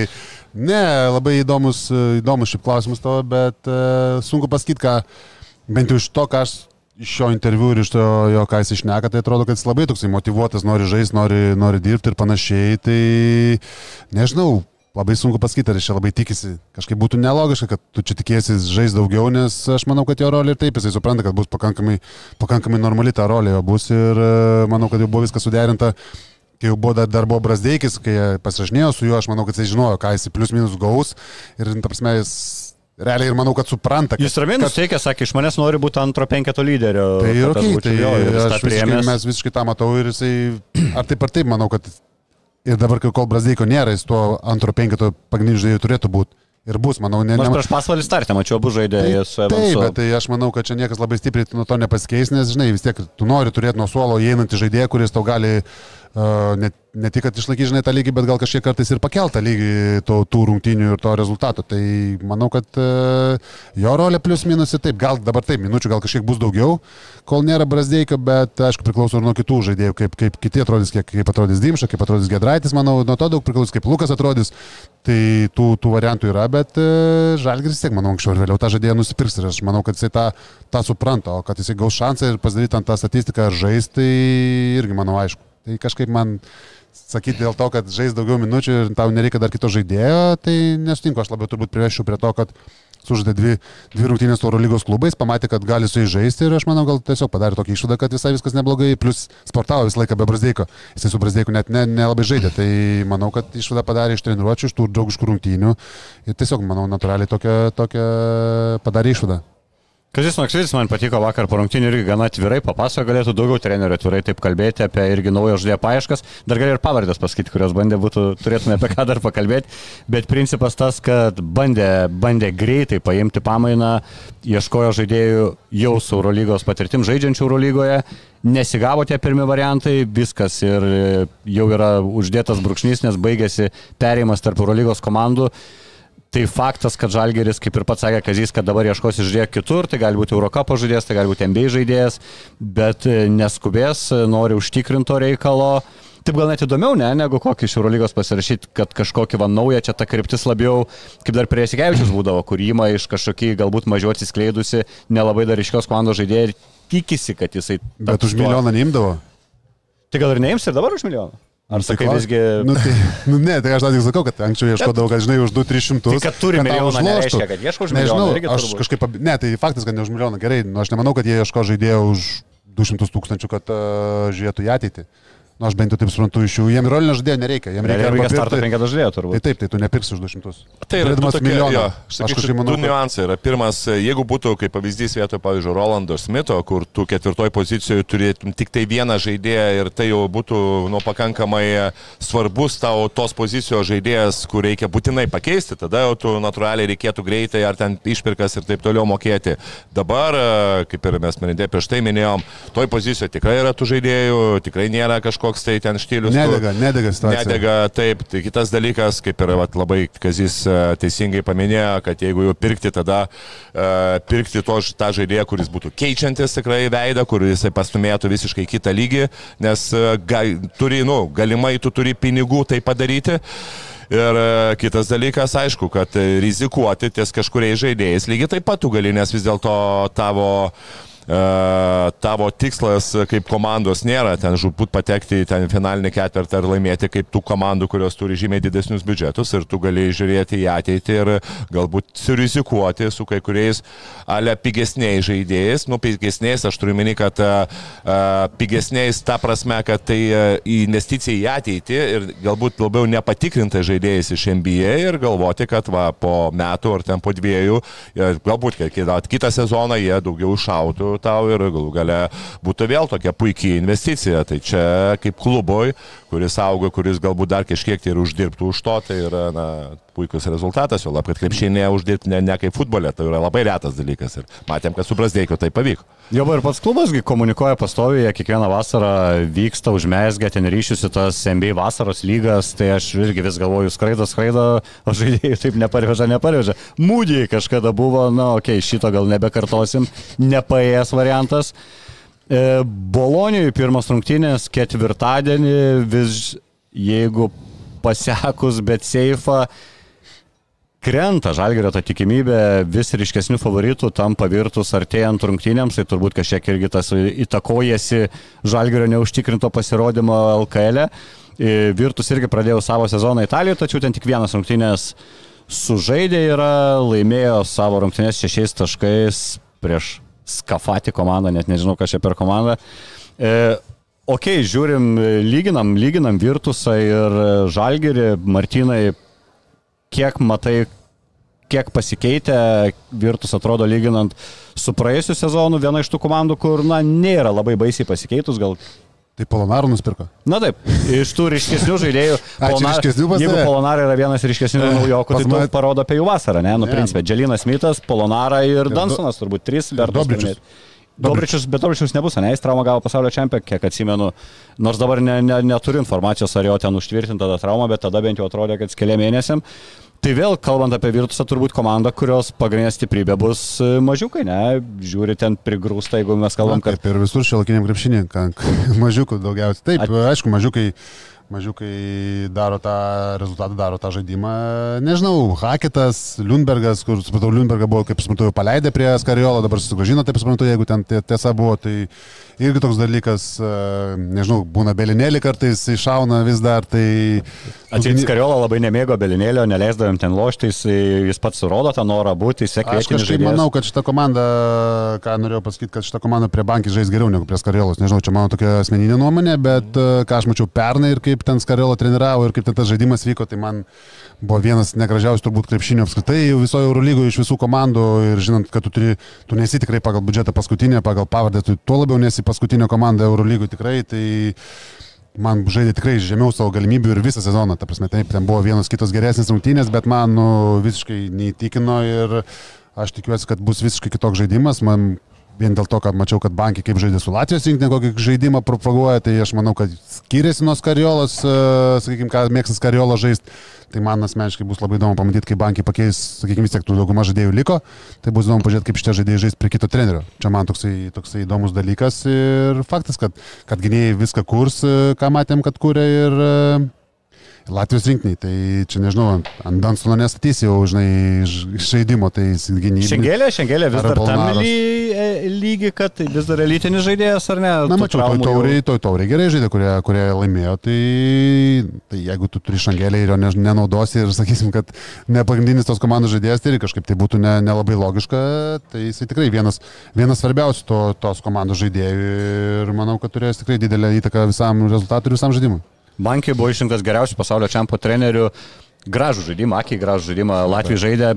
ne, labai įdomus, įdomus šiaip klausimas tavo, bet uh, sunku pasakyti, ką, bent jau iš to, ką aš iš šio interviu ir iš to, jo, ką jis išneka, tai atrodo, kad jis labai toksai motivuotas, nori žaisti, nori, nori dirbti ir panašiai, tai nežinau, labai sunku pasakyti, ar jis čia labai tikisi. Kažkaip būtų nelogiška, kad tu čia tikėsi žais daugiau, nes aš manau, kad jo rolė ir taip jisai supranta, kad bus pakankamai, pakankamai normali ta rolė jo bus ir e, manau, kad jau buvo viskas suderinta. Kai jau buvo dar, dar buvo Brasdeikis, kai pasirašinėjo su juo, aš manau, kad jis žinojo, ką jis plius minus gaus ir, ta prasme, jis realiai ir manau, kad supranta. Kad, Jis ramiai nusteikė, sakė, iš manęs nori būti antro penketo lyderio. Tai ir kad aš okay, tai jo, ir aš visiškai, mes visiškai tą matau ir jisai, ar taip ar taip, manau, kad ir dabar, kai kol Brasdeiko nėra, jis tuo antro penketo pagrindiniu žaidėju turėtų būti. Ir bus, manau, ne. Ne prieš pasvalį startę, mačiau abu žaidėjus su Taip, Evansu. bet tai aš manau, kad čia niekas labai stipriai nuo to nepasikeis, nes, žinai, vis tiek tu nori turėti nuo suolo įeinantį žaidėją, kuris tau gali uh, ne, ne tik, kad išlaikyti, žinai, tą lygį, bet gal kažkiek kartais ir pakeltą lygį to, tų rungtynių ir to rezultato. Tai manau, kad uh, jo rolė plius minus ir taip, gal dabar taip, minučių gal kažkiek bus daugiau, kol nėra Brasdeikio, bet aišku priklauso ir nuo kitų žaidėjų, kaip, kaip kiti atrodys, kiek, kaip atrodys Dimša, kaip atrodys Gedraitis, manau, nuo to daug priklausys, kaip Lukas atrodys. Tai tų, tų variantų yra, bet e, Žalgiris tiek, manau, anksčiau ir vėliau tą žaidėją nusipirks ir aš manau, kad jisai tą, tą supranta, o kad jisai gaus šansą ir pasidaryti ant tą statistiką ar žais, tai irgi, manau, aišku. Tai kažkaip man sakyti dėl to, kad žais daugiau minučių ir tau nereikia dar kito žaidėjo, tai nesutinku, aš labiau turbūt priveščiau prie to, kad sužaidė dvi, dvi rungtynės Euro lygos klubais, pamatė, kad gali su jais žaisti ir aš manau, gal tiesiog padarė tokį išvadą, kad visai viskas neblogai, plus sportavo visą laiką be Brasdeiko. Jisai su Brasdeiku net ne, nelabai žaidė, tai manau, kad išvadą padarė iš treniruočių, iš tų draugiškų rungtynių ir tiesiog, manau, natūraliai tokią padarė išvadą. Kazis Maksytis man patiko vakar po rungtynių irgi gana atvirai, papasakojo, galėtų daugiau trenerių atvirai taip kalbėti apie irgi naujo žaidėjo paieškas. Dar gali ir pavardės pasakyti, kurios bandė būtų, turėtume apie ką dar pakalbėti. Bet principas tas, kad bandė, bandė greitai paimti pamainą, ieškojo žaidėjų jau su Eurolygos patirtim žaidžiančių Eurolygoje. Nesigavo tie pirmi variantai, viskas ir jau yra uždėtas brūkšnys, nes baigėsi perėjimas tarp Eurolygos komandų. Tai faktas, kad Žalgeris, kaip ir pats sakė Kazys, kad dabar ieškos žaidėjo kitur, tai gali būti Eurocapo žaidėjas, tai gali būti MBA žaidėjas, bet e, neskubės, e, nori užtikrinto reikalo. Taip gal net įdomiau, ne, negu kokį iš Eurolygos pasirašyti, kad kažkokį van naują čia ta kryptis labiau, kaip dar prie Sikevičius būdavo, kur įma iš kažkokį galbūt mažiau atsiskleidusi, nelabai dar iškios komandos žaidėjai ir tikisi, kad jisai... Bet už milijoną neimdavo. Tai gal ir neims ir dabar už milijoną? Ar sakai visgi... Nu, tai, nu, ne, tai aš dar tik sakau, kad anksčiau ieškodavau, kad žinai, už 2-300. Tai kad turi milijoną, nereiškia, kad ieško už milijoną. Nežinau, aš kažkaip, ne, tai faktas, kad ne už milijoną, gerai, nu, aš nemanau, kad jie ieško žaidėjo už 200 tūkstančių, kad uh, žiūrėtų į ateitį. Nu, aš bent jau taip suprantu iš jų. Jiem rolinio žaidėjo nereikia. Jiem reikia, reikia starto 5 žaidėjo turbūt. Tai taip, tai tu nepirksi už 200. Tai yra du tokie, milijoną. jo, Aš sakyčiau, kažkaip manau, du niuansai. Yra pirmas, jeigu būtų kaip pavyzdys vietoj, pavyzdžiui, Rolando Smito, kur tu ketvirtoj pozicijoje turėtum tik tai vieną žaidėją ir tai jau būtų nu, pakankamai svarbus tau tos pozicijos žaidėjas, kur reikia būtinai pakeisti, tada jau tu natūraliai reikėtų greitai ar ten išpirkas ir taip toliau mokėti. Dabar, kaip ir mes merindė prieš tai minėjom, toj pozicijoje tikrai yra tų žaidėjų, tikrai nėra kažkoks tai ten štilius. Nedega, nedega situacija. Nedega, taip. Tai kitas dalykas, kaip ir vat, labai Kazis e, teisingai paminėjo, kad jeigu jau pirkti, tada uh, pirkti to, tą žaidėją, kuris būtų keičiantis tikrai veidą, kur jisai pastumėtų visiškai kitą lygį, nes uh, ga, turi, nu, galimai tu turi pinigų tai padaryti. Ir kitas dalykas, aišku, kad rizikuoti ties kažkuriais žaidėjais lygiai taip pat tu gali, nes vis dėlto tavo e, tavo tikslas kaip komandos nėra ten žūbūt patekti į ten finalinį ketvirtą ir laimėti kaip tų komandų, kurios turi žymiai didesnius biudžetus ir tu gali žiūrėti į ateitį ir galbūt surizikuoti su kai kuriais ale pigesniais žaidėjais. Nu, pigesniais aš turiu meni, kad a, a, pigesniais ta prasme, kad tai a, investicija į ateitį ir galbūt labiau nepatikrintai žaidėjais iš NBA ir galvoti, kad va, po metų ar ten po dviejų, galbūt kitą, kitą sezoną jie daugiau šautų tau ir galų gale būtų vėl tokia puikiai investicija. Tai čia kaip kluboj, kuris auga, kuris galbūt dar kažkiek tai ir uždirbtų už to, tai yra na, puikus rezultatas, jo lab, kad krepšinėje uždirbti ne, ne kaip futbole, tai yra labai retas dalykas ir matėm, kad su Brasdeikiu tai pavyko. Jo, ir pats klubasgi komunikuoja pastoviai, kiekvieną vasarą vyksta, užmesgia ten ryšius į tas NBA vasaros lygas, tai aš irgi vis galvoju, skraido, skraido, o žaidėjai taip neparveža, neparveža. Mūdžiai kažkada buvo, na, okei, okay, šito gal nebekartosim, nepaėjęs variantas. E, Bolonijoje pirmas rungtynės ketvirtadienį, vis jeigu pasekus, bet seifą, krenta žalgerio ta tikimybė vis ryškesnių favoritų tampa virtus artėjant rungtynėms, tai turbūt kažkiek irgi tas įtakojasi žalgerio neužtikrinto pasirodymo LKL. E. Virtus irgi pradėjo savo sezoną Italijoje, tačiau ten tik vienas rungtynės sužaidė yra, laimėjo savo rungtynės šešiais taškais prieš Skafati komandą, net nežinau, kas čia per komandą. E, ok, žiūrim, lyginam, lyginam Virtusą ir Žalgerį, Martinai, kiek matai, kiek pasikeitė Virtus atrodo lyginant su praėjusiu sezonu, viena iš tų komandų, kur, na, nėra labai baisiai pasikeitus, gal Tai Polonarų nusipirko. Na taip, iš tų ryškesnių žaidėjų. Pas Jeigu tave? Polonarai yra vienas ryškesnių naujokų, tai mane- parodo apie jų vasarą, ne? Nu, Ne. principė, Dželinas Smithas, Polonarai ir do- Dansonas, turbūt trys, Bertas. Dobričius. Dobričius, bet Dobričius nebus, ne, jis traumą gavo pasaulio čempionė, kiek atsimenu, nors dabar ne, ne, neturiu informacijos, ar jo ten užtvirtinta ta trauma, bet tada bent jau atrodė, kad keliam mėnesiam. Tai vėl, kalbant apie Virtusą, turbūt komanda, kurios pagrindinė stiprybė bus e, mažiukai, ne? Žiūri ten prigrūsta, jeigu mes kalbam, kad Kaip ir visur šiolakiniam krepšinį, mažiukų daugiausiai. Taip, At- aišku, mažiukai, mažiukai daro tą rezultatą, daro tą žaidimą. Nežinau, Haketas, Lundbergas, kur, supratau, Lundbergą buvo, kaip supratau, jau paleidę prie Skariolo, dabar susigražino, taip supratau, jeigu ten tiesa buvo, tai irgi toks dalykas, e, nežinau, būna belinėlį kartais iššauna vis dar, tai... Atseit Skariolo labai nemėgo belinėlio, neleisdavėm ten lošti, jis, jis pats surodo tą norą būti, sėkmė. Aš kažkaip manau, kad šita komanda, ką norėjau pasakyti, kad šita komanda prie bankį žais geriau negu prie Skariolos. Nežinau, čia mano tokia asmeninė nuomonė, bet e, ką aš mačiau pernai ir kaip ten Skariolo treniravo ir kaip ten tas žaidimas vyko, tai man buvo vienas negražiausių turbūt krepšinio apskritai visoje Eurolygoje iš visų komandų. Ir žinant, kad tu, turi, tu nesi tikrai pagal biudžetą paskutinė, pagal pavardę, tu tuo labiau nesi paskutinė komanda Eurolygoje tikrai, tai man žaidė tikrai žemiau savo galimybių ir visą sezoną, ta prasme, taip, ten buvo vienos kitos geresnės rungtynės, bet man nu, visiškai neįtikino ir aš tikiuosi, kad bus visiškai kitoks žaidimas, man vien dėl to, kad mačiau, kad bankai kaip žaidė su Latvijos rinktinė, kokį žaidimą propaguoja, tai aš manau, kad skiriasi nuo Skariolos, e, sakykime, ką mėgstas Skariolas žaisti. Tai man asmeniškai bus labai įdomu pamatyti, kaip bankai pakeis, sakykime, vis tiek tų dauguma žaidėjų liko. Tai bus įdomu pažiūrėti, kaip šitie žaidėjai žais prie kito trenerio. Čia man toksai, toksai įdomus dalykas ir faktas, kad, kad gynėjai viską kurs, e, ką matėm, kad kūrė ir e, Latvijos rinktiniai, tai čia nežinau, ant Dansono nestatys jau, žinai, žaidimo, tai gynybė. Šengelė, šengelė vis dar tam lygi, kad tai vis dar elitinis žaidėjas ar ne? Na, mačiau, toj tauriai, toj tauriai gerai žaidė, kurie, kurie laimėjo, tai, tai jeigu tu turi šengelę ir jo nenaudosi ir sakysim, kad ne pagrindinis tos komandos žaidėjas, tai kažkaip tai būtų nelabai ne, ne logiška, tai jisai tikrai vienas, vienas svarbiausių to, tos komandos žaidėjų ir manau, kad turės tikrai didelę įtaką visam rezultatui ir visam žaidimui. Bankė buvo išrinktas geriausiu pasaulio čempio treneriu. Gražų žaidimą, akiai gražų žaidimą. Latvijai žaidė,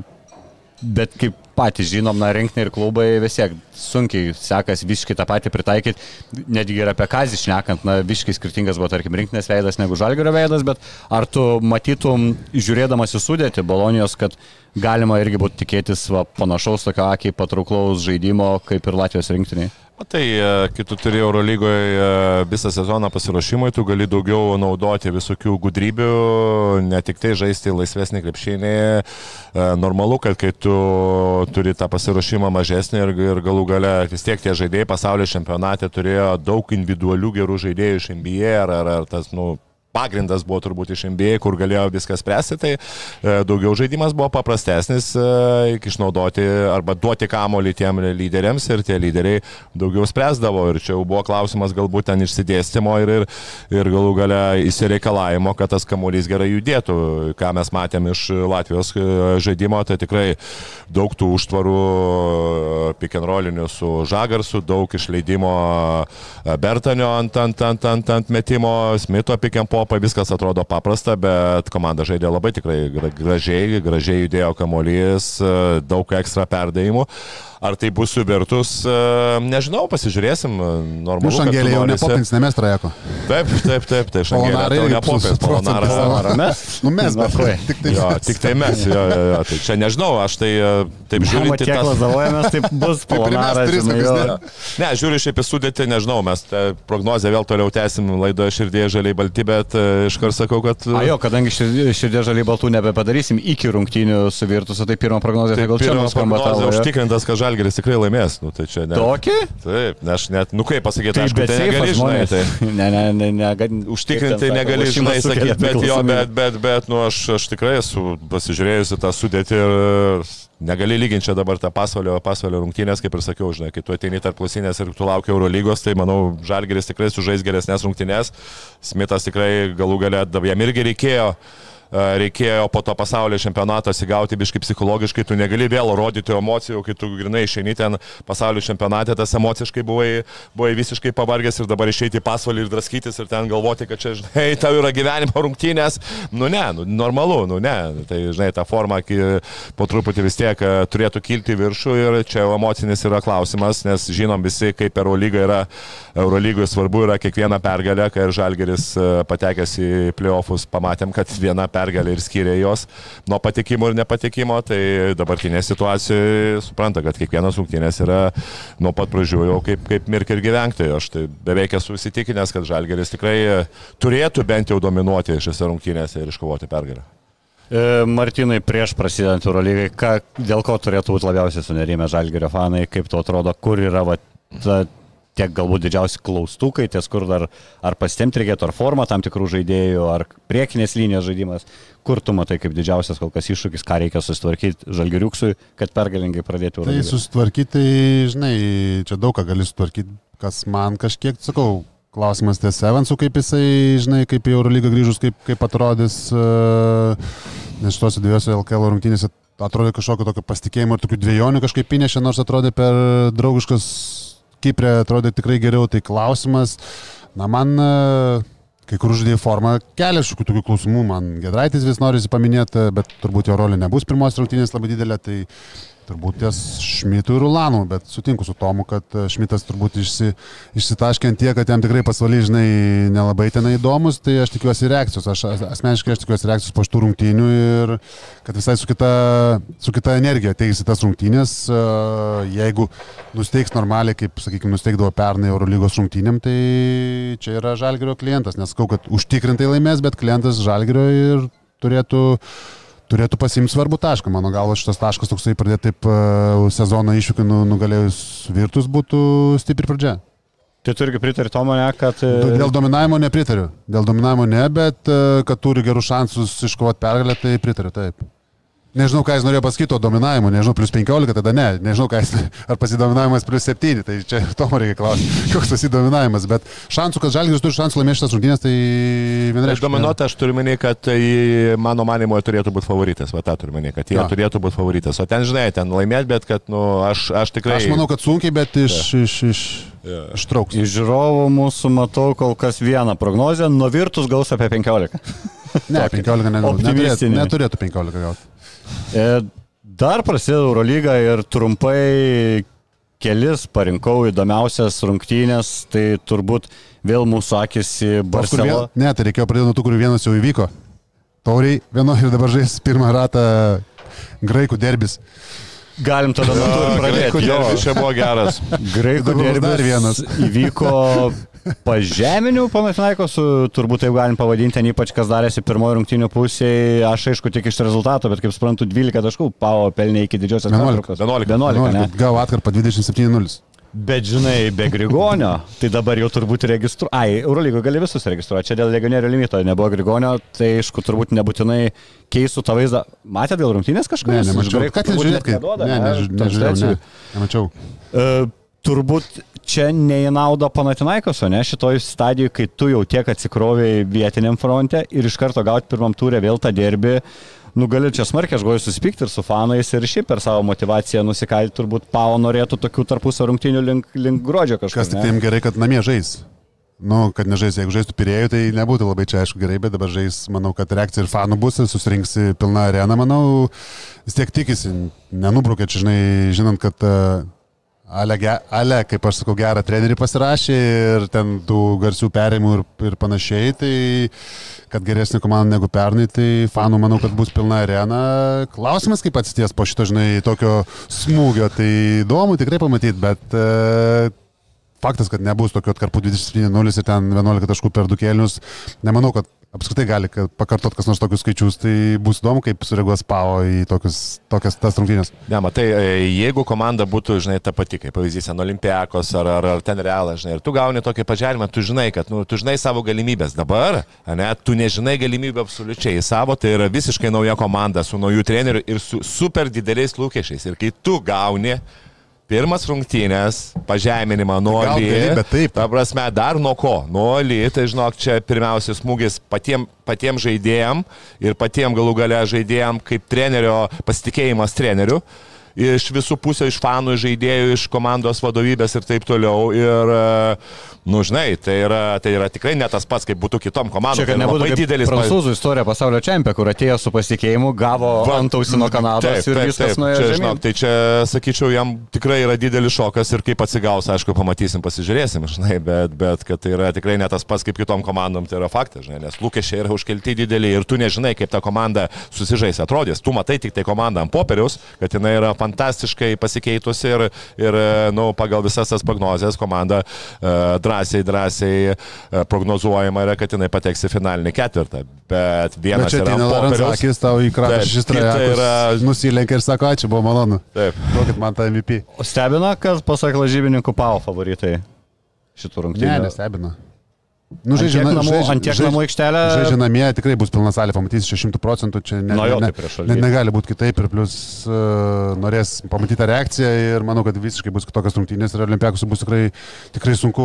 bet kaip patys žinom, na, rinkti ir klubai vis tiek sunkiai sekasi visiškai tą patį pritaikyti. Netgi ir apie kazį šnekant, na, visiškai skirtingas buvo, tarkim, rinktinės veidas negu žalgerio veidas, bet ar tu matytum, žiūrėdamas į sudėti Bolonijos, kad galima irgi būtų tikėtis va, panašaus tokio akiai patrauklaus žaidimo kaip ir Latvijos rinktiniai? Tai, e, kai tu turi Eurolygoje e, visą sezoną pasiruošimui, tu gali daugiau naudoti visokių gudrybių, ne tik tai žaisti laisvesnį krepšinį. E, normalu, kad kai tu turi tą pasiruošimą mažesnį ir, ir galų gale vis tiek tie žaidėjai pasaulio čempionate turėjo daug individualių gerų žaidėjų iš NBA ar, ar, ar tas, nu, pagrindas buvo turbūt iš NBA, kur galėjo viską spręsti, tai e, daugiau žaidimas buvo paprastesnis, e, išnaudoti arba duoti kamolį tiem lyderiams ir tie lyderiai daugiau spręsdavo. Ir čia jau buvo klausimas galbūt ten išsidėstymo ir, ir, ir galų gale įsireikalavimo, kad tas kamolys gerai judėtų. Ką mes matėm iš Latvijos e, žaidimo, tai tikrai daug tų užtvarų pikenrolinių su Žagarsu, daug išleidimo Bertanio ant, ant, ant, ant, ant metimo, Smito pikenpo Europoje viskas atrodo paprasta, bet komanda žaidė labai tikrai gražiai, gražiai judėjo kamuolys, daug ekstra perdavimų. Ar tai bus su Virtus, e, nežinau, pasižiūrėsim. Normalu, nu, Šangelė jau nepopins, ne mes trajeko. Taip, taip, taip, tai Šangelė jau nepopins, Polonaras. Mes? Nu mes, bet tik tai, jo, tik tai mes. Jo, jo, jo, tai čia nežinau, aš tai e, taip žiūriu. Kiek tas... lazavojamės, taip bus Polonaras. Ne, žiūriu šiaip į sudėtį, nežinau, mes prognozę vėl toliau tęsim laidoje širdėje žaliai balti, bet e, iškart sakau, kad... A jo, kadangi širdėje žaliai baltų nebepadarysim iki rungtynių su Virtusu, tai pirmą prognozę, tai gal čia mums skamba. Užtikrintas, kad žaliai Žalgeris tikrai laimės. Nu, tai ne... Tokį? Taip, aš net, nu kaip pasakyti, tai, aišku, tai negali žinai. Tai... ne, ne, ne, ne, Užtikrinti negali žinai sakyti, bet jo, bet, bet, bet, nu aš, aš tikrai esu pasižiūrėjusi tą sudėtį ir negali lyginti čia dabar tą pasaulio, pasaulio rungtynės, kaip ir sakiau, žinai, kai tu ateini tarp klausinės ir tu lauki Eurolygos, tai manau, Žalgeris tikrai sužais geresnės rungtynės. Smithas tikrai galų galę, jam irgi reikėjo reikėjo po to pasaulio čempionato įsigauti biškai psichologiškai, tu negali vėl rodyti emocijų, kai tu grinai išeini ten pasaulio čempionate, tas emociškai buvai, buvai visiškai pavargęs ir dabar išeiti į pasvalį ir draskytis ir ten galvoti, kad čia, žinai, tau yra gyvenimo rungtynės. Nu ne, nu, normalu, nu ne. Tai, žinai, ta forma po truputį vis tiek turėtų kilti viršų ir čia emocinis yra klausimas, nes žinom visi, kaip Eurolyga yra, Eurolygoje svarbu yra kiekviena pergalė, kai ir Žalgeris patekęs į playoffus pamatėm, kad viena pergalė ir skiria jos nuo patekimo ir nepatekimo, tai dabartinė situacija supranta, kad kiekvienas rungtynės yra nuo pat pradžių jau kaip, kaip mirk ir gyventi. Aš tai beveik esu įsitikinęs, kad Žalgeris tikrai turėtų bent jau dominuoti šiose rungtynėse ir iškovoti pergalę. E, Martinai, prieš prasidant Eurolygai, dėl ko turėtų būti labiausiai sunerimę Žalgerio fanai, kaip to atrodo, kur yra va, ta tiek galbūt didžiausi klaustukai, ties kur dar ar pastemti reikėtų, ar formą tam tikrų žaidėjų, ar priekinės linijos žaidimas. Kur tu matai kaip didžiausias kol kas iššūkis, ką reikia susitvarkyti žalgeriuksui, kad pergalingai pradėtų Tai susitvarkyti, tai, žinai, čia daug ką gali sutvarkyti, kas man kažkiek, sakau, klausimas ties Evansu, kaip jisai, žinai, kaip į Eurolygą grįžus, kaip, kaip atrodys, e, nes šituose dviejose LKL rungtynėse atrodė kažkokio tokio pasitikėjimo ir tokių dviejonių kažkaip įnešė, nors atrodė per draugiškas Kiprė, atrodė tikrai geriau, tai klausimas, na man e, kai kur žaidėjų forma kelia šiokių tokių klausimų, man Gedraitis vis nori paminėti, bet turbūt jo rolė nebus pirmos rungtynės labai didelė, tai Turbūt ties Šmitų ir Ulanų, bet sutinku su Tomu, kad e, Šmitas turbūt išsi, išsitaškė ant tiek, kad jam tikrai pasvaliai, žinai, nelabai ten įdomus, tai aš tikiuosi reakcijos. Aš asmeniškai aš tikiuosi reakcijos po šitų rungtynių ir kad visai su kita, su kita energija teisi tas rungtynės. E, jeigu nusteiks normaliai, kaip, sakykime, nusteikdavo pernai Eurolygos rungtynėm, tai čia yra Žalgerio klientas. Nesakau, kad užtikrintai laimės, bet klientas Žalgerio ir turėtų turėtų pasimti svarbų tašką. Mano galva šitas taškas toksai pradėti taip uh, sezono iššūkį nu, nugalėjus virtus būtų stipri pradžia. Tai tu irgi pritari to mane, kad... e, Dėl dominavimo nepritariu. Dėl dominavimo ne, bet uh, kad turi gerus šansus iškovoti pergalę, tai pritariu taip. Nežinau, ką jis norėjo pasakyti, o dominavimu, nežinau, plus 15, tada ne, nežinau, jis, ar pasidominavimas plus 7, tai čia to reikia klausyti, koks tas įdominavimas, bet šansų, kad Žalgiris turi šansų laimėti šitas rungtynės, tai vienareikšmiškai. dominuotą aš turiu menį, kad tai mano manimo turėtų būti favoritas, va tą turiu menį, kad jie Jo. turėtų būti favoritas. O ten, žinai, ten laimėti, bet kad, nu, aš, aš tikrai... Aš manau, kad sunkiai, bet iš, iš, iš, ištrauks. Iš žiūrovų mūsų matau kol kas vieną prognozę, nuo virtus gaus apie 15. Ne, 15 ne, neturėtų, Optimistinį. neturėtų 15 gauti. E, Dar prasideda Eurolyga ir trumpai kelis parinkau įdomiausias rungtynės, tai turbūt vėl mūsų akis į Barceloną. Ne, tai reikėjo pradėti nuo tų, kurių vienas jau įvyko. Tauriai, vieno ir dabar žais pirmą ratą graikų derbis. Galim tada nuo to pradėti. Jo, čia buvo geras? Graikų derbis dar vienas. įvyko pažeminių panašinaikos, turbūt taip galim pavadinti, ten ypač kas darėsi pirmojo rungtynių pusėje, aš aišku tik iš rezultato, bet kaip suprantu, 12 taškų Pavo pelnė iki didžiosios 11. pertraukos. 11. 11 ne? Gavo atkarpą 27-0. Bet žinai, be Grigonio, tai dabar jau turbūt registruoju. Ai, Eurolygo gali visus registruoti, čia dėl legionierių limito nebuvo Grigonio, tai aišku, turbūt nebūtinai keistų tą vaizdą. Matėte dėl rungtynės kažką? Ne, nemačiau. Ką ten žiūrėt, kai... Ne, neži- nežiūrėjau, ne, nemačiau. Uh, turbūt čia ne į naudą Panatinaikos, o ne šitoj stadijoje, kai tu jau tiek atsikroviai vietiniam fronte ir iš karto gauti pirmam turė vėl tą derbį. Nu, gali čia smarkiai, aš galiu susipykti ir su fanais ir šiaip per savo motivaciją nusikalti, turbūt Pavo norėtų tokių tarpusio rungtynių link, link gruodžio kažkas. Kas tik tai jiems gerai, kad namie žais. Nu, kad nežais, jeigu žaistų pirėjų, tai nebūtų labai čia aišku gerai, bet dabar žais, manau, kad reakcija ir fanų bus, ir susirinksi pilną areną, manau, vis tiek tikisi, nenubrukė žinai, žinant, kad uh, Ale, Ale, kaip aš sakau, gerą trenerį pasirašė ir ten tų garsių perėjimų ir, ir panašiai, tai kad geresnė komanda negu pernai, tai fanų manau, kad bus pilna arena. Klausimas, kaip atsities po šito, žinai, tokio smūgio, tai įdomu tikrai pamatyti, bet uh, faktas, kad nebus tokio atkarpų 27-0 ir ten 11 taškų per du kėlinius, nemanau, kad apskritai gali pakartot kas nors tokius skaičius, tai bus įdomu, kaip sureaguos Pavo į tokius, tokias tas rungtynės. Ne, matai, e, jeigu komanda būtų, žinai, ta pati, kaip pavyzdys, ant Olimpiakos ar, ar, ar ten realas, žinai, ir tu gauni tokį pažerimą, tu žinai, kad, nu, tu žinai savo galimybės. Dabar, ne, tu nežinai galimybių absoliučiai savo, tai yra visiškai nauja komanda su naujų treneriu ir su super dideliais lūkesčiais. Ir kai tu gauni Pirmas rungtynės, pažeminimą nuo gali, bet taip. Ta prasme, dar nuo ko? Nuo Ali, tai žinok, čia pirmiausia smūgis patiem, patiem žaidėjim ir patiem galų gale žaidėjim kaip trenerio, pasitikėjimas treneriu. Iš visų pusių, iš fanų, iš žaidėjų, iš komandos vadovybės ir taip toliau. Ir, e, nu, žinai, tai yra, tai yra tikrai ne tas pats, kaip būtų kitom komandom. Čia, kad Tai nebūtų didelis prancūzų istorija pasaulio čempionė, kur atėjo su pasitikėjimu, gavo Va, antausį nuo Kanados taip, ir taip, viskas nuėjo Čia, žinok, tai čia, sakyčiau, jam tikrai yra didelis šokas ir kaip atsigaus, aišku, pamatysim, pasižiūrėsim, žinai, bet, bet kad tai yra tikrai ne tas pats kaip kitom komandom, tai yra faktas, žinai, nes lūkesčiai yra užkelti dideli ir tu nežinai, kaip ta komanda susižais atrodys. Tu matai tik tai komandą ant popieriaus, kad jinai yra fantastiškai pasikeitusi ir, ir nu, pagal visas tas prognozes komanda uh, drąsiai, drąsiai uh, prognozuojama yra, kad jinai pateks į finalinį ketvirtą. Bet Bet vienas čia yra ateina akis tau į Taip, šis trajekas. yra- Nusilenkia ir sako, ačiū, buvo malonu. Taip. Duokit man tą MVP. O stebina, kad pasak lažybininkų Pau favoritai. šitų Ne, rungtynių. nestebina. Nu, žaidžia, namų- žaidžia- ant tiek namų aikštelė. Žaidžia namie, tikrai bus pilna salė, pamatysi 600 procentų, čia ne, Na jo, ne, tai ne, negali būti kitaip ir plus uh, norės pamatyti tą reakciją ir manau, kad visiškai bus kitokios rungtynės ir Olimpiakus bus tikrai, tikrai sunku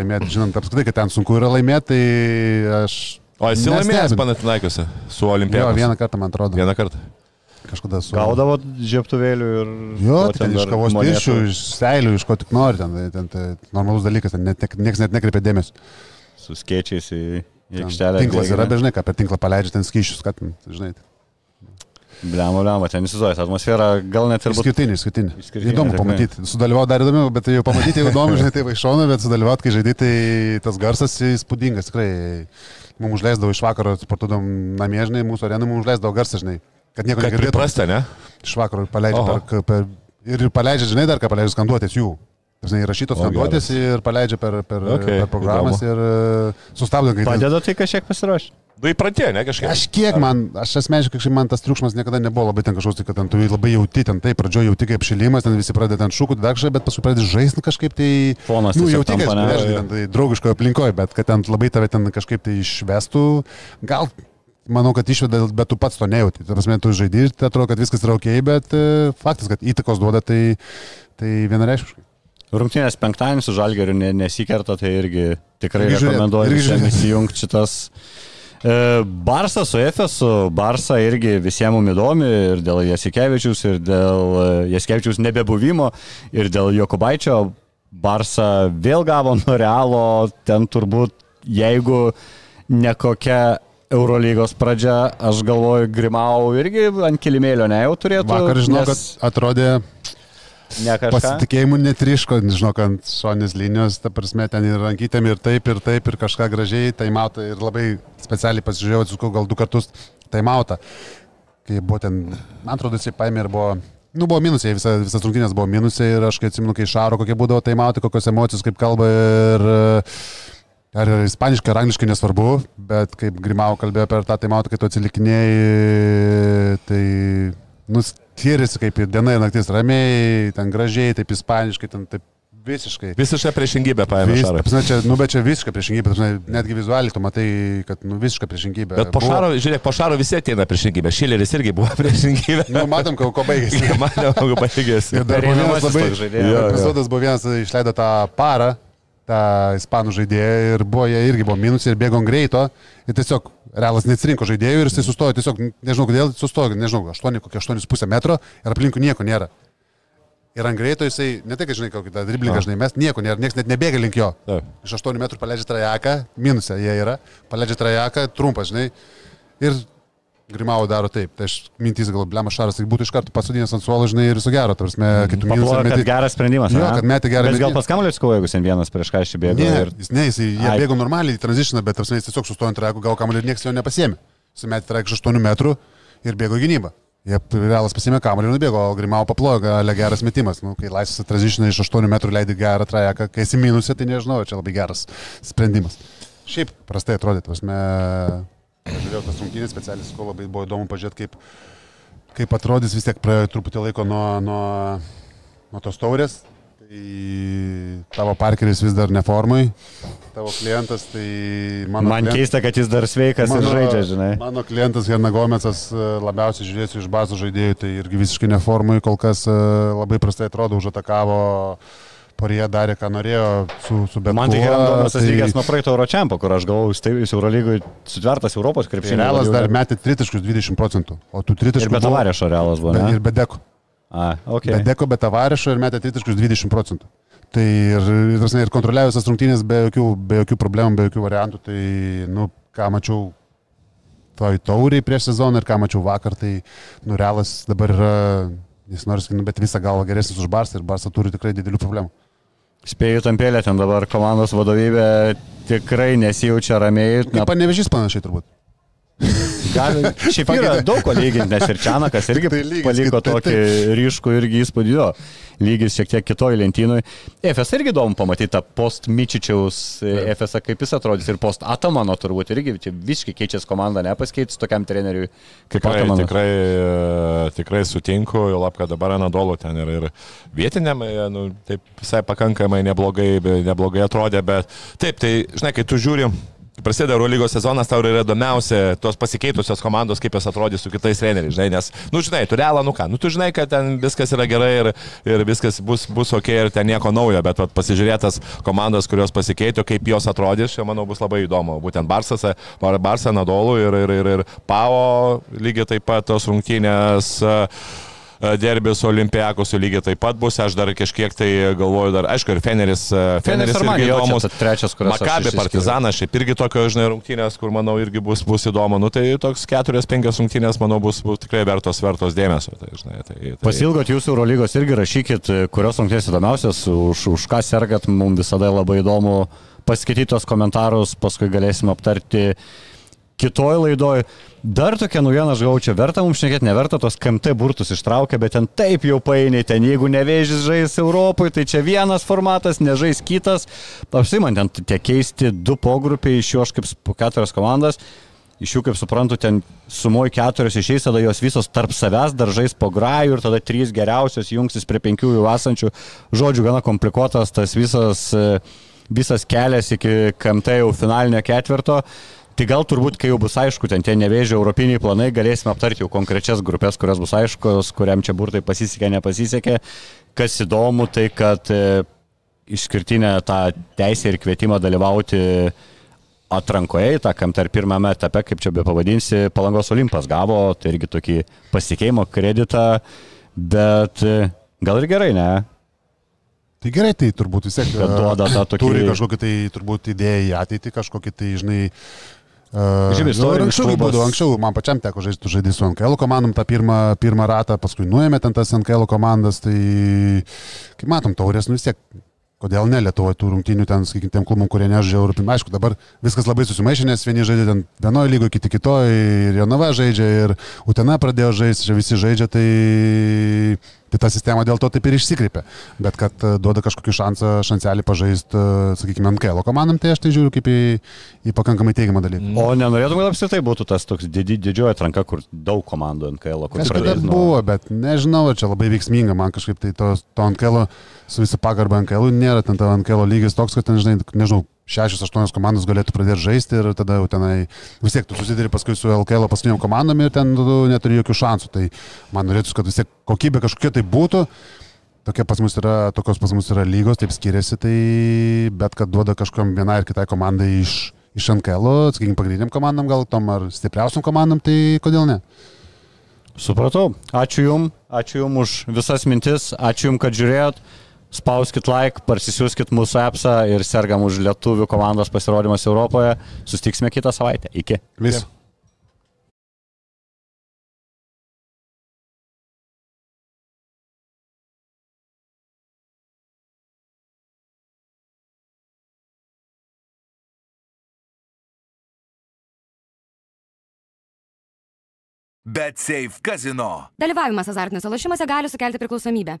laimėti, žinant apskritai, kad ten sunku yra laimėti, tai aš... O esi laimėjęs nestebinu. Panatinaikiuose su Jo, Olimpijos? vieną kartą, man atrodo. Vieną kartą. Kažkada su... Gaudavo žieptuvėlių ir... Jo, tai ten iš kavos tirščių, iš seilių, iš ko tik nori, ten, tai- ten tai normalus dalykas, ten net, niekas net nekreipia dėmesio. Su skėčiais į į aikštelę. Tinklas yra, žinai, ką per tinklą paleidžia ten skyšius, kad, žinai, Bliamo, bliamo, ten įsivaizduoju, atmosfera gal net ir būtų. Išskirtinį, išskirtinį. Išskirtinė, Įdomu tikrai. pamatyti. Sudalyvauti dar įdomiau, bet jau pamatyti įdomu, žinai, tai va iš šono, bet sudalyvauti, kai žaidai, tai tas garsas įspūdingas, tikrai. Mums užleisdavo iš vakaro, sportuodam namie, žinai, mūsų arenai mums užleisdavo garsą, žinai. Kad nieko Kad negirdėtum. priprasta, ne? Iš vakaro paleidžia per, per... Ir paleidžia, žinai, dar ką paleidžia skanduotės jų. Žinai, rašytos O, skanduotės ir paleidžia per, per, Okay, per programas įdomu. ir e, sustabdo, kai ten Padeda tai kažkiek pasiruošti. Du įpratė, ne kažkaip. Kažkiek man, aš asmeniškai kažkaip man tas triukšmas niekada nebuvo labai ten kažkoks, tai kad ten tu labai jauti, ten taip, pradžioje jauti kaip šilimas, ten visi pradeda ten šūkų, dar kažkaip, bet paskui pradedi žaisti kažkaip tai... Fonas Nu, jauti, kad ne? žinai, ten tai draugiškoje aplinkoje, bet kad ten labai tave ten kažkaip tai išvestų, gal manau, kad išveda, bet tu pats to nejauti. Tai prasme, tu žaidži tai atrodo, kad viskas yra ok, bet e, faktas, kad įtakos duoda, tai, tai vienareiškiškai. Rungtynės penktadienį su Žalgeriu ne- nesikerta, tai irgi tikrai Irgi rekomenduoju visiems įsijungti šitas. E, Barsą su Efesu, Barsą irgi visiems mums įdomi ir dėl Jasikevičius, ir dėl e, Jasikevičius nebebuvimo, ir dėl Jokubaičio. Barsą vėl gavo nuo Realo, ten turbūt, jeigu ne kokia Eurolygos pradžia, aš galvoju, Grimau irgi ant kilimėlio ne jau turėtų. Vakar žinau, nes kad atrodė ne kažką. pasitikėjimų netriško, žinau, ant šonės linijos, ta prasme, ten ir rankytėm ir taip, ir taip, ir kažką gražiai, taimautą ir labai specialiai pasižiūrėjau, atsisukau gal du kartus taimautą. Kai buvo ten, man atrodo, jisai paėmė ir buvo, nu, buvo minusai, visa, visas rungtynės buvo minusai ir aš kai atsimenu, kai šaro, kokie būdavo taimautai, kokios emocijos, kaip kalba ir Ar ispaniškai, ar angliškai nesvarbu, bet kaip Grimau kalbėjo per tą taimautą, kai tu atsilikinėjai, tai, nu, skiriasi kaip ir diena ir naktis ramiai, ten gražiai, taip ispaniškai, ten taip visiškai. Visišką priešingybę paėmė Vis, prasme, čia, nu, bet čia visiška priešingybė, prasme, netgi vizualiai tu matai, kad, nu, visiška priešingybė. Bet po Buvo- Šaro, žiūrėk, po Šaro visi ateina priešingybė. Šileris irgi buvo priešingybė. Nu, matom, ko, ko baigėsi. Matėme, kuo baigėsi. Ir dar buvo vienas labai... žaidėjas. Epizodas buvo vienas, išleido tą parą, tą ispanų žaidėją ir buvo, jie irgi buvo minusai ir bėgo greito. Ir tiesiog realas neatsirinko žaidėjų ir jisai sustojo, tiesiog nežinau kodėl, sustojo, nežinau, 8, kokie 8,5 metro ir aplinkų nieko nėra. Ir ant greito jisai, ne tai, kad žinai, kokį tą driblingą, A. žinai, mes nieko nėra, niekas net nebėga link jo. Taip. Iš 8 metrų paleidžia trajeką, minusą jie yra, paleidžia trajeką, trumpas, žinai. Ir Grimau daro taip. Tai aš mintys gal, blema šaras, tai būtų iš karto pasodinęs ant suolo, žinai, ir su gero, tarsi, minusą Paplojo, kad meti. geras sprendimas. Ane? kad metė gerą Bet gal metimą. pas kamuolį skojo, jeigu ten vienas prieš ką aš bėgu. Ne, Ir... jis, ne, jis, jie bėgo normaliai į tranzitioną, bet tarsi jis tiesiog sustojo ant trajekų, gal kamuolį ir niekas jo nepasėmė. Sumetė trajeką iš 8 metrų ir bėgo gynybą. Jie realas pasėmė kamuolį ir nubėgo, o Grimau paplojo, gal geras metimas. Nu, kai laisvas tranzitioną iš 8 metrų leidai gerą trajeką, kai esi minusė, tai nežinau, čia labai geras sprendimas. Šiaip prastai atrodė, tas mes žiūrėjau tas rungtynės specialiai, ko labai buvo įdomu pažiūrėti, kaip, kaip atrodys vis tiek praėjo truputį laiko nuo, nuo, nuo tos taurės. Tai tavo parkeris vis dar neformai, tavo klientas, tai mano Man klient- keista, kad jis dar sveikas ir žaidžia, žinai. Mano klientas Hernagomecas e, labiausiai žiūrėsiu iš bazų žaidėjų, tai irgi visiškai neformai, kol kas e, labai prastai atrodo, užatakavo, porie darė, ką norėjo su, su bet Man tai kuo, Herandonas tai- lygęs nuo praeito Euročempo, kur aš taip- jis Eurolygoj sutvertas Europos Tai krepšinio. Realas dar metė tritiškus 20 procentų, o tų tritiškų Ir be tavarėšo realas buvo, ne? ir be deko. A, ok. Okay. Be deko, be tavarėšo ir metė tritiškus 20 procentų. Tai ir, ir, ir kontroliavęs tas rungtynės be jokių, be jokių problemų, be jokių variantų, tai, nu, ką mačiau toj tauriai prieš sezoną ir ką mačiau vakar, tai, nu, realas dabar yra, jis sakyti, nu, bet visą galvą geresnis už Barsą ir Barsą turi tikrai didelių problemų. Spėjau tampėlę, ten dabar komandos vadovybė tikrai nesijaučia ramiai. Kaip panevežys panašiai turbūt. Gali, šiaip yra daug ko lyginti, nes ir Čianakas irgi Tai lygis, paliko tai- tai- tokį ryškų irgi įspūdį, jo, lygis šiek tiek kitoj lentynui. FS irgi įdomu pamatyti tą post Mičičiaus FS, kaip jis atrodys, ir post Atamano turbūt irgi, čia visiškai keičiasi komanda, nepaskeitis tokiam treneriui kaip Tikrai, Atamanas. tikrai, e, tikrai sutinku, jau lab, kad dabar Anadolu ten ir, ir vietiniam, e, nu, taip visai pakankamai neblogai, neblogai atrodė, bet taip, tai žinai, kai tu žiūri, prasideda Eurolygos sezonas, tau yra įdomiausia tos pasikeitusios komandos, kaip jos atrodys su kitais treneriais, žinai, nes, nu, žinai, tu realą, nu ką, nu, tu žinai, kad ten viskas yra gerai ir, ir viskas bus, bus ok ir ten nieko naujo, bet vat, pasižiūrėtas komandas, kurios pasikeitė, kaip jos atrodys, čia, manau, bus labai įdomu. Būtent Barsas, Bar- Barsą, Nadolų ir, ir, ir, ir Pao lygiai taip pat tos rungtynės. e, Derbis su Olimpiakosu lygiai taip pat bus, aš dar kažkiek tai galvoju, dar, aišku, ir Feneris. e, Feneris man irgi įdomus. trečias, kurios aš Makabi. Partizanas, šiaip irgi tokio, žinai, rungtynės, kur, manau, irgi bus, bus įdomu. Nu, tai toks keturios, penkios rungtynės, manau, bus, bus tikrai vertos, vertos dėmesio. Tai, žinai, tai, tai... Pasilgot jūsų Eurolygos irgi rašykit, kurios rungtynės įdomiausios, už, už ką sergat, mums visada labai įdomu paskaityti tos komentarus, paskui galėsim aptarti kitoj laidoj. Dar tokia naujiena, aš gavau čia, verta mums šnekėti, neverta tos KMT burtus ištraukė, bet ten taip jau painiai, ten jeigu nevėžys žais Europoje, tai čia vienas formatas, nežais kitas. Apsi man ten tie keisti du pogrupiai, iš jų aš kaip po keturias komandas. Iš jų, kaip suprantu, ten sumoj keturios išeis, tada jos visos tarp savęs daržais po grajų ir tada trys geriausios jungsis prie penkių jau esančių. Žodžiu, gana komplikuotas tas visas, e, visas kelias iki KMT jau finalinio ketvirto. Tai gal turbūt, kai jau bus aišku, ten tie nevėžio europiniai planai, galėsime aptarti jau konkrečias grupės, kurios bus aiškos, kuriam čia burtai pasisekė, nepasisekė. Kas įdomu, tai kad e, išskirtinę tą teisę ir kvietimą dalyvauti atrankoje, į tą kam tarp pirmame etape, kaip čia be pavadinsi, Palangos Olimpas gavo, tai irgi tokį pasikeimo kreditą, bet e, gal ir gerai, ne? Tai gerai, tai turbūt vis tiek Kad duoda tą tokį- turi kažkokį tai turbūt idėją į ateitį, kažkokį tai, žinai, Uh, Žinai, nu, anksčiau būdavo, anksčiau man pačiam teko žaisti, tu žaidži su NKL komandom tą pirmą, pirmą ratą, paskui nuėmė ten tas NKL komandas, tai kaip matom, taurės, nu vis tiek, kodėl ne Lietuvoje tų rungtynių ten, sakykime, tiem klubam, kurie nežaidžia Europinį. Aišku, dabar viskas labai susimaišė, nes vieni žaidžia ten vienoje lygoje, kiti kitoje, ir Jonava žaidžia, ir Utena pradėjo žaisti, čia visi žaidžia, tai, tai ta sistema dėl to taip ir išsikreipia. Bet kad e, duoda kažkokį šansą, šanselį pažaisti, e, sakykime, NKL komandom, tai aš tai žiūriu kaip į, į pakankamai teigiamą dalyką. O nenorėtum, kad apskritai būtų tas toks didi, didžioji atranka, kur daug komandų NKL, kur Kažkada nuo- buvo, bet nežinau, čia labai veiksminga, man kažkaip tai to, to NKL, su visą pagarbą NKL, nėra ten to NKL lygis toks, kad ten, žinai, nežinau, šešios, aštuonios komandos galėtų pradėti žaisti ir tada jau tenai vis tiek tu susiduri paskui su LKL paskutiniam komandom ir ten tu neturi jokių šansų. Tai man norėtųsi, kad vis tiek kokybė kažkokia tai būtų. Tokia pas mus yra, tokios pas mus yra lygos, taip skiriasi, tai bet kad duoda kažkam vienai ar kitai komandai iš, iš NKL, sakykime, pagrindiniam komandam, gal tom ar stipriausiam komandam, tai kodėl ne? Supratau. Ačiū Jums, ačiū Jums už visas mintis, ačiū Jums, kad žiūrėjot. Spauskit like, parsisiųskit mūsų appsą ir sergam už lietuvių komandos pasirodymas Europoje. Sustiksime kitą savaitę. Iki. Vis. Bet Safe Casino. Dalyvavimas azartiniuose lošimuose gali sukelti priklausomybę.